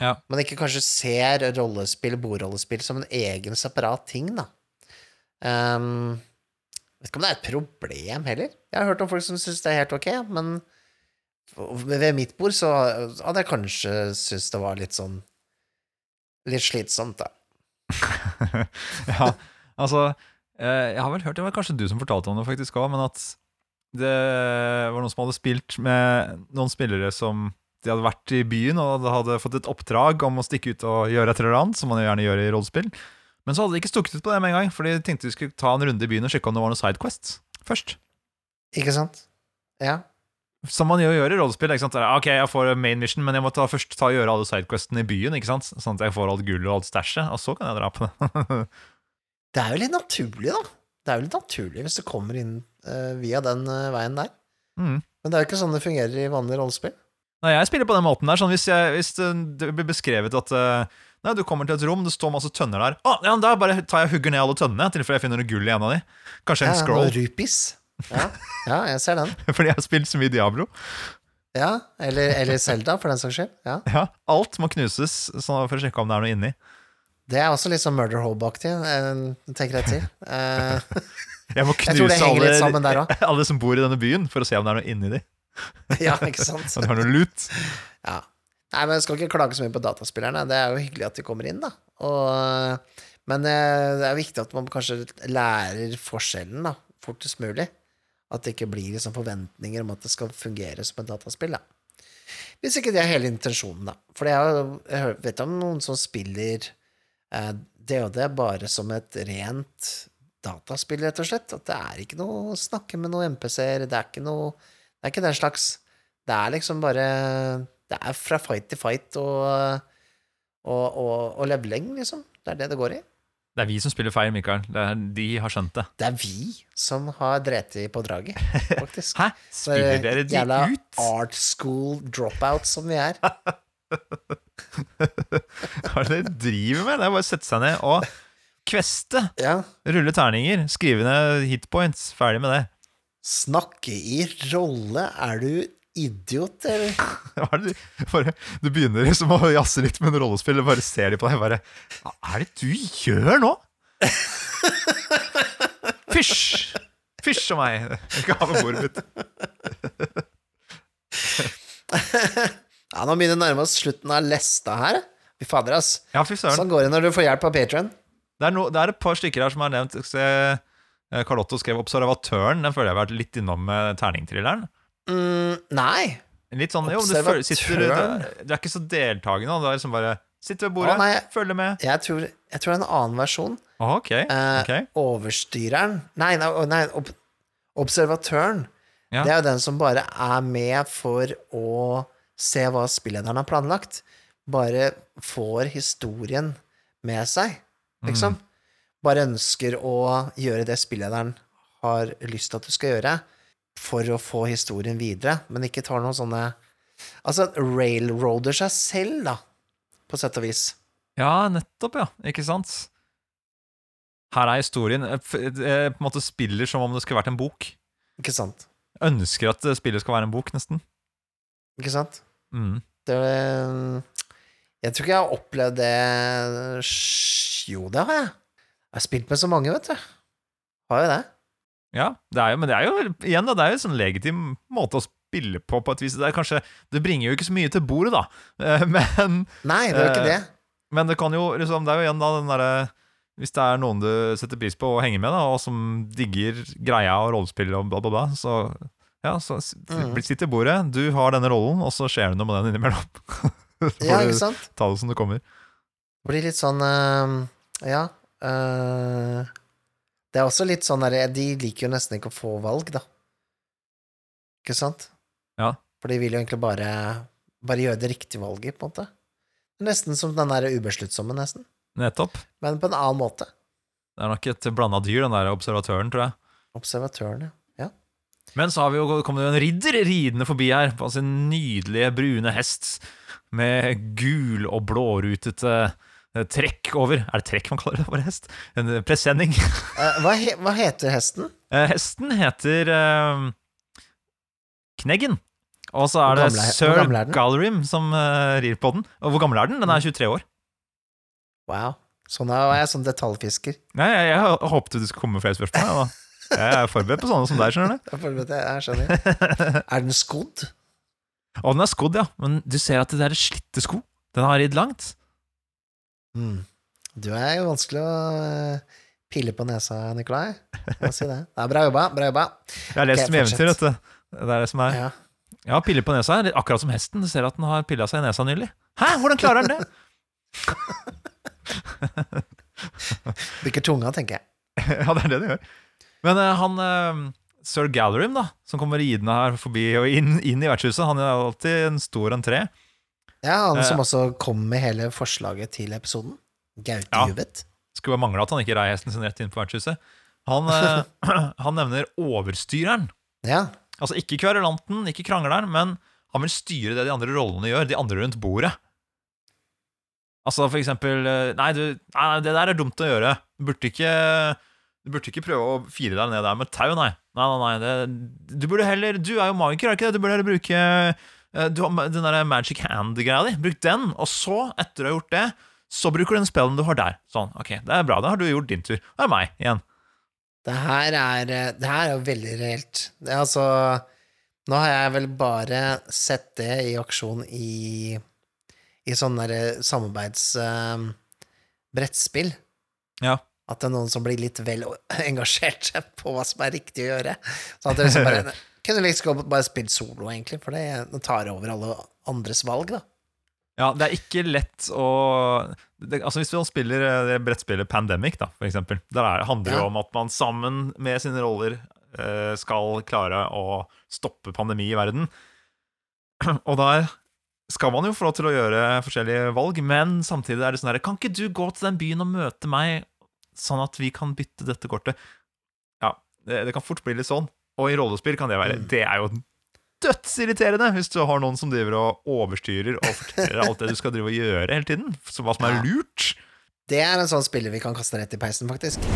Ja. Man ikke kanskje ser rollespill, bordrollespill, som en egen separat ting, da. Um, vet ikke om det er et problem heller. Jeg har hørt om folk som syns det er helt ok, men ved mitt bord så hadde jeg kanskje syntes det var litt sånn Litt slitsomt, da. ja, altså eh, Jeg har vel hørt, det var kanskje du som fortalte om det faktisk òg, men at det var noen som hadde spilt med noen spillere som de hadde vært i byen og hadde fått et oppdrag om å stikke ut og gjøre et eller annet, som man gjerne gjør i rollespill. Men så hadde de ikke stukket ut på det med en gang, for de tenkte de skulle ta en runde i byen og sjekke om det var noen sidequests først. Ikke sant? Ja. Som man jo gjør i rollespill. ikke sant? Ok, jeg får main mission, men jeg må ta, først ta og gjøre alle sidequestene i byen, ikke sant? sånn at jeg får alt gullet og alt stæsjet, og så kan jeg dra på det. Det er jo litt naturlig, da. Det er jo litt naturlig hvis du kommer inn uh, via den uh, veien der. mm. Men det er jo ikke sånn det fungerer i vanlige rollespill. Nei, jeg spiller på den måten der. Sånn hvis, jeg, hvis det, det blir beskrevet at eh, Nei, du kommer til et rom, det står masse tønner der. Å, ja, Da bare tar jeg og hugger ned alle tønnene, i tilfelle jeg finner noe gull i en av de. Kanskje en Ja, scroll, Rupis. Ja. ja, jeg ser den. fordi jeg har spilt så mye Diablo. Ja, eller, eller Zelda, for den saks skyld. Ja. Ja, Alt må knuses for å sjekke om det er noe inni. Det er også litt sånn Murder Hole-aktig, eh, tenker jeg til. Eh, Jeg må det knuse litt alle, alle som bor i denne byen, for å se om det er noe inni de. Ja, ikke sant? Om du har noe lut. Ja. Nei, men jeg skal ikke klage så mye på dataspillerne. Det er jo hyggelig at de kommer inn, da. Og, men eh, det er viktig at man kanskje lærer forskjellen, da, fortest mulig. At det ikke blir liksom forventninger om at det skal fungere som et dataspill, da. Hvis ikke det er hele intensjonen, da. For jeg, vet om noen som spiller eh, DOD bare som et rent dataspill, rett og slett. At det er ikke noe å snakke med noen MPC-er, det er ikke noe Det er ikke den slags. Det er liksom bare Det er fra fight til fight og, og, og, og leveling, liksom. Det er det det går i. Det er vi som spiller feil, Mikael. Det er, de har skjønt det. Det er vi som har dreti på draget, faktisk. Hæ? Spiller dere de jævla ut? art school dropouts som vi er. Hva er det dere driver med? Det er bare å sette seg ned og kveste. Ja. Rulle terninger. Skrive ned hitpoints. Ferdig med det. Snakke i rolle, er du idiot, eller? Er det du, bare, du begynner liksom å jazze litt med en rollespill, og bare ser de på deg bare Hva er det du gjør nå? Fysj! Fysj av meg! Ikke ha med bordet mitt. Ja, nå begynner å nærme oss slutten av lesta her. Fy fader, ass. Ja, fy. Sånn går det når du får hjelp av Patron. Det er, no, det er et par stykker her som har nevnt eh, Carlotto skrev 'Observatøren'. Den føler jeg har vært litt innom med terningtrilleren. Mm, nei. Litt sånn, jo, du, føler, sitter, du, du er ikke så deltakende. Du er liksom bare Sitter ved bordet, Å, nei. følger med. Jeg tror, jeg tror det er en annen versjon. Å, okay. Eh, ok. Overstyreren nei, nei ob observatøren. Ja. Det er jo den som bare er med for å se hva spillederen har planlagt. Bare får historien med seg, liksom. Mm. Bare ønsker å gjøre det spillederen har lyst til at du skal gjøre, for å få historien videre, men ikke tar noen sånne Altså, railroader seg selv, da, på sett og vis. Ja, nettopp, ja. Ikke sant? Her er historien eh, eh, På en måte spiller som om det skulle vært en bok. Ikke sant? Ønsker at eh, spillet skal være en bok, nesten. Ikke sant? Mm. Det Jeg tror ikke jeg har opplevd det Jo, det har jeg. Jeg har spilt med så mange, vet du. Har jo det. Ja, det er jo, men det er jo igjen da, det er jo en sånn legitim måte å spille på, på et vis. Det, er kanskje, det bringer jo ikke så mye til bordet, da. Eh, Men, Nei, det er jo ikke Eh, det. men det kan jo liksom, Det er jo igjen da den derre Hvis det er noen du setter pris på og henger med, da, og som digger greia og rollespill og bla, bla, bla, så ja, så Mhm. sitt i bordet. Du har denne rollen, og så skjer det noe med den innimellom. Så Ja, ikke sant? ta det som det kommer. Det blir litt sånn uh, Ja. Det er også litt sånn derre De liker jo nesten ikke å få valg, da. Ikke sant? Ja. For de vil jo egentlig bare Bare gjøre det riktige valget, på en måte. Nesten som den der ubesluttsomme, nesten. Nettopp. Men på en annen måte. Det er nok et blanda dyr, den der observatøren, tror jeg. Observatøren, ja. Men så har vi jo kommet en ridder ridende forbi her på sin nydelige brune hest med gul og blårutete trekk over. Er det trekk man kaller det? for hest? En eh, presenning. Eh, hva, he, hva heter hesten? Eh, Hesten heter uh, Kneggen. Og så er det er- sir er? Gallerim som uh, rir på den. Og hvor gammel er den? Den er 23 år. Wow. Sånn er jeg sånn detaljfisker. Nei, jeg, jeg håpet du skulle komme med flere spørsmål. jeg. Jeg er forberedt på sånne som deg, skjønner du. Jeg er, jeg, jeg skjønner. Er den skodd? Og den er skodd, ja. Men du ser at det er slitte sko. Den har ridd langt. Mm. Du er jo vanskelig å eh, pille på nesa, Nikolai. Jeg må si det. det er bra jobba. Bra jobba. Jeg har lest okay, eventyr, vet du. Det er det som er. Ja. Ja, piller på nesa akkurat som hesten. Du ser at den har pilla seg i nesa nylig. Hæ, hvordan klarer den det? Bikker tunga, tenker jeg. ja, det er det den gjør. Men uh, han uh, sir Gallerim, da, som kommer ridende her forbi og inn, inn i vertshuset, han er alltid en stor entré. Ja, han Eh. som også kom med hele forslaget til episoden. Gaute Ja. Juvet. Skulle bare mangle at han ikke rei hesten sin rett inn på vertshuset. Han, eh, han nevner overstyreren. Ja. Altså ikke kverulanten, ikke krangleren, men han vil styre det de andre rollene gjør, de andre rundt bordet. Altså for eksempel eh, Nei, du, nei det der er dumt å gjøre. Du burde ikke, du burde ikke prøve å fire deg ned der med tau, nei. Nei, nei, nei det, Du burde heller Du er jo magiker, er ikke det? Du burde heller bruke eh, du har den der magic hand-greia di. Bruk den, og så, etter du har gjort det, så bruker du den spellen du har der. Sånn, ok, det er bra, da har du gjort din tur. Det er meg igjen. Det her er, eh, det her er jo veldig reelt. Det altså Nå har jeg vel bare sett det i aksjon i, i sånne der samarbeidsbrettspill. Ja. At det er noen som blir litt vel engasjert på hva som er riktig å gjøre. Sånn at det liksom bare kunne like godt bare spilt solo, egentlig, for det tar over alle andres valg, da. Ja, det er ikke lett å det, Altså Hvis vi spiller eh, det brettspillet Pandemic, da, for eksempel, der er, handler det Ja. om at man sammen med sine roller eh, skal klare å stoppe pandemi i verden. Og der skal man jo få lov til å gjøre forskjellige valg, men samtidig er det sånn herre Kan ikke du gå til den byen og møte meg, sånn at vi kan bytte dette kortet? Ja, det, det kan fort bli litt sånn. Og i rollespill kan det være Mm. Det er jo dødsirriterende hvis du har noen som driver og overstyrer og forteller alt det du skal drive og gjøre hele tiden. Så hva som er lurt. Det er en sånn spiller vi kan kaste rett i peisen, faktisk.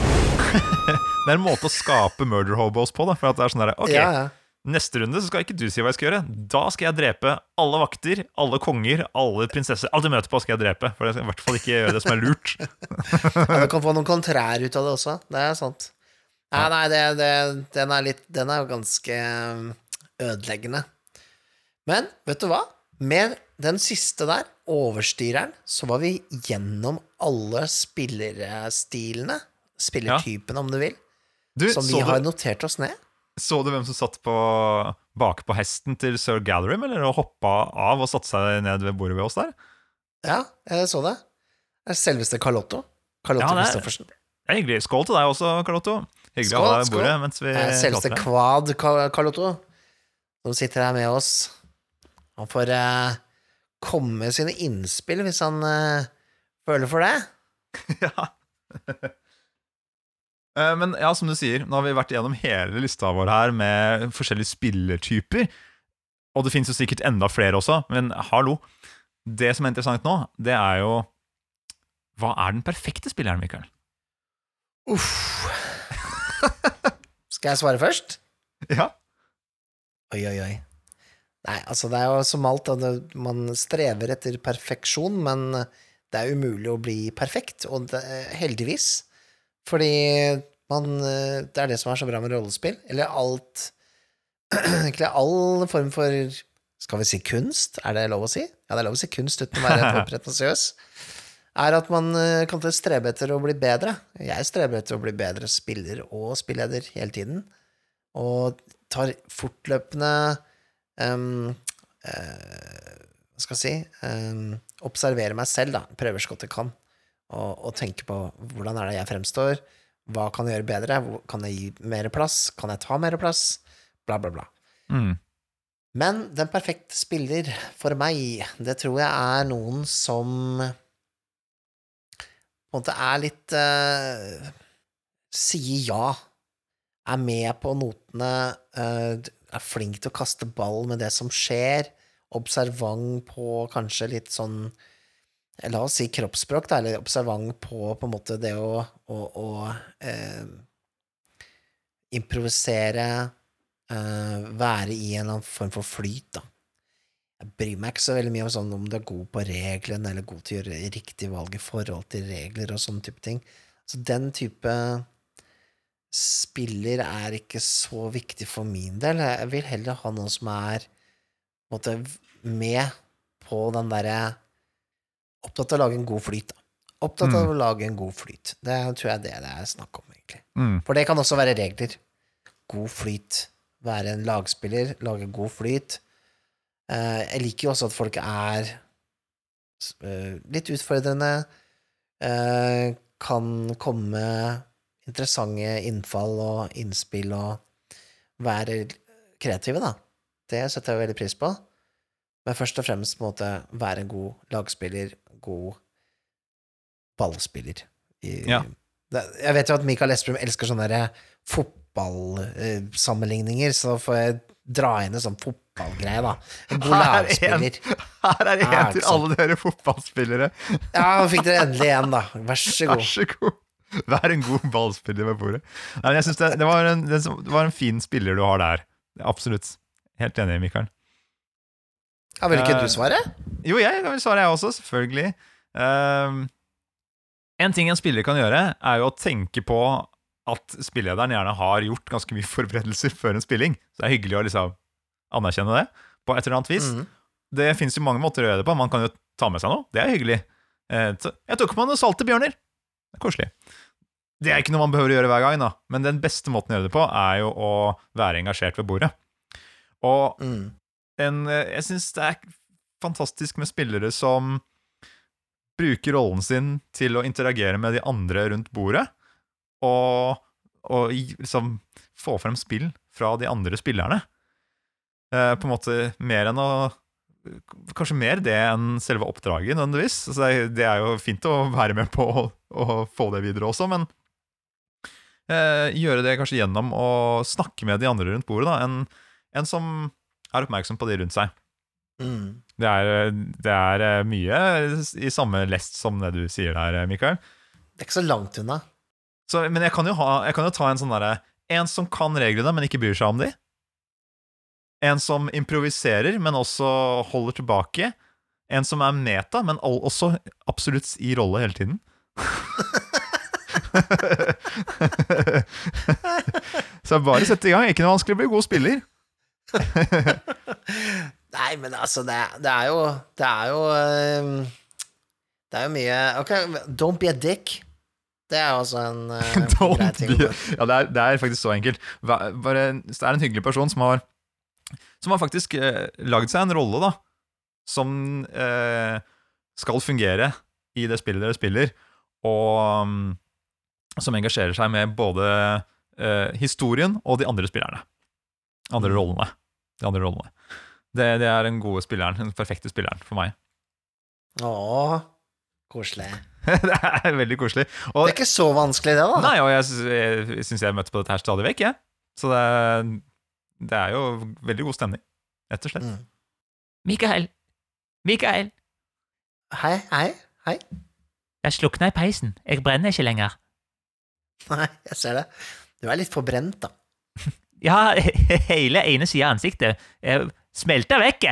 Det er en måte å skape murder hobos på. Da, for at det er sånn der, ok, Ja, ja. Neste runde så skal ikke du si hva jeg skal gjøre. Da skal jeg drepe alle vakter, alle konger, alle prinsesser. Alt jeg møter på, skal jeg drepe. For jeg skal i hvert fall ikke gjøre det som er lurt. Ja, du kan få noen kontrær ut av det også. Det er sant. Nei, nei, det, det, den er litt Den er jo ganske um, ødeleggende. Men vet du hva? Med den siste der, overstyreren, så var vi gjennom alle spillerstilene. Spillertypene, om du vil. Du, Som vi har du, notert oss ned. så du hvem som satt på bak på hesten til sir Gallerim, eller hoppa av og satte seg ned ved bordet ved oss der? Ja, jeg så det. Det er selveste Carlotto. Carlotto Ja, er- Christoffersen. Det er hyggelig. Skål til deg også, Carlotto. Hyggelig å ha deg ved bordet mens vi Selveste. Kvad Karl Carlotto, som sitter her med oss. Han får eh, komme med sine innspill hvis han eh, føler for det. Ja. Eh, Men ja, som du sier, nå har vi vært gjennom hele lista vår her med forskjellige spillertyper. Og det finnes jo sikkert enda flere også, men hallo. Det som er interessant nå, det er jo Hva er den perfekte spilleren, Mikael? Uff. Skal jeg svare først? Ja. Oi, oi, oi. Nei, altså, det er jo som alt, at man strever etter perfeksjon, men det er umulig å bli perfekt, og det, heldigvis. Fordi man Det er det som er så bra med rollespill. Eller alt Egentlig all form for Skal vi si kunst? Er det lov å si? Ja, det er lov å si kunst uten å være for pretensiøs. Er at man eh, kan strebe etter å bli bedre. Jeg streber etter å bli bedre spiller og spilleder hele tiden. Og tar fortløpende um, Hva skal jeg si um, Observerer meg selv, da. Prøver så godt jeg kan. Og, og tenker på hvordan er det jeg fremstår. Hva kan jeg gjøre bedre? Kan jeg gi mer plass? Kan jeg ta mer plass? Bla, bla, bla. Mm. Men den perfekte spiller for meg, det tror jeg er noen som på en måte er litt uh, Sier ja. Er med på notene, Uh, er flink til å kaste ball med det som skjer. Observant på kanskje litt sånn La oss si kroppsspråk, da, eller observant på på en måte det å, å, å uh, improvisere eh, være i en eller annen form for flyt, da. Jeg bryr meg ikke så veldig mye om sånn om du er god på reglene, eller god til å gjøre riktig valg i forhold til regler og sånne type ting. Så den type spiller er ikke så viktig for min del. Jeg vil heller ha noen som er på måte, med på den derre Opptatt av å lage en god flyt, da. Opptatt av å lage en god flyt. Det tror jeg det det er snakk om, egentlig. Mm. For det kan også være regler. God flyt. Være en lagspiller, lage god flyt. Eh, jeg liker jo også at folk er eh, litt utfordrende. eh, kan komme med interessante innfall og innspill og være kreative, da. Det setter jeg veldig pris på. Men først og fremst måte være en god lagspiller, god ballspiller. Ja. jeg vet jo at Mikael Esprum elsker sånne fotballsammenligninger, så får jeg dra inn en sånn fotballgreie, da. En god er lagspiller. Her er en til alle dere fotballspillere. Ja, nå fikk dere endelig én, da. Vær så Vær god. så god. Vær en god ballspiller ved bordet. Nei, men jeg synes det, det, var en, det var en fin spiller du har der. Absolutt. Helt enig, Mikael. Ja, vil ikke Eh, du svare? Jo, jeg vil svare, jeg også, selvfølgelig. Uh, en ting en spiller kan gjøre, er jo å tenke på at spillederen gjerne har gjort ganske mye forberedelser før en spilling. Så det er hyggelig å liksom anerkjenne det på et eller annet vis. Mm. Det fins jo mange måter å gjøre det på. Man kan jo ta med seg noe. Det er hyggelig. Eh, Jeg tok med noen salte bjørner. Det er koselig. Det er ikke noe man behøver å gjøre hver gang, da. men den beste måten å gjøre det på, er jo å være engasjert ved bordet. Og Mm. en, eh, jeg syns det er fantastisk med spillere som bruker rollen sin til å interagere med de andre rundt bordet, og, og liksom få frem spill fra de andre spillerne. Eh, på en måte mer enn å Kanskje mer det enn selve oppdraget, nødvendigvis. Altså, det, er- jo fint å være med på å, å få det videre også, men eh, gjøre det kanskje gjennom å snakke med de andre rundt bordet. Da. En, en som er oppmerksom på de rundt seg. Mm. Det er, det er eh, mye i samme lest som det du sier der, Mikael. Det er ikke så langt unna. Så, men jeg kan, jo ha, jeg kan jo ta en sånn derre En som kan reglene, men ikke bryr seg om de. En som improviserer, men også holder tilbake. En som er meta, men også absolutt i rolle hele tiden. Så bare sett i gang. Ikke noe vanskelig å bli god spiller. Nei, men altså, det, det er jo Det er jo ehm, Det er jo mye Ok, don't be a dick. Det er også en uh, grei ting be, ja, det er, det er faktisk så enkelt. Bare, det er en hyggelig person som har Som har faktisk eh, lagd seg en rolle, da. Som eh, skal fungere i det spillet dere spiller, og um, som engasjerer seg med både eh, historien og de andre spillerne. Andre Mm. rollene. De andre rollene. Det, det er den gode spilleren, den perfekte spilleren for meg. Å, koselig. det er veldig koselig. Og, Det er ikke så vanskelig, det, da. Nei, og jeg, jeg syns jeg møtte på dette her stadig vekk, jeg. Så det, det er jo veldig god stemning, rett og slett. Mm. Mikael, Mikael, Hei, hei, hei. jeg slukna i peisen. Jeg brenner ikke lenger. Nei, jeg ser det. Du er litt forbrent, da. Ja, hele ene sida av ansiktet eh, smelta vekk.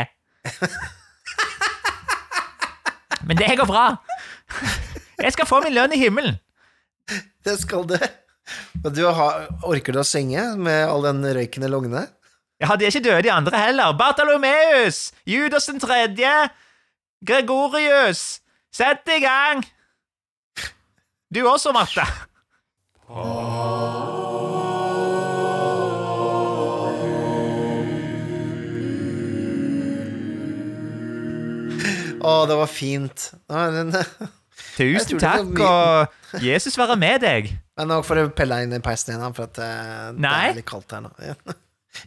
Men det går bra. Jeg skal få min lønn i himmelen. Det skal du. Men du har, orker du å synge med all den røyken i lungene? Ja, de er ikke døde, de andre heller. Bartalomeus! Judas den tredje! Gregorius! Sett i gang! Du også, Martha. Å, det var fint. Tusen takk, og Jesus være med deg. Men nå får du pelle inn i peisen igjen, for at eh, det Nei. er litt kaldt her nå.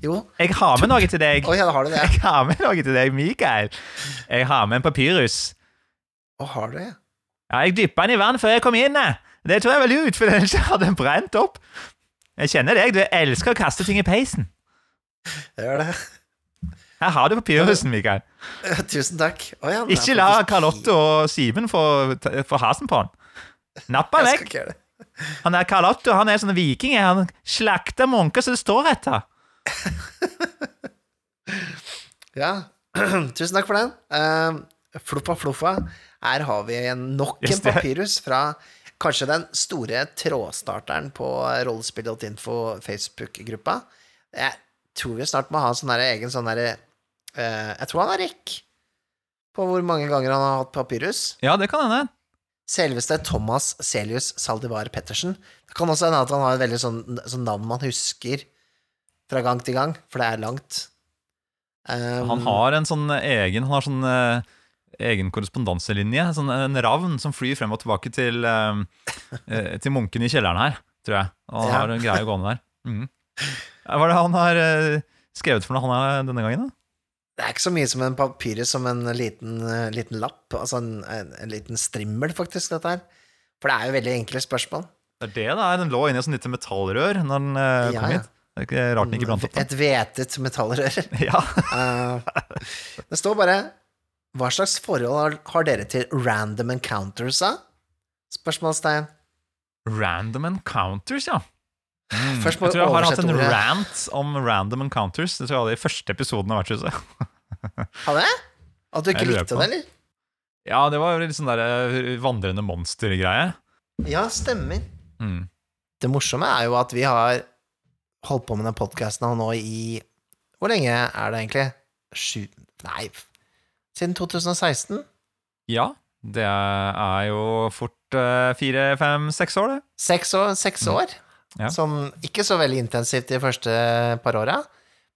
Jo. Jeg har med noe til deg. Oh, ja, har det. Jeg har med noe til deg, Mikael. Jeg har med en papyrus. Å, har du det? Ja, Jeg dyppa den i vann før jeg kom inn. Det tror jeg var lurt, for ellers hadde den brent opp. Jeg kjenner deg, du elsker å kaste ting i peisen. Jeg gjør det. Her har du papyrusen, Mikael. Tusen takk. Oh, ja, Ikke la Karl Otto og Simen få, få hasen på den. Napp den vekk. Han er Carlotto, han er sånn viking. Han slakter munker så det står etter. Ja, tusen takk for den. Uh, fluffa fluffa. Her har vi nok en papyrus fra kanskje den store trådstarteren på rollespill.info Facebook-gruppa. Jeg tror vi snart må ha sånn egen sånn derre uh, Jeg tror han har rekk på hvor mange ganger han har hatt papyrus. Ja, det kan hende. Selveste Thomas Celius Saldivar Pettersen. Det kan også hende at han har et veldig sånn, sånn navn man husker fra gang til gang, for det er langt. Um, Han har en sånn egen Han har sånn eh, egen korrespondanselinje. Sånn en ravn som flyr frem og tilbake til, eh, eh, til munken i kjelleren her, tror jeg. Og han Ja. har en greie gående der. Mm. Hva er det han har eh, skrevet for noe han er denne gangen? da? Det er ikke så mye som en papyrus som en liten, eh, liten lapp, altså en, en, en liten strimmel, faktisk, dette her. For det er jo veldig enkle spørsmål. Det er det, da. Den lå inni et sånt lite metallrør når den eh, Ja, kom ja. hit. Det er ikke rart den ikke brant opp. da. Et hvetet metallrør. Ja. uh, det står bare Hva slags forhold har, dere til random encounters, da? Spørsmålstegn. Random encounters, ja. Mm. Jeg tror jeg har hatt en ordet. rant om random encounters. Det tror jeg hadde i første episoden av Vertshuset. Har det? At du ikke likte det, eller? Ja, det var litt sånn der eh, vandrende monster-greie. Ja, stemmer. Mm. Det morsomme er jo at vi har holdt på med den podkasten nå i Hvor lenge er det egentlig? Sju Nei, siden 2016? Ja, det er jo fort uh, fire, fem, seks år, det. Seks år. Seks år. Ja. Sånn ikke så veldig intensivt de første par åra.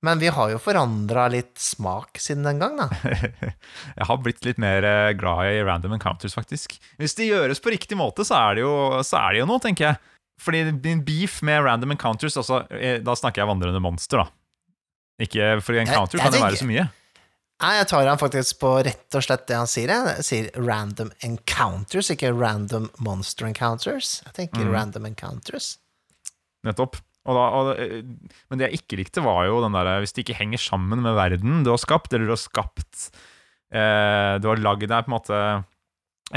Men vi har jo forandra litt smak siden den gang, da. Jeg har blitt litt mer eh, glad i random encounters, faktisk. Hvis det gjøres på riktig måte, så er det jo, så er det jo noe, tenker jeg. Fordi min beef med random encounters altså, eh, Da snakker jeg vandrende monster, da. Ikke, for encounter jeg kan det være så mye. Nei, jeg tar han faktisk på rett og slett det han sier. Jeg sier random encounters, ikke random monster encounters. Jeg tenker Mm. random encounters. Nettopp. Og da, og, eh, men det jeg ikke likte, var jo den der hvis det ikke henger sammen med verden du har skapt, eller du har skapt eh, Du har lagd deg på en måte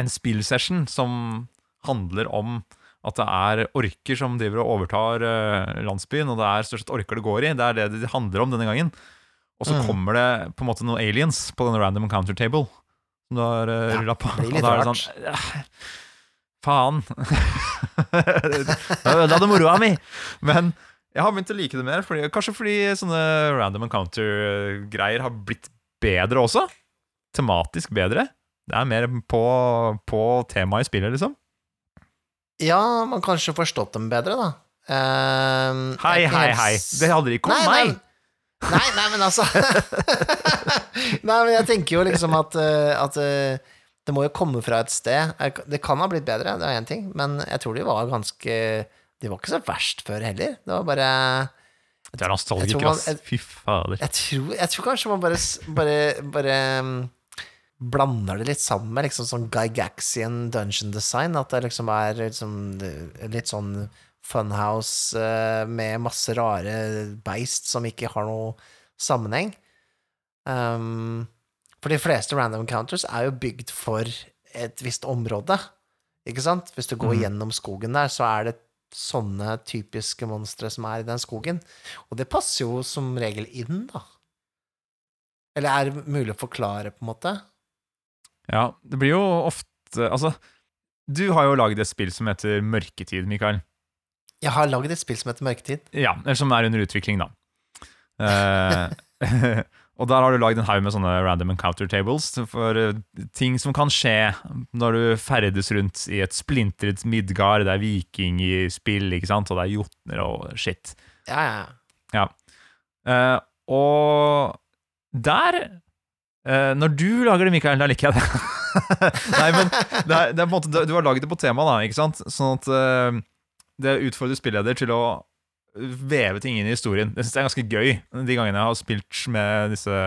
en spillsession som handler om at det er orker som driver og overtar eh, landsbyen, og det er stort sett orker det går i. Det er det det handler om denne gangen. Og så Mm. kommer det på en måte noen aliens på denne random encounter table som du har uh, Ja, rulla på. blir Og da er det sånn ja, Faen. Da ødela du moroa mi. Men jeg har begynt å like det mer, fordi, kanskje fordi sånne random encounter-greier har blitt bedre også. Tematisk bedre. Det er mer på, på temaet i spillet, liksom. Ja, man kanskje forstått dem bedre, da. Ehm, Hei, hei, hei. Det handler ikke om meg. nei, Nei, men altså Nei, men jeg tenker jo liksom at, eh, at eh, det må jo komme fra et sted. Det kan ha blitt bedre, det er én ting, men jeg tror de var ganske De var ikke så verst før heller. Det var bare Det er nostalgiker, ass. Fy fader. Jeg tror, jeg tror kanskje man bare, bare, bare mm, blander det litt sammen med liksom sånn Gygaxian dungeon design. At det liksom er liksom litt sånn funhouse eh, med masse rare beist som ikke har noe sammenheng. Um, for de fleste random encounters er jo bygd for et visst område. Ikke sant? Hvis du går mm. gjennom skogen der, så er det sånne typiske monstre som er i den skogen. Og det passer jo som regel inn, da. Eller er det mulig å forklare, på en måte? Ja, det blir jo ofte Altså, du har jo lagd et spill som heter Mørketid, Mikael. Jeg har lagd et spill som heter Mørketid. Ja, eller som er under utvikling, da. Eh, og der har du lagd en haug med sånne random encounter tables for eh, ting som kan skje når du ferdes rundt i et splintret Midgard, det er viking i spill, ikke sant, og det er jotner og shit. Ja, ja. Eh, og der eh, Når du lager det, Mikael, da liker jeg det. Nei, men det er, det er måte, du har laget det på tema, da, ikke sant? Sånn at uh, det utfordrer spilleder til å veve ting inn i historien. Det synes jeg er ganske gøy. De gangene jeg har spilt med disse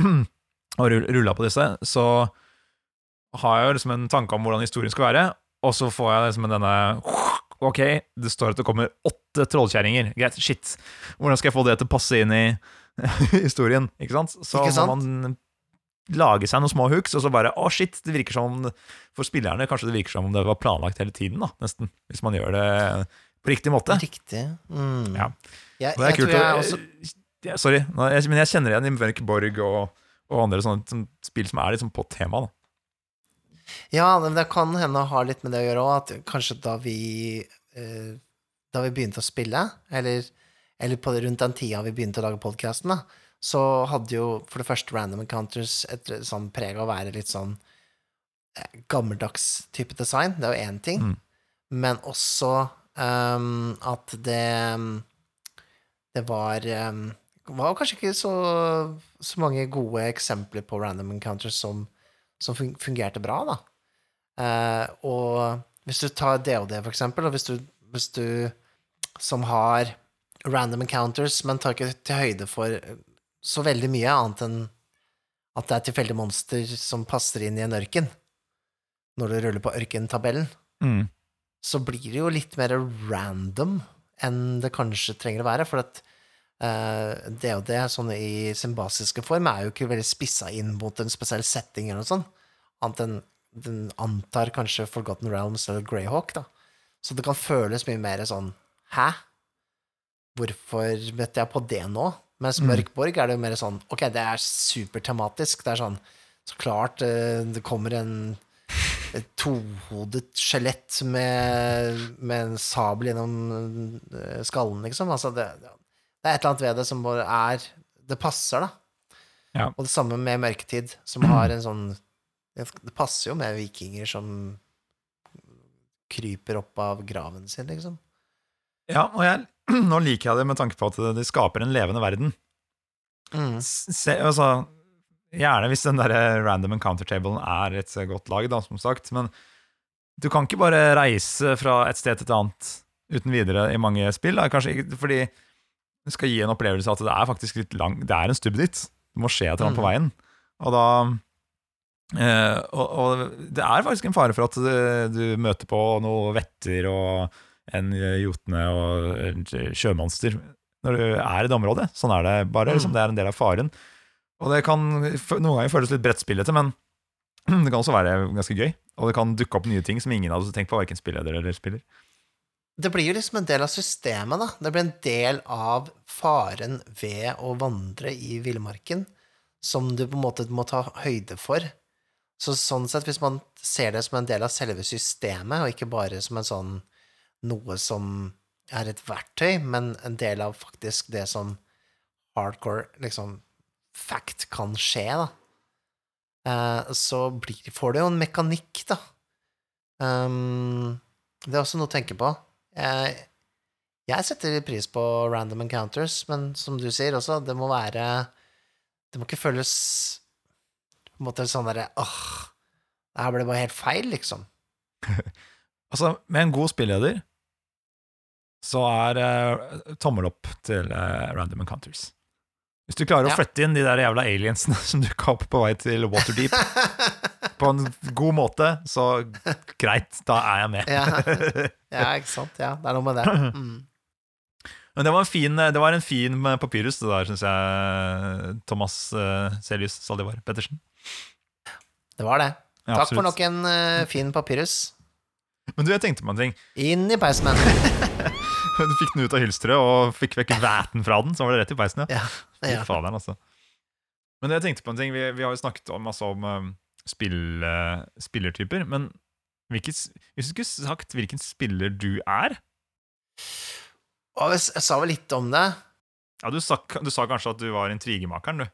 og rulla på disse, så har jeg jo liksom en tanke om hvordan historien skal være, og så får jeg liksom denne Ok, det står at det kommer åtte trollkjerringer. Greit, shit. Hvordan skal jeg få det til å passe inn i historien? Ikke sant? Så Ikke sant? må man lage seg noen små hooks, og så bare Å, shit. Det virker som For spillerne kanskje det virker som om det var planlagt hele tiden, da, nesten. Hvis man gjør det på riktig måte. Riktig. Mm. Ja. Jeg, Og det er kult jeg også ja, Sorry, men jeg kjenner igjen i Mørk Borg og, og andre sånne sånne spill som er liksom på tema. da Ja, men det kan hende å ha litt med det å gjøre òg, at kanskje da vi eh, Da vi begynte å spille, eller, eller på, rundt den tida vi begynte å lage podkasten, da, så hadde jo for det første Random Encounters et sånn preg av å være litt sånn eh, gammeldags type design. Det er jo én ting. Mm. Men også um, at det Det var um, var kanskje ikke så, så mange gode eksempler på random encounters som, som fungerte bra, da. Uh, og hvis du tar DOD, for eksempel, og hvis du, hvis du som har random encounters, men tar ikke til høyde for så veldig mye annet enn at det er tilfeldige monster som passer inn i en ørken, når du ruller på ørkentabellen, Mm. så blir det jo litt mer random enn det kanskje trenger å være, for at uh, det og det, sånn i sin basiske form, er jo ikke veldig spissa inn mot en spesiell setting eller noe sånt, annet enn den antar kanskje Forgotten Realms eller Greyhawk, da. Så det kan føles mye mer sånn Hæ? Hvorfor møtte jeg på det nå? Mens Mm. Mørkborg er det jo mer sånn Ok, det er supertematisk. Det er sånn Så klart eh, det kommer en et tohodet skjelett med, med en sabel gjennom eh, skallen, liksom. Altså, det, det er et eller annet ved det som bare er det passer, da. Ja. Og det samme med Mørketid, som har en sånn Det passer jo med vikinger som kryper opp av graven sin, liksom. Ja, og jeg, nå liker jeg det med tanke på at de skaper en levende verden. Mm. Se, altså, gjerne hvis den der random encounter-tablen er et godt lag, da, som sagt, men du kan ikke bare reise fra et sted til et annet uten videre i mange spill. Da. Kanskje ikke, fordi du skal gi en opplevelse at det er faktisk litt lang Det er en stubb dit. Det må skje et eller annet på Mm. veien. Og da eh, og, og det er faktisk en fare for at du, du møter på noe vetter og en jotne og en sjømonster når du er i det området. Sånn er det bare. Liksom, Mm. det er en del av faren. Og det kan noen ganger føles litt brettspillete, men det kan også være ganske gøy. Og det kan dukke opp nye ting som ingen hadde tenkt på, verken spilleder eller spiller. Det blir jo liksom en del av systemet, da. Det blir en del av faren ved å vandre i villmarken, som du på en måte må ta høyde for. Så sånn sett, hvis man ser det som en del av selve systemet, og ikke bare som en sånn noe som er et verktøy, men en del av faktisk det som hardcore liksom fact kan skje, da, eh, så blir, får det jo en mekanikk, da. Um, det er også noe å tenke på. Jeg, jeg setter pris på random encounters, men som du sier også, det må være Det må ikke føles på en måte sånn derre åh, det her ble bare helt feil, liksom. Altså, med en god spilleder så er uh, tommel opp til uh, Random Encounters. Hvis du klarer Ja. å flette inn de der jævla aliensene som dukka opp på vei til Waterdeep på en god måte, så greit, da er jeg med. Ja. ja, ikke sant. Ja, det er noe med det. Mm. Men det var en fin, det var en fin papyrus, det der, syns jeg. Thomas uh, Celius Saldivar Pettersen. Det var det. Ja, Takk for nok en uh, fin papyrus. Men du, jeg tenkte på en ting. Inn i peisen, men. Du fikk den ut av hylsteret og fikk vekk væten fra den, så var det rett i peisen, ja. Ja. Fy ja. faderen, altså. Men jeg tenkte på en ting. Vi, vi har jo snakket om, masse om um, spill, eh, spillertyper. Men hvilket, hvis du skulle sagt hvilken spiller du er Og jeg, jeg sa vel litt om det. ja, du, sa, du sa kanskje at du var intrigemakeren, du.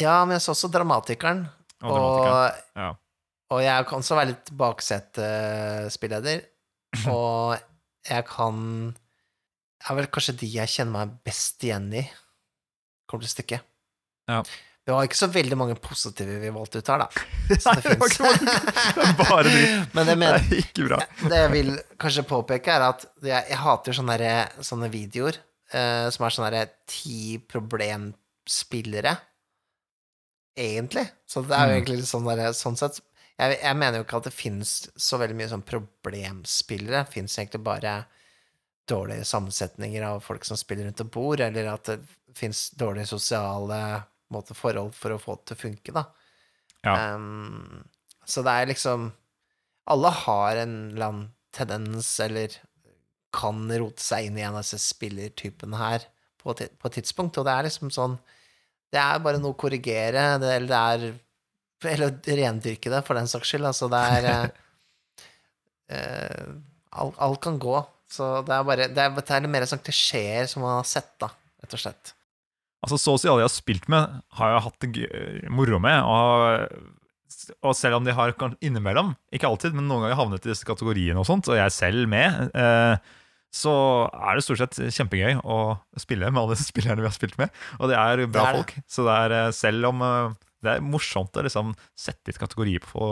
Ja, men jeg sa også dramatikeren. Og dramatikeren. Og, Ja. og jeg kan også være litt baksetespilleder. og jeg kan er vel kanskje de jeg kjenner meg best igjen i, kommer til stykket. Ja. Det var ikke så veldig mange positive vi valgte ut her, da. Så Nei, det det var. Det er bare dritt. Men det, Det er ikke bra. det jeg vil kanskje påpeke, er at jeg, jeg hater sånne, sånne videoer uh, som er sånne ti problemspillere, egentlig. Så det er jo Mm. egentlig litt sånn der, sånn sett jeg, jeg mener jo ikke at det finnes så veldig mye sånn problemspillere. Det finnes egentlig bare dårlige sammensetninger av folk som spiller rundt et bord, eller at det finnes dårlige sosiale måte, forhold for å få det til å funke, da. Ja. Um, så det er liksom Alle har en eller annen tendens, eller kan rote seg inn i en av disse spillertypene her på, et- på et tidspunkt, og det er liksom sånn Det er bare noe å korrigere, det, eller det er Eller rendyrke det, for den saks skyld. Altså, det er uh, alt, alt kan gå. Så det er bare Det er, det er mer sånn klisjeer som man har sett, da, rett og slett. Altså, Så å si alle jeg har spilt med, har jeg hatt det moro med. Og, og selv om de har innimellom, ikke alltid, men noen ganger havnet i disse kategoriene, og sånt, og jeg selv med, eh, så er det stort sett kjempegøy å spille med alle spillerne vi har spilt med. Og det er bra Det er det. folk. Så det er eh, selv om eh, det er morsomt å liksom sette litt kategorier på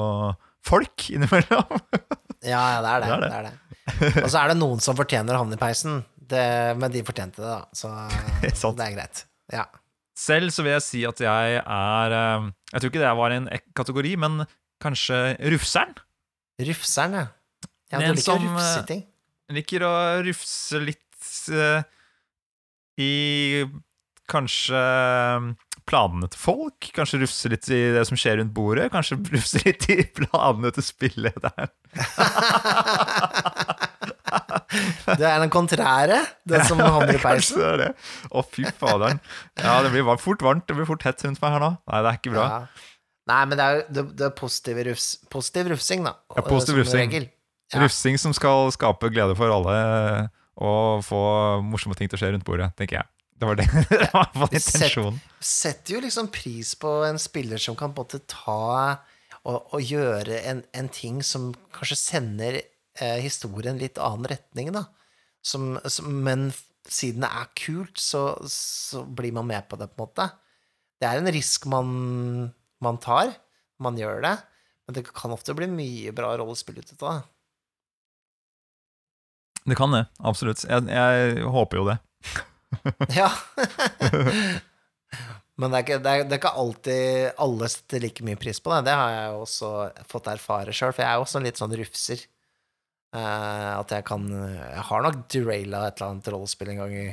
folk innimellom. Ja, ja, det er det. Det er det, er det. Og så er det noen som fortjener å havne i peisen, det, men de fortjente det, da. Så det er greit. Ja. Selv så vil jeg si at jeg er eh, Jeg tror ikke det var en kategori, men kanskje rufseren. Rufseren, ja. Ja, du liker å som, rufse eh. Liker å rufse litt uh, i kanskje planene til folk. Kanskje rufse litt i det som skjer rundt bordet. Kanskje rufse litt i planene til spillederen. Det er den kontrære, den som havner i Kanskje peisen. det er det. Å, fy faderen. Ja, det blir fort varmt. Det blir fort hett rundt meg her nå. Nei, det er ikke bra. Ja. Nei, men det er jo det, det er positiv, rufs, positiv rufsing, da. Ja, positiv rufsing. Ja. Rufsing som skal skape glede for alle, og få morsomme ting til å skje rundt bordet, tenker jeg. Det var det. det var intensjonen. setter jo liksom pris på en spiller som kan måte ta og, og gjøre en, en ting som kanskje sender eh, historien litt annen retning, da. Som, som, men siden det er kult, så, så blir man med på det, på en måte. Det er en risk man, man tar. Man gjør det. Men det kan ofte bli mye bra rollespill ut av det. Det kan det, absolutt. Jeg, jeg håper jo det. Ja. Men det er, ikke, det, er, det er ikke alltid alle setter like mye pris på det. Det har jeg jo også fått erfare sjøl, for jeg er også litt sånn rufser. Eh, at jeg kan Jeg har nok deraila et eller annet rollespill en gang i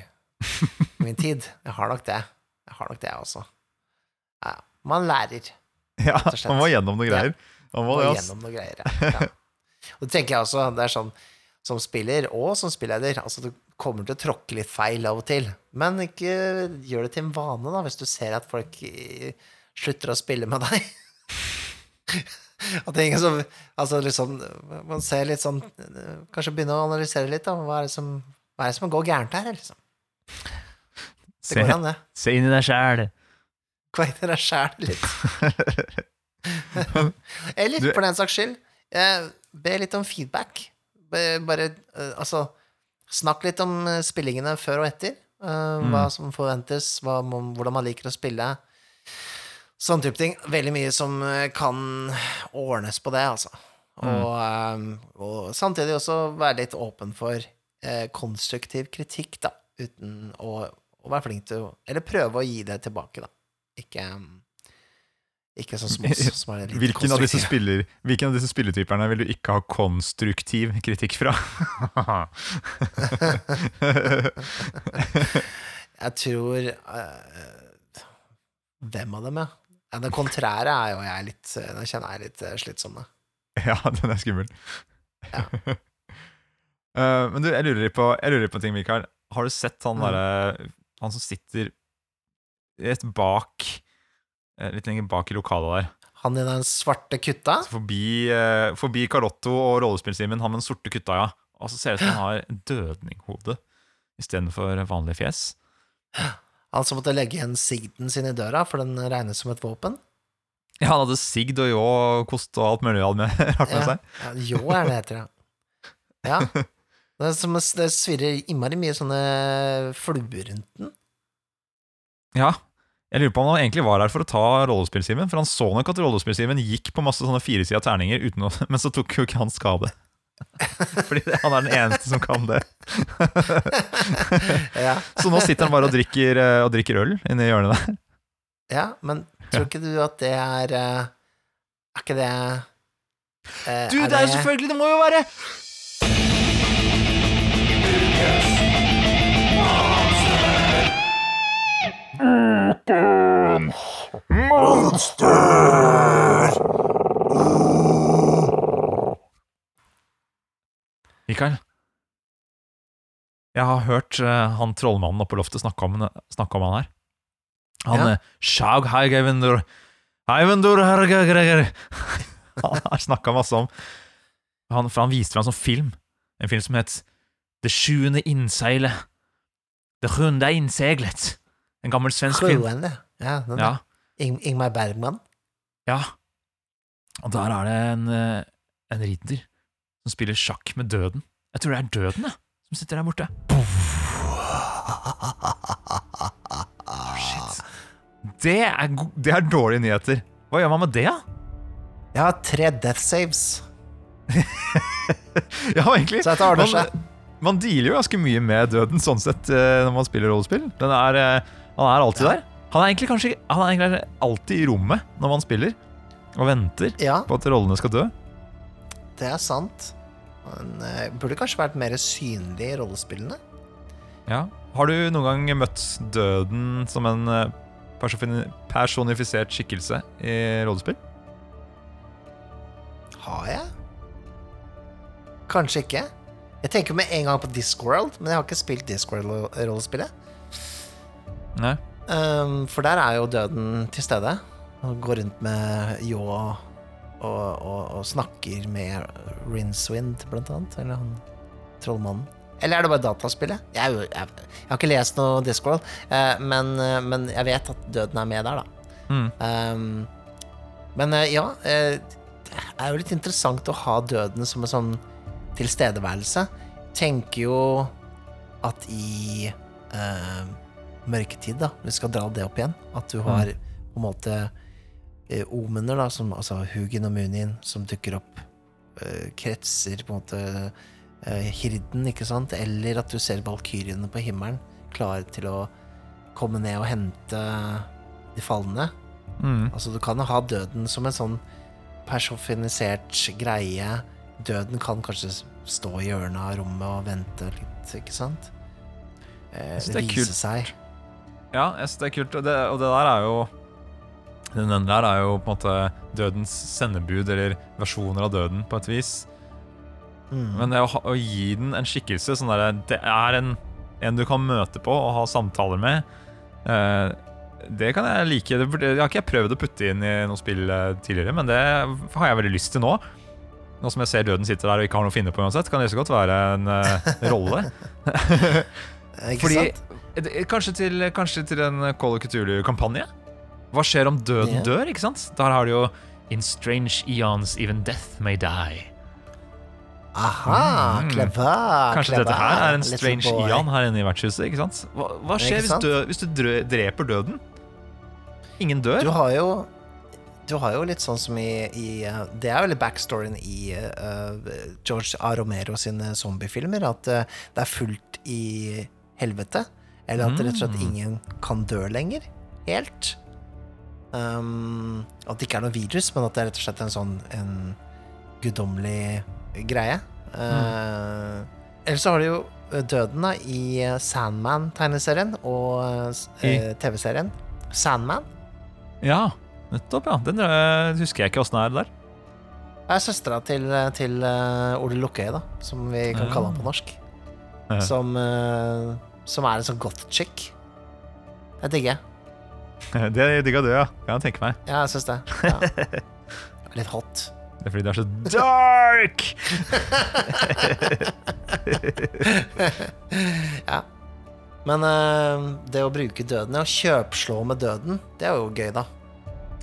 min tid. Jeg har nok det. Jeg har nok det, også. Ja, man lærer. Ja. Man må gjennom noe greier. Man må det, gjennom noe greier. Ja. Ja. Og det tenker jeg også. Det er sånn som spiller og som spilleder. Altså, du kommer til å tråkke litt feil av og til, men ikke gjør det til en vane, da, hvis du ser at folk eh, slutter å spille med deg. At det er ingen som Altså, liksom Man ser litt sånn Kanskje begynne å analysere litt, da. Hva er det som, er det som går gærent her, liksom? Det Se, går an, det. se inn i deg sjæl. I deg sjæl litt. Eller for den saks skyld, eh, be litt om feedback. Bare eh, altså Snakk litt om eh, spillingene før og etter. eh, Hva som forventes, hva, hvordan man liker å spille. Sånn type ting. Veldig mye som eh, kan ordnes på det, altså. Og, eh, og samtidig også være litt åpen for konstruktiv kritikk, da. Uten å, å være flink til å Eller prøve å gi det tilbake, da. Ikke Ikke sånn små som er litt Hvilken av, disse spiller, hvilken av disse spilletyperne vil du ikke ha konstruktiv kritikk fra? Jeg tror uh, Hvem av dem, ja? Det kontrære er jo jeg litt Den kjenner jeg er litt eh, slitsom med. ja, den er skummel. Ja. uh, men du, jeg lurer litt på, jeg lurer på en ting, Mikael. Har du sett han Mm. derre Han som sitter rett bak eh, Litt lenger bak i lokalet der. Han i den svarte kutta? Så forbi, eh, forbi Carlotto og rollespillsimen, han med den sorte kutta, ja. Og så ser det ut som han har dødninghode istedenfor vanlig fjes. Han som måtte legge igjen sigden sin i døra, for den regnes som et våpen? Ja, han hadde sigd og ljå og kost og alt mulig han med rart med Ja, seg. ja, jo er det heter, ja. ja. Det, som, det svirrer innmari mye sånne fluer rundt den. Ja. Jeg lurer på om han egentlig var her for å ta rollespillsimen, for han så nok at rollespillsimen gikk på masse sånne firesida terninger, å, men så tok jo ikke han skade. Fordi det, han er den eneste som kan det. Ja, Så nå sitter han bare og drikker, eh, og drikker øl inni hjørnet der. ja men tror ikke du at det er eh, Er ikke det er, Du, det er jo selvfølgelig Det må jo være Mikael, jeg har hørt eh, han trollmannen oppe på loftet snakke om, snakke om han her. Han Ja. ja. Sjaug Heigevendur Heivendur Hergegreger Han har snakka masse om han, For han viste fram en sånn film. En film som het Det sjuende innseilet. Det sjunde innseglet. En gammel svensk film. Sjuende. Ja, den Ja. Ing Ingmar Bergman. ja. Og der er det en, eh, en ridder som spiller sjakk med døden. Jeg tror det er døden, jeg, som sitter der borte. Shit. Det er, det er dårlige nyheter. Hva gjør man med det, da? Jeg har tre death saves, Ja, egentlig. så dette ordner seg. Man, man dealer jo ganske mye med døden sånn sett eh, når man spiller rollespill. Den er, eh, han er alltid der. Han er egentlig kanskje Han er egentlig alltid i rommet når man spiller, og venter Ja, på at rollene skal dø. det er sant. Han uh, burde kanskje vært mer synlig i rollespillene. Ja. Har du noen gang møtt døden som en eh, personifisert skikkelse i rollespill? Har jeg? Kanskje ikke. Jeg tenker med en gang på Discworld, men jeg har ikke spilt Discworld-rollespillet. Nei. Um, for der er jo døden til stede. Han går rundt med ljå og, og, og snakker med Rinswind, blant annet. Eller han trollmannen. Eller er det bare dataspillet? Jeg, jeg, jeg har ikke lest noe Discworld, uh, men, uh, men jeg vet at døden er med der, da. Mm. Um, men uh, ja, eh, det er jo litt interessant å ha døden som en sånn tilstedeværelse. Tenker jo at i eh, mørketid, da, vi skal dra det opp igjen, at du har på en måte eh, omener, da, som, altså Hugin og Munin, som dukker opp, eh, kretser på en måte eh, hirden, ikke sant? Eller at du ser valkyriene på himmelen, klare til å komme ned og hente de falne. Mm. Altså, du kan ha døden som en sånn personifisert greie. Døden kan kanskje stå i hjørnet av rommet og vente litt, ikke sant? Eh, det vise kult. seg. Ja, jeg synes det er kult. Og det, og det der er jo Den enden der er jo på en måte dødens sendebud, eller versjoner av døden, på et vis. Mm. Men det å, ha, å gi den en skikkelse sånn der, Det er en, en du kan møte på og ha samtaler med. Eh, det kan jeg like. Det, det har ikke jeg prøvd å putte inn i noe spill eh, tidligere, men det har jeg veldig lyst til nå. Nå som jeg ser døden sitter der og ikke har noe å finne på uansett, kan det så godt være en uh, rolle. Fordi sant? Det- kanskje, til, kanskje til en Call of Cthulhu-kampanje? Hva skjer om døden yeah. dør, ikke sant? Der har du jo In strange eons even death may die. Aha, Mm. clever. Kanskje clever, dette her er en strange boy. eon her inne i vertshuset, ikke sant? Hva, hva skjer sant? hvis, du, hvis du dreper døden? Ingen dør? Du har jo Du har jo litt sånn som i, i eh, Det er vel backstoryen i uh, George A. Romero sine zombiefilmer. At uh, det er fullt i helvete. Eller at rett og slett Mm. ingen kan dø lenger. Helt. Um, at det ikke er noe virus, men at det er rett og slett en sånn en guddommelig greie. Uh, Ellers så har du jo eh, døden da i eh, Sandman-tegneserien og uh, eh, TV-serien. Sandman. Ja, nettopp, ja. Den uh, husker jeg ikke åssen er der. Det er søstera til, til eh, Ole Lukkøye, da, som vi kan kalle han på norsk. Som, eh, som er en sånn goth chick. Jeg digger. Det digga du, ja. Kan jeg tenke meg. Ja, jeg syns det. Ja. Litt hot. Det er fordi det er så dark! ja. Men uh, det å bruke døden, ja, kjøpslå med døden, det er jo gøy, da.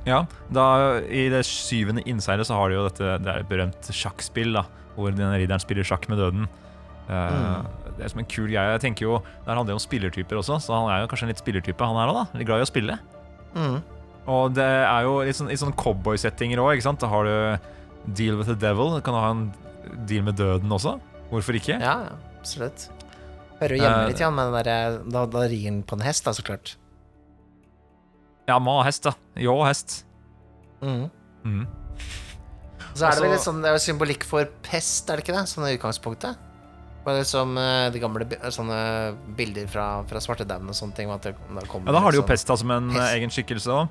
Ja, da, I det syvende innseilet så har de jo dette Det er et berømt sjakkspill, da hvor denne ridderen spiller sjakk med døden. Uh, Mm. Det er som en kul greie. Jeg tenker jo, Der handler det om spillertyper også, så han er jo kanskje en litt spillertype, han her òg. Litt glad i å spille. Mm. Og det er jo litt sånn, i sånne cowboysettinger òg, ikke sant. Da har du Deal with the Devil. Kan du ha en deal med døden også? Hvorfor ikke? Ja, absolutt. Hører jo hjemme Eh, litt, ja, men den der, da, da rir han på en hest, da, så klart. Ja, ma hest, da. Ljå hest. Mm. Mm. Så er det vel Altså- litt sånn, det er jo symbolikk for pest, er det ikke det? Sånn i utgangspunktet. Liksom som de gamle sånne bilder fra, fra svartedauden og sånne ting. Det, kommer Ja, Da har de jo sånn- pesta som en eh, Pest. egen skikkelse òg.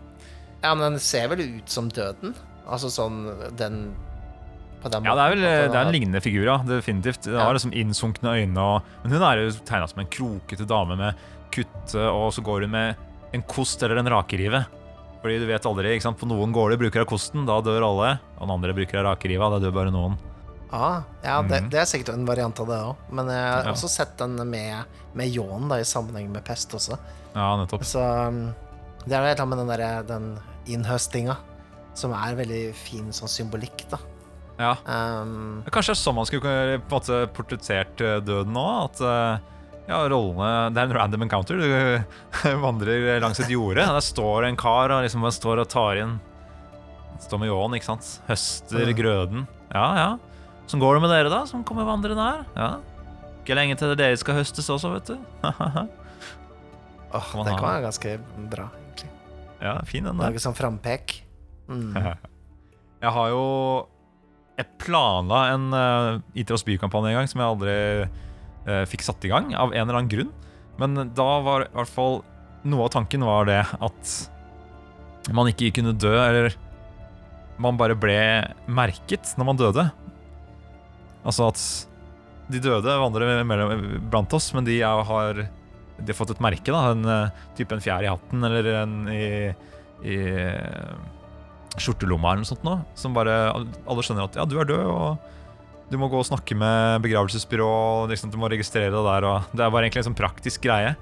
Ja, men den ser vel ut som døden? Altså sånn den På den Ja, det er vel det er en lignende figur, ja. Definitivt. Det Ja. har liksom innsunkne øyne og Men hun er jo tegna som en krokete dame med kutte, og så går hun med en kost eller en rakerive. Fordi du vet aldri, ikke sant. På noen gårder bruker av kosten, da dør alle. Og den andre bruker av rakeriva, da dør bare noen. Ah, ja, det, Mhm. det er sikkert en variant av det òg. Men jeg har Ja. også sett den med, med ljåen i sammenheng med pest også. Ja, nettopp. Så um, det er annet med den, der, den innhøstinga som er veldig fin sånn symbolikk, da. Ja. Um, Kanskje det er sånn man skulle kunne på en måte portrettert eh, døden nå? At eh, ja, rollene Det er en random encounter. Du vandrer langs et jorde. Der står en kar og liksom står og tar inn Står med ljåen, ikke sant? Høster grøden. Ja, ja. Sånn går det med dere, da, som kommer vandrende her? Ja. Ikke lenge til dere skal høstes også, vet du. åh, oh, det kan være ganske bra, egentlig. ja, fin den. Lage sånn frampek. Mm. Jeg har jo Jeg planla en uh, IT oss by-kampanje en gang som jeg aldri uh, fikk satt i gang, av en eller annen grunn. Men da var i hvert fall Noe av tanken var det at man ikke kunne dø, eller man bare ble merket når man døde. Altså at de døde vandrer mellom, blant oss, men de er, har De har fått et merke, da. En eh, type en fjær i hatten eller en i, i eh, skjortelomma eller noe sånt nå, som bare alle skjønner at ja, du er død, og Du må gå og snakke med begravelsesbyrå, og liksom, du må registrere deg der. Og det er bare egentlig en sånn praktisk greie.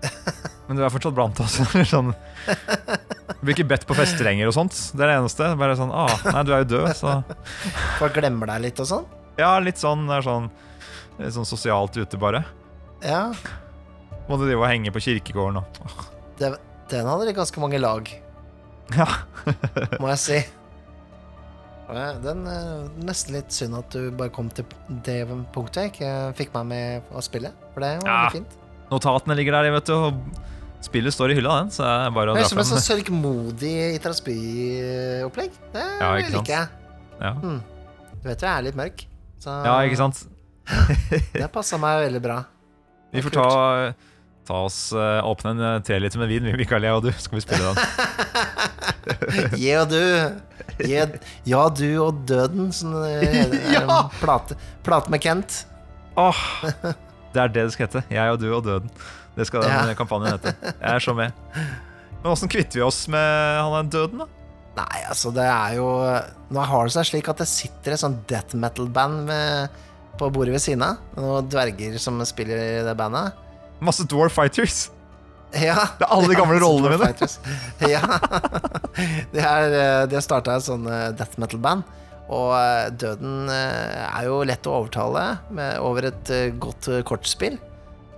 Men du er fortsatt blant oss. sånn. Du blir ikke bedt på fester lenger og sånt. Det er det eneste. Bare sånn, ah, nei, du er jo død, så Folk glemmer deg litt og sånn. Ja, litt sånn, sånn, litt sånn sosialt ute, bare. Ja, Må du drive og henge på kirkegården og oh. den hadde litt ganske mange lag, Ja. må jeg si. Den er nesten litt synd at du bare kom til det punktet jeg ikke fikk meg med å spille. For det var Ja. veldig fint. Notatene ligger der, vet du, og spillet står i hylla, den, så det er bare å Det dra er som et frem. sånn sørgmodig Itarasby-opplegg. Det Ja, liker jeg. Ja. Du vet jo jeg er litt mørk, så ja, ikke sant? det passa meg veldig bra. Vi får ta, ta oss eh, åpne en eh, teliter med vin, Mikael, jeg og du, så skal vi spille den. Ja, du. Jeg, ja, du og døden, som det er Ja! plate, plate med Kent. Åh, det er det det skal hete. Jeg og du og døden. Det skal den Ja. kampanjen hete. Jeg er så med. Men åssen kvitter vi oss med han er døden, da? Nei, altså, det er jo Nå har det seg slik at det sitter et sånn death metal-band på bordet ved siden av. Noen dverger som spiller i det bandet. Masse Dwarf Fighters. Ja. Det er alle de gamle rollene mine. Ja. De, er, eh, de har starta et sånn death metal-band. Og eh, døden er jo lett å overtale med, over et godt kortspill.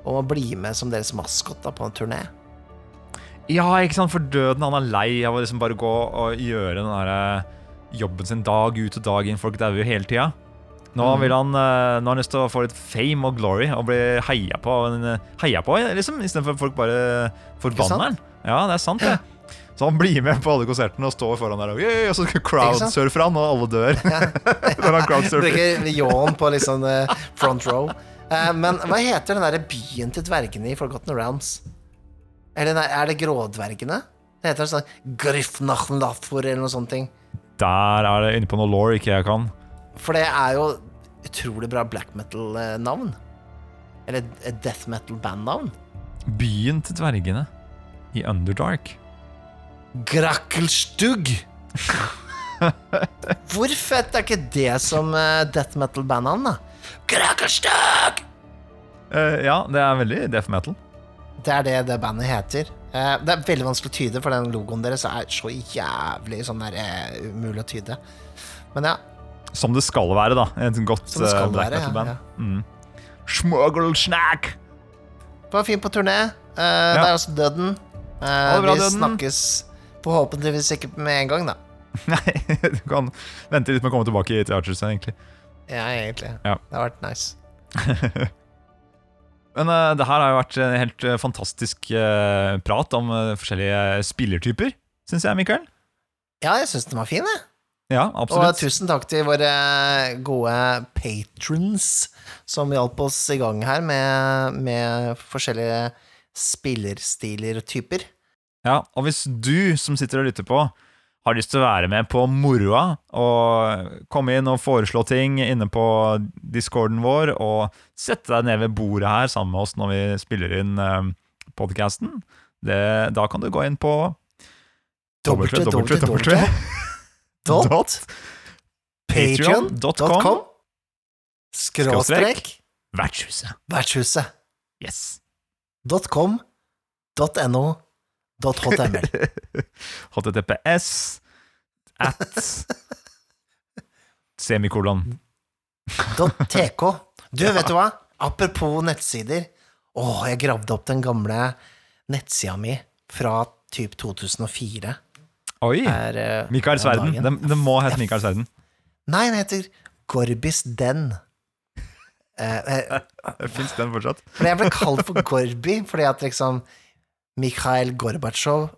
Om å bli med som deres maskot på en turné. Ja, ikke sant, for døden han er lei av å liksom bare gå og gjøre den der eh, jobben sin dag ut og dag inn. Folk dauer jo hele tida. Nå mm. vil han eh, Nå har han lyst til å få litt fame og glory og bli heia på, eh, heia på liksom, istedenfor at folk bare forbanner han. Ja, det er sant, det. Så han blir med på alle konsertene og står foran der og, «Yay!» og så crowdsurfer han, og alle dør. Crowdsurfer. Bruker ljåen på liksom front row. Men hva heter den der byen til dvergene i Forgotten Realms? Eller nei, er det grådvergene? Det heter sånn Griffnachnlafor eller noe sånt. ting. Der er det inne på noe law ikke jeg kan. For det er jo utrolig bra black metal-navn. Eller death metal-bandnavn. Byen til dvergene i Underdark. Grakkelstugg! Hvor fett er ikke det som eh, death metal-bandnavn, da? Grakkelstugg! Uh, ja, det er veldig death metal. Det er det det bandet heter. Uh, det er veldig vanskelig å tyde, for den logoen deres er så jævlig sånn der uh, umulig å tyde. Men ja, Som det skal være, da. Et godt eh, black være, ja, metal-band. ja. Mm. Det var fint på turné. Eh, Det er også Døden. Uh, bra, vi Døden. snakkes forhåpentligvis ikke med en gang, da. Nei, du kan vente litt med å komme tilbake til Archerset, egentlig. Ja, egentlig. Ja. Det har vært nice. Men uh, det her har jo vært en helt eh, fantastisk uh, prat om uh, forskjellige spillertyper, syns jeg, Mikael. Ja, jeg syns den var fin, jeg. Ja, Og tusen takk til våre gode patrons som hjalp oss i gang her med, med forskjellige spillerstiler og typer. Ja, og hvis du som sitter og lytter på, har lyst til å være med på moroa og komme inn og foreslå ting inne på discorden vår, og sette deg ned ved bordet her sammen med oss når vi spiller inn uh, podkasten, da kan du gå inn på www.patreon.com skråstrek Vertshuset. vertshuset Yes. dot html. HTTPS at semikolon. tk. Du, vet du hva? Apropos nettsider. Å, jeg gravde opp den gamle nettsida mi fra typ 2004. Oi! Er, uh, Mikaels om verden. dagen. Den, den må hete Mikaels verden. Nei, den heter Gorbis Den. Uh, uh Fins den fortsatt? For jeg ble kalt for Gorby fordi at liksom Mikhail Gorbatsjov,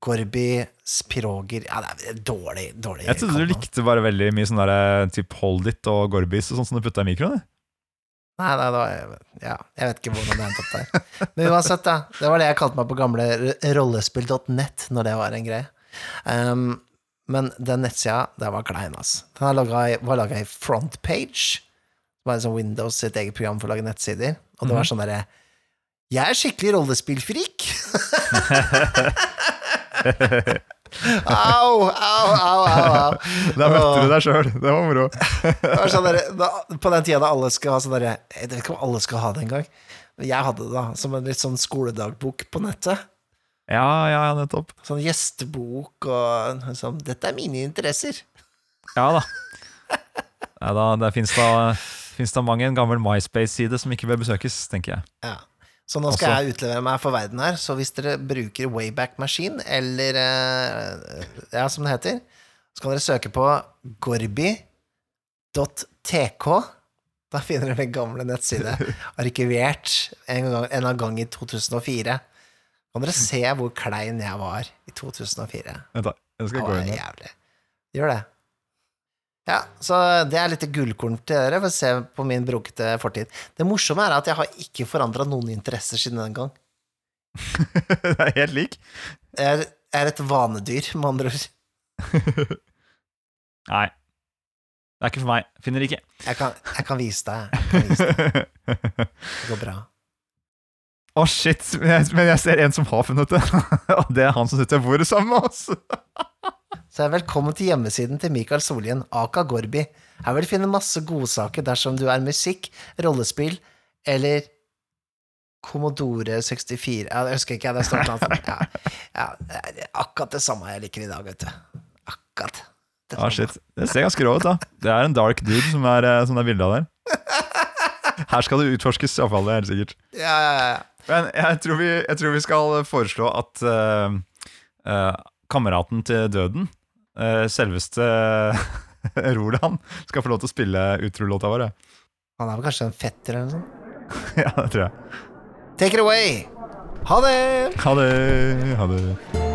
Gorbi Spiroger Ja, det er dårlig, dårlig Jeg trodde du likte bare veldig mye sånn der, typ Hold It og Gorbis og sånn som du putta i mikroen. Nei, nei, det var, ja, jeg vet ikke hvordan det endte opp der. Men uansett, da. Det var det jeg kalte meg på gamle rollespill.net, når det var en greie. Um, men den nettsida, det var klein, ass. Den laget var laga i Frontpage. Det var liksom Windows sitt eget program for å lage nettsider. Og det var sånn derre Jeg er skikkelig rollespillfrik! Au, au, au, au. Der møtte du deg sjøl. Det var moro. Sånn der, da, på den tida da alle skal ha sånn derre Jeg vet ikke om alle skal ha det engang. Jeg hadde det da, som en litt sånn skoledagbok på nettet. Ja, ja, nettopp. Sånn gjestebok og sånn Dette er mine interesser. Ja da. Ja, da det fins da, da mange en gammel MySpace-side som ikke bør besøkes, tenker jeg. Ja. Så nå skal altså. jeg utlevere meg for verden her. Så hvis dere bruker Wayback Machine, eller eh, Ja, som det heter, så kan dere søke på gorby.tk. Da finner dere min gamle nettside, arkivert en, gang, en gang i 2004. Kan dere se hvor klein jeg var i 2004? Vent da, jeg skal gå inn der. Gjør det. Ja, så det er litt gullkorn til dere for å se på min brokete fortid. Det morsomme er at jeg har ikke forandra noen interesser siden den gang. det er helt lik. Jeg er, er et vanedyr, med andre ord. Nei. Det er ikke for meg. Finner ikke. Jeg kan, jeg kan vise deg. Kan vise deg. Det går bra. Å, shit. Men jeg, men jeg ser en som har funnet det. Og det er han som sitter ved bordet sammen med oss. Så er velkommen til hjemmesiden til Mikael Solien, Aka Gorbi. Her vil du finne masse godsaker dersom du er musikk, rollespill eller Commodore 64 Jeg husker ikke det står noe annet. Ja, ja, det er akkurat det samme jeg liker i dag, vet du. Akkurat. det ah, shit. Det ser ganske rå ut, da. Det er en dark dude som er, eh, som er bildet av der. Her skal det utforskes, iallfall. Det er helt sikkert. Ja, ja, ja. Men jeg tror vi, jeg tror vi skal foreslå at uh, uh, kameraten til døden, selveste Roland, skal få lov til å spille utrolåta vår. Han er vel kanskje en fetter eller noe sånt? Ja, det tror jeg. Take it away! Ha det! Ha det. Ha det.